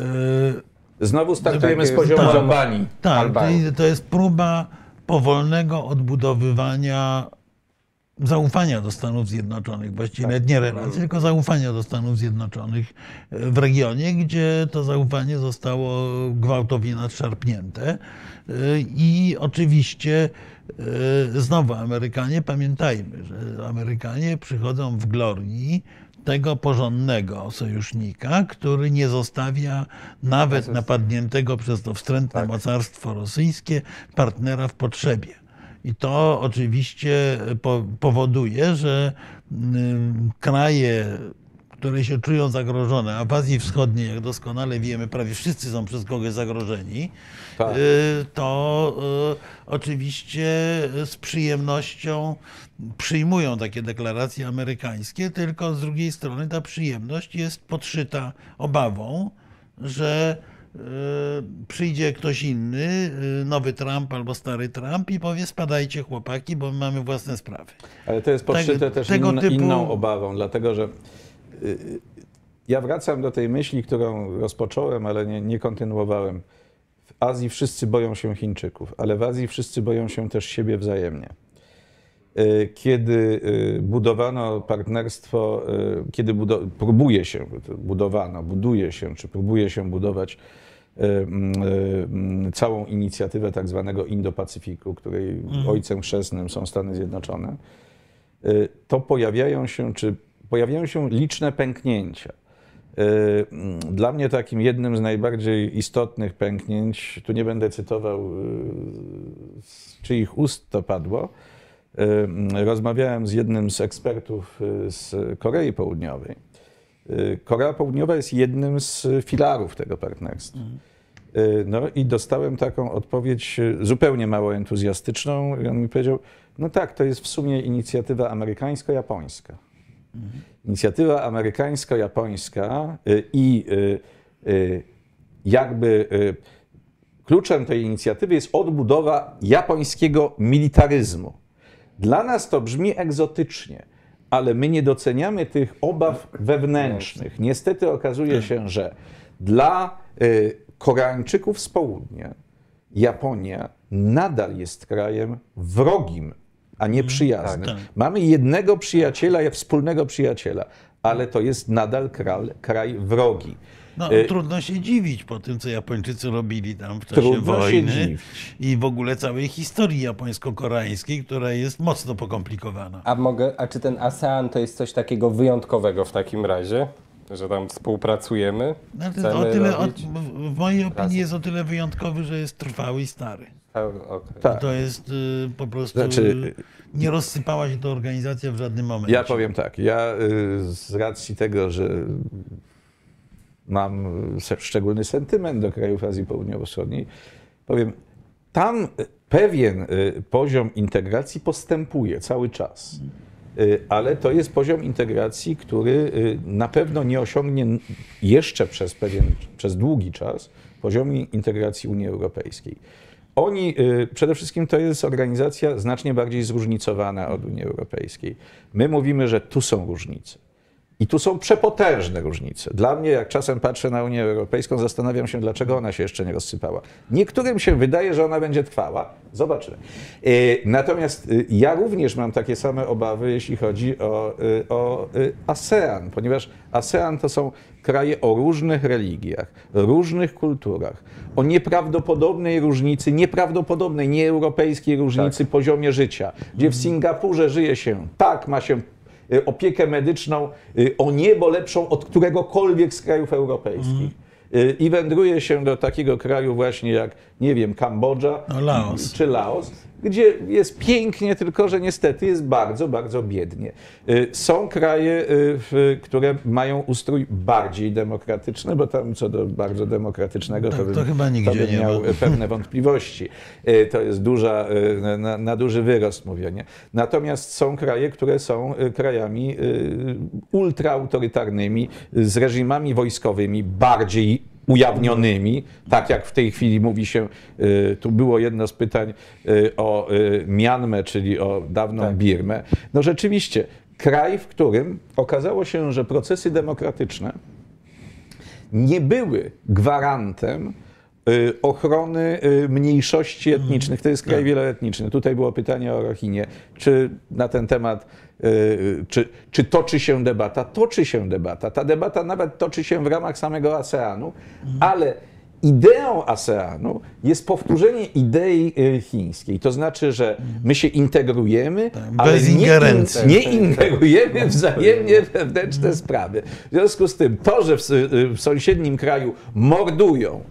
Speaker 3: Znowu startujemy z
Speaker 1: Tak,
Speaker 3: poziomu
Speaker 1: tak.
Speaker 3: Albanii.
Speaker 2: tak,
Speaker 1: Albanii.
Speaker 2: to jest próba powolnego odbudowywania zaufania do Stanów Zjednoczonych, właściwie nawet nie relacji, tylko zaufania do Stanów Zjednoczonych e, w regionie, gdzie to zaufanie zostało gwałtownie nadszarpnięte. E, I oczywiście e, znowu Amerykanie, pamiętajmy, że Amerykanie przychodzą w glorii tego porządnego sojusznika, który nie zostawia nawet napadniętego przez to wstrętne mocarstwo rosyjskie partnera w potrzebie. I to oczywiście po, powoduje, że mm, kraje, które się czują zagrożone, a w Azji Wschodniej, jak doskonale wiemy, prawie wszyscy są przez kogoś zagrożeni,
Speaker 3: Tak.
Speaker 2: y, to y, oczywiście z przyjemnością przyjmują takie deklaracje amerykańskie, tylko z drugiej strony ta przyjemność jest podszyta obawą, że przyjdzie ktoś inny, y, nowy Trump albo stary Trump i powie spadajcie chłopaki, bo my mamy własne sprawy.
Speaker 3: Ale to jest podszyte
Speaker 2: Tego-
Speaker 3: też
Speaker 2: typu-
Speaker 3: inną obawą, dlatego że y, y, ja wracam do tej myśli, którą rozpocząłem, ale nie, nie kontynuowałem. W Azji wszyscy boją się Chińczyków, ale w Azji wszyscy boją się też siebie wzajemnie. Y, Kiedy y, budowano partnerstwo, y, kiedy budo- próbuje się, budowano, buduje się, czy próbuje się budować mm, całą inicjatywę tak zwanego Indo-Pacyfiku, której ojcem chrzestnym są Stany Zjednoczone, to pojawiają się, czy pojawiają się liczne pęknięcia. Mm, Dla mnie takim jednym z najbardziej istotnych pęknięć, tu nie będę cytował z czyich ust to padło, rozmawiałem z jednym z ekspertów y, z Korei Południowej. Y, Korea Południowa jest jednym z filarów tego partnerstwa. Y, No i dostałem taką odpowiedź y, zupełnie mało entuzjastyczną. I on mi powiedział, no tak, to jest w sumie inicjatywa amerykańsko-japońska. Inicjatywa amerykańsko-japońska y, i y, y, jakby y, kluczem tej inicjatywy jest odbudowa japońskiego militaryzmu. Dla nas to brzmi egzotycznie, ale my nie doceniamy tych obaw wewnętrznych. Niestety okazuje się, że dla y, Koreańczyków z południa Japonia nadal jest krajem wrogim, a nie przyjaznym.
Speaker 2: tak.
Speaker 3: Mamy jednego przyjaciela, wspólnego przyjaciela, ale to jest nadal kraj, kraj wrogi.
Speaker 2: No,
Speaker 3: Y,
Speaker 2: trudno się dziwić po tym, co Japończycy robili tam w czasie
Speaker 3: Trudno
Speaker 2: wojny i w ogóle całej historii japońsko-koreańskiej, która jest mocno pokomplikowana.
Speaker 1: A mogę, a czy ten ASEAN to jest coś takiego wyjątkowego w takim razie? Że tam współpracujemy?
Speaker 2: Znaczy,
Speaker 1: Chcemy
Speaker 2: o tyle, o, w- mojej opinii jest o tyle wyjątkowy, że jest trwały i stary.
Speaker 1: A, okej.
Speaker 3: Tak.
Speaker 2: To jest y, po prostu.
Speaker 3: Znaczy-
Speaker 2: nie rozsypała się ta organizacja w żadnym momencie.
Speaker 3: Ja powiem tak, ja y, z racji tego, że mam szczególny sentyment do krajów Azji Południowo-Wschodniej, powiem, tam y, pewien y, poziom integracji postępuje cały czas. y, ale to jest poziom integracji, który na pewno nie osiągnie jeszcze przez pewien, przez długi czas poziomu integracji Unii Europejskiej. Oni, przede wszystkim to jest organizacja znacznie bardziej zróżnicowana od Unii Europejskiej. My mówimy, że tu są różnice. I tu są przepotężne różnice. Dla mnie, jak czasem patrzę na Unię Europejską, zastanawiam się, dlaczego ona się jeszcze nie rozsypała. Niektórym się wydaje, że ona będzie trwała. Zobaczymy. Y, Natomiast y, ja również mam takie same obawy, jeśli chodzi o, y, o ASEAN, ponieważ ASEAN to są kraje o różnych religiach, różnych kulturach, o nieprawdopodobnej różnicy, nieprawdopodobnej, nieeuropejskiej różnicy poziomie życia, gdzie w Singapurze żyje się tak, ma się opiekę medyczną y, o niebo lepszą od któregokolwiek z krajów europejskich. Y, I wędruje się do takiego kraju właśnie jak, nie wiem, Kambodża
Speaker 2: No, Laos.
Speaker 3: czy Laos, gdzie jest pięknie, tylko że niestety jest bardzo, bardzo biednie. Y, Są kraje, y, które mają ustrój bardziej demokratyczny, bo tam co do bardzo demokratycznego
Speaker 2: Tak,
Speaker 3: to, bym,
Speaker 2: to chyba nigdzie
Speaker 3: bym
Speaker 2: nie
Speaker 3: miał
Speaker 2: ma.
Speaker 3: pewne wątpliwości. Y, To jest duża, na, na duży wyrost mówienie. Natomiast są kraje, które są krajami ultraautorytarnymi, z reżimami wojskowymi bardziej ujawnionymi, tak jak w tej chwili mówi się, y, tu było jedno z pytań y, o y, Mianmę, czyli o dawną
Speaker 1: Tak.
Speaker 3: Birmę. No rzeczywiście, kraj, w którym okazało się, że procesy demokratyczne nie były gwarantem ochrony mniejszości etnicznych. To jest kraj wieloetniczny. Tutaj było pytanie o Rohinie. Czy na ten temat, czy, czy toczy się debata? Toczy się debata. Ta debata nawet toczy się w ramach samego ASEANu, ale ideą ASEANu jest powtórzenie idei y, chińskiej. To znaczy, że my się integrujemy, ale
Speaker 2: bez
Speaker 3: nie, in- nie ingerujemy wzajemnie wewnętrzne sprawy. W związku z tym to, że w, s- w sąsiednim kraju mordują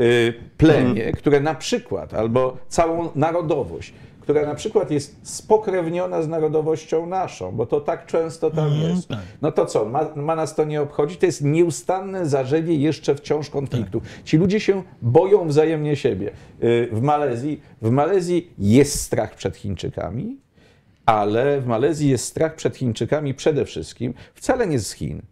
Speaker 3: y, plemię, które na przykład, albo całą narodowość, która na przykład jest spokrewniona z narodowością naszą, bo to tak często tam jest.
Speaker 2: tak.
Speaker 3: No to co, ma, ma nas to nie obchodzić? To jest nieustanne zarzewie jeszcze wciąż konfliktu. Ci ludzie się boją wzajemnie siebie. Y, W Malezji, w Malezji jest strach przed Chińczykami, ale w Malezji jest strach przed Chińczykami przede wszystkim wcale nie z Chin,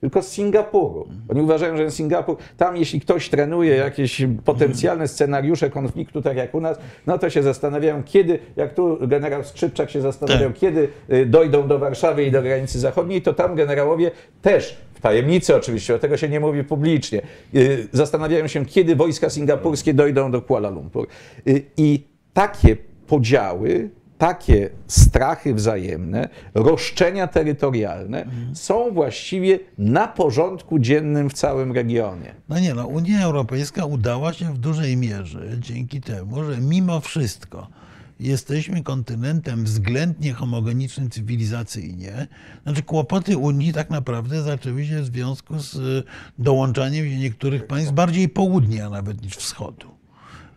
Speaker 3: tylko z Singapuru. Oni uważają, że Singapur, tam jeśli ktoś trenuje jakieś potencjalne scenariusze konfliktu, tak jak u nas, no to się zastanawiają, kiedy, jak tu generał Skrzypczak się zastanawiał,
Speaker 2: Tak.
Speaker 3: kiedy y, dojdą do Warszawy i do granicy zachodniej, to tam generałowie też w tajemnicy oczywiście, o tego się nie mówi publicznie, y, zastanawiają się, kiedy wojska singapurskie dojdą do Kuala Lumpur. Y, I takie podziały, takie strachy wzajemne, roszczenia terytorialne są właściwie na porządku dziennym w całym regionie.
Speaker 2: No nie, no Unia Europejska udała się w dużej mierze dzięki temu, że mimo wszystko jesteśmy kontynentem względnie homogenicznym cywilizacyjnie. Znaczy kłopoty Unii tak naprawdę zaczęły się w związku z dołączaniem się niektórych państw bardziej południa nawet niż wschodu.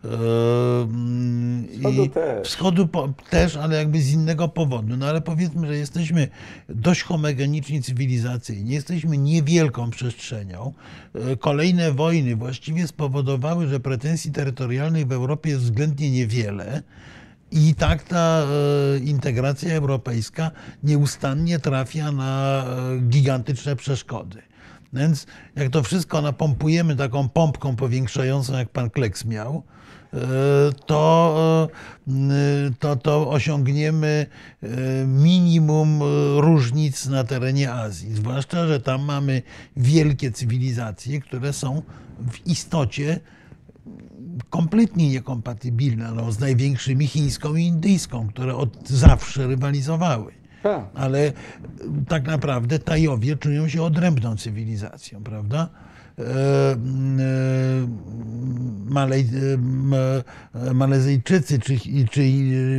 Speaker 2: Ehm,
Speaker 3: Wschodu też.
Speaker 2: Wschodu po, też, ale jakby z innego powodu. No ale powiedzmy, że jesteśmy dość homogeniczni cywilizacyjnie, jesteśmy niewielką przestrzenią. E, Kolejne wojny właściwie spowodowały, że pretensji terytorialnych w Europie jest względnie niewiele. I tak ta e, integracja europejska nieustannie trafia na e, gigantyczne przeszkody. Więc jak to wszystko napompujemy taką pompką powiększającą, jak pan Kleks miał, to, e, to, to osiągniemy e, minimum e, różnic na terenie Azji. Zwłaszcza, że tam mamy wielkie cywilizacje, które są w istocie kompletnie niekompatybilne no, z największymi chińską i indyjską, które od zawsze rywalizowały.
Speaker 3: Tak.
Speaker 2: Ale e, tak naprawdę Tajowie czują się odrębną cywilizacją, prawda? E, e, Malej, e, Malezyjczycy czy, czy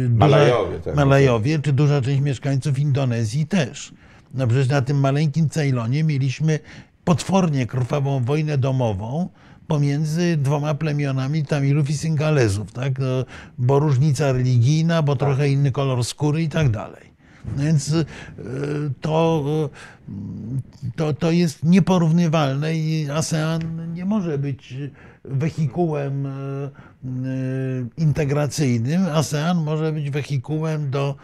Speaker 2: duża,
Speaker 3: Malajowie, tak.
Speaker 2: Malajowie, czy duża część mieszkańców Indonezji też. No przecież na tym maleńkim Ceylonie mieliśmy potwornie krwawą wojnę domową pomiędzy dwoma plemionami Tamilów i Singalezów, tak? No, bo różnica religijna, bo trochę inny kolor skóry i tak dalej. No więc y, to, y, to, to jest nieporównywalne i ASEAN nie może być wehikułem e, integracyjnym. ASEAN może być wehikułem do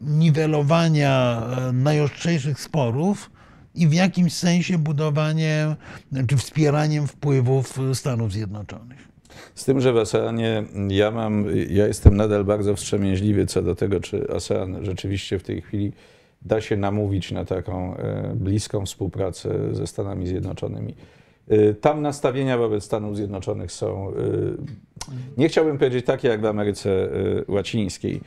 Speaker 2: niwelowania najostrzejszych sporów i w jakimś sensie budowaniem czy wspieraniem wpływów Stanów Zjednoczonych.
Speaker 3: Z tym, że w ASEANie ja mam, ja jestem nadal bardzo wstrzemięźliwy co do tego, czy ASEAN rzeczywiście w tej chwili da się namówić na taką e, bliską współpracę ze Stanami Zjednoczonymi. E, Tam nastawienia wobec Stanów Zjednoczonych są, e, nie chciałbym powiedzieć takie jak w Ameryce Łacińskiej,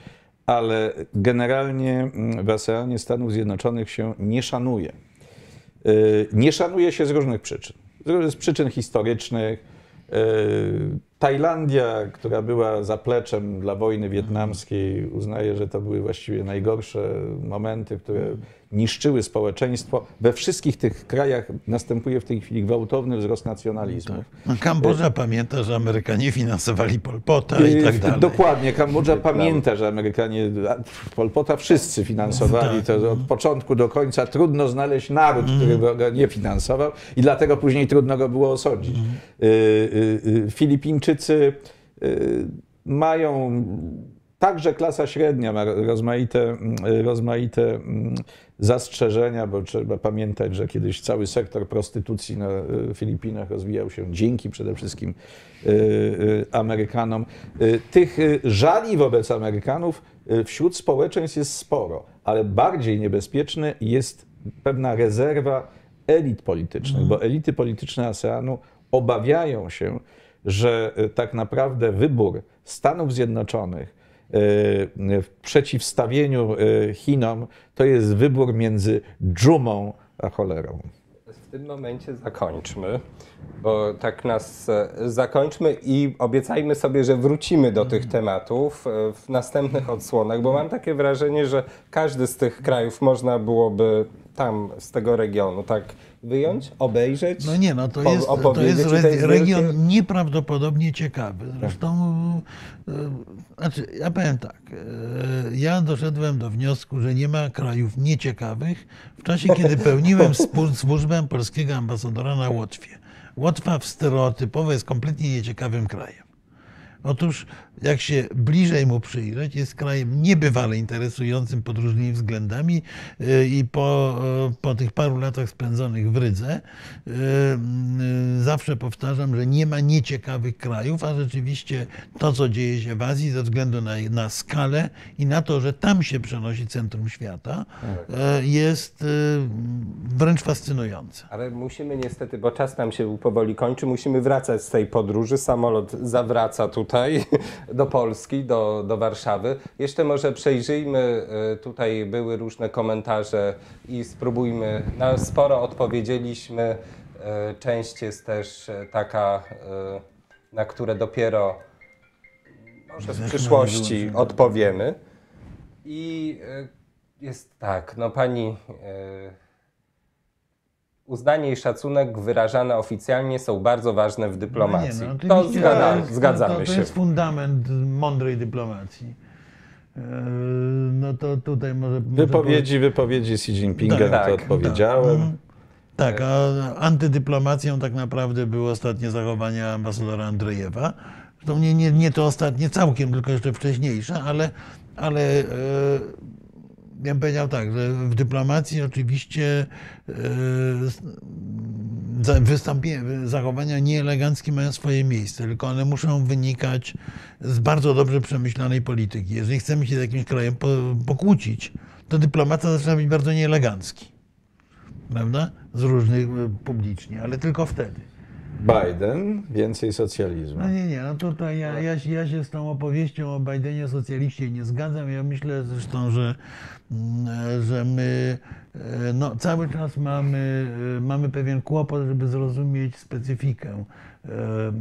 Speaker 3: ale generalnie mm, w ASEANie Stanów Zjednoczonych się nie szanuje. Nie szanuje się z różnych przyczyn. Z przyczyn historycznych. E, Tajlandia, która była zapleczem dla wojny wietnamskiej, uznaje, że to były właściwie najgorsze momenty, które niszczyły społeczeństwo. We wszystkich tych krajach następuje w tej chwili gwałtowny wzrost nacjonalizmu.
Speaker 2: No, Kambodża pamięta, że Amerykanie finansowali Pol Pota i tak
Speaker 3: Yy,
Speaker 2: dalej.
Speaker 3: Dokładnie. Kambodża pamięta, że Amerykanie a, Pol Pota wszyscy finansowali.
Speaker 2: Tak.
Speaker 3: To od początku do końca trudno znaleźć naród, który go nie finansował i dlatego później trudno go było osądzić. Yy, yy, Filipińczycy mają Także klasa średnia ma rozmaite, mm, rozmaite mm, zastrzeżenia, bo trzeba pamiętać, że kiedyś cały sektor prostytucji na y, Filipinach rozwijał się dzięki przede wszystkim y, y, Amerykanom. Tych żali wobec Amerykanów wśród społeczeństw jest sporo, ale bardziej niebezpieczne jest pewna rezerwa elit politycznych, bo elity polityczne ASEANu obawiają się, że tak naprawdę wybór Stanów Zjednoczonych w przeciwstawieniu y, Chinom to jest wybór między dżumą a cholerą.
Speaker 1: W tym momencie zakończmy, bo tak nas e, zakończmy i obiecajmy sobie, że wrócimy do tych tematów e, w następnych odsłonach, bo mam takie wrażenie, że każdy z tych krajów można byłoby tam z tego regionu tak wyjąć, obejrzeć.
Speaker 2: No nie, no to jest, to jest
Speaker 1: to
Speaker 2: re-
Speaker 1: jest
Speaker 2: region
Speaker 1: wielkie-
Speaker 2: nieprawdopodobnie ciekawy. Zresztą, e, znaczy, ja powiem tak, e, ja doszedłem do wniosku, że nie ma krajów nieciekawych w czasie, kiedy pełniłem służbę polskiego ambasadora na Łotwie. Łotwa w stereotypowo jest kompletnie nieciekawym krajem. Otóż, jak się bliżej mu przyjrzeć, jest krajem niebywale interesującym pod różnymi względami y, i po, y, po tych paru latach spędzonych w Rydze y, zawsze powtarzam, że nie ma nieciekawych krajów, a rzeczywiście to, co dzieje się w Azji ze względu na, na skalę i na to, że tam się przenosi centrum świata, y, jest wręcz fascynujące.
Speaker 1: Ale musimy niestety, bo czas nam się powoli kończy, musimy wracać z tej podróży. Samolot zawraca tutaj do Polski, do, do Warszawy. Jeszcze może przejrzyjmy, y, tutaj były różne komentarze i spróbujmy, na sporo odpowiedzieliśmy. Y, Część jest też y, taka, na które dopiero może w przyszłości odpowiemy. I jest tak, no pani... Uznanie i szacunek wyrażane oficjalnie są bardzo ważne w dyplomacji.
Speaker 2: No nie, no,
Speaker 1: to zgadzamy
Speaker 2: to, to
Speaker 1: się.
Speaker 2: jest fundament mądrej dyplomacji. E, No to tutaj może. może
Speaker 3: Wypowiedzi, wypowiedzi Xi Jinpinga,
Speaker 1: Tak,
Speaker 3: na
Speaker 1: tak,
Speaker 3: to odpowiedziałem.
Speaker 2: Mhm. Tak, a antydyplomacją tak naprawdę były ostatnie zachowania ambasadora Andrzejewa. Zresztą nie, nie, nie to ostatnie całkiem, tylko jeszcze wcześniejsze, ale, ale e, ja bym powiedział tak, że w dyplomacji oczywiście e, zachowania nieeleganckie mają swoje miejsce, tylko one muszą wynikać z bardzo dobrze przemyślanej polityki. Jeżeli chcemy się z jakimś krajem po, pokłócić, to dyplomata zaczyna być bardzo nieelegancki prawda? Z różnych e, publicznie, ale tylko wtedy.
Speaker 3: Biden, więcej socjalizmu.
Speaker 2: No nie, nie, no tutaj ja, ja, się- ja się z tą opowieścią o Bidenie socjaliście nie zgadzam. Ja myślę zresztą, że, że my e, no, cały czas mamy, e, mamy pewien kłopot, żeby zrozumieć specyfikę e, e,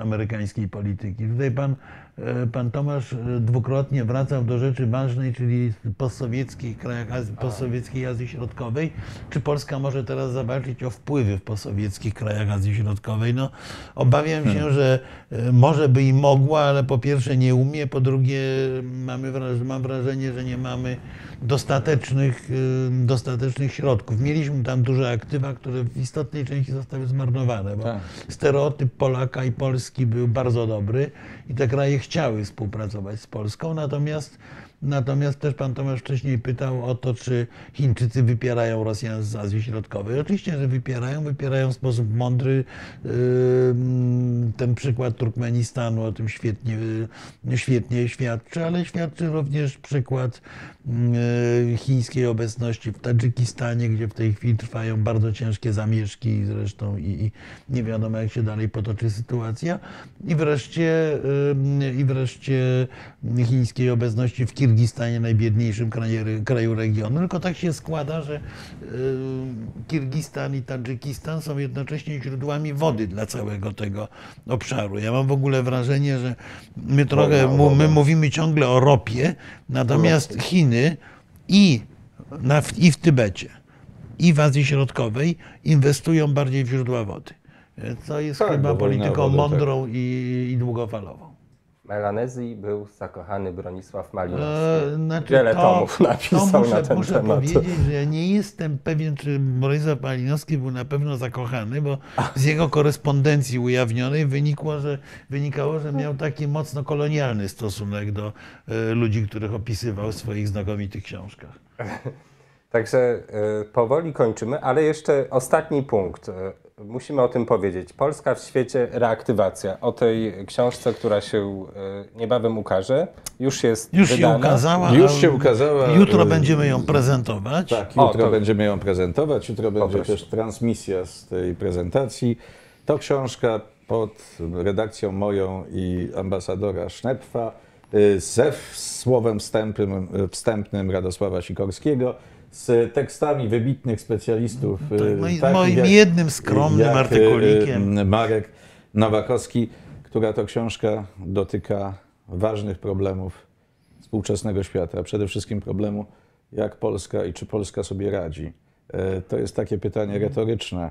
Speaker 2: amerykańskiej polityki. Tutaj pan, e, pan Tomasz e, dwukrotnie wracał do rzeczy ważnej, czyli postsowieckich krajach Azji, postsowieckiej Azji Środkowej. Czy Polska może teraz zawalczyć o wpływy w postsowieckich krajach Azji Środkowej? No, obawiam się, że e, może by i mogła, ale po pierwsze nie umie, po drugie mamy mam wrażenie, że nie mamy dostatecznych, dostatecznych środków. Mieliśmy tam duże aktywa, które w istotnej części zostały zmarnowane, bo
Speaker 3: Tak.
Speaker 2: stereotyp Polaka i Polski był bardzo dobry i te kraje chciały współpracować z Polską, natomiast Natomiast też pan Tomasz wcześniej pytał o to, czy Chińczycy wypierają Rosjan z Azji Środkowej. Oczywiście, że wypierają, wypierają w sposób mądry. Ten przykład Turkmenistanu o tym świetnie, świetnie świadczy, ale świadczy również przykład chińskiej obecności w Tadżykistanie, gdzie w tej chwili trwają bardzo ciężkie zamieszki zresztą i, i nie wiadomo, jak się dalej potoczy sytuacja. I wreszcie, ym, i wreszcie chińskiej obecności w Kirgistanie, najbiedniejszym kraju, kraju regionu. Tylko tak się składa, że ym, Kirgistan i Tadżykistan są jednocześnie źródłami wody dla całego tego obszaru. Ja mam w ogóle wrażenie, że my trochę my mówimy ciągle o ropie, natomiast Chiny i, na, i w Tybecie, i w Azji Środkowej inwestują bardziej w źródła wody. To jest
Speaker 3: Tak,
Speaker 2: chyba polityką
Speaker 3: wodę,
Speaker 2: mądrą i, i długofalową.
Speaker 1: Melanezji był zakochany Bronisław Malinowski.
Speaker 2: E, znaczy
Speaker 1: Wiele
Speaker 2: to,
Speaker 1: tomów napisał
Speaker 2: to muszę,
Speaker 1: na ten
Speaker 2: muszę
Speaker 1: temat.
Speaker 2: powiedzieć, że ja nie jestem pewien, czy Bronisław Malinowski był na pewno zakochany, bo z jego korespondencji ujawnionej wynikło, że, wynikało, że miał taki mocno kolonialny stosunek do e, ludzi, których opisywał w swoich znakomitych książkach.
Speaker 1: Także y, powoli kończymy, ale jeszcze ostatni punkt. Musimy o tym powiedzieć. Polska w świecie reaktywacja. O tej książce, która się y, niebawem ukaże, już jest
Speaker 2: Już się
Speaker 1: wydana.
Speaker 2: ukazała.
Speaker 3: Już się ukazała,
Speaker 2: Jutro
Speaker 3: e,
Speaker 2: będziemy ją prezentować.
Speaker 3: Tak,
Speaker 1: O,
Speaker 3: jutro
Speaker 1: to-
Speaker 3: będziemy ją prezentować, jutro będzie
Speaker 1: Poproszę.
Speaker 3: też transmisja z tej prezentacji. To książka pod redakcją moją i ambasadora Sznepfa, y, ze słowem wstępnym, wstępnym Radosława Sikorskiego, z tekstami wybitnych specjalistów. y,
Speaker 2: Tak, no i
Speaker 3: takich
Speaker 2: moim
Speaker 3: jak-
Speaker 2: jednym skromnym
Speaker 3: jak, y,
Speaker 2: artykulikiem.
Speaker 3: y, Marek Nowakowski, która to książka dotyka ważnych problemów współczesnego świata, przede wszystkim problemu, jak Polska i czy Polska sobie radzi. E, To jest takie pytanie retoryczne.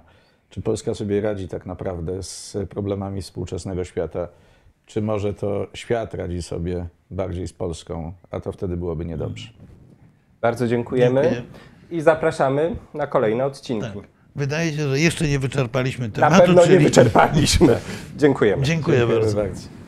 Speaker 3: Czy Polska sobie radzi tak naprawdę z problemami współczesnego świata? Czy może to świat radzi sobie bardziej z Polską, a to wtedy byłoby niedobrze.
Speaker 1: Bardzo dziękujemy
Speaker 2: Dziękuję.
Speaker 1: i zapraszamy na kolejne odcinki.
Speaker 2: Tak. Wydaje się, że jeszcze nie wyczerpaliśmy
Speaker 1: Na
Speaker 2: tematu,
Speaker 1: pewno nie
Speaker 2: czyli
Speaker 1: wyczerpaliśmy. Dziękujemy.
Speaker 2: Dziękuję bardzo.
Speaker 3: bardzo.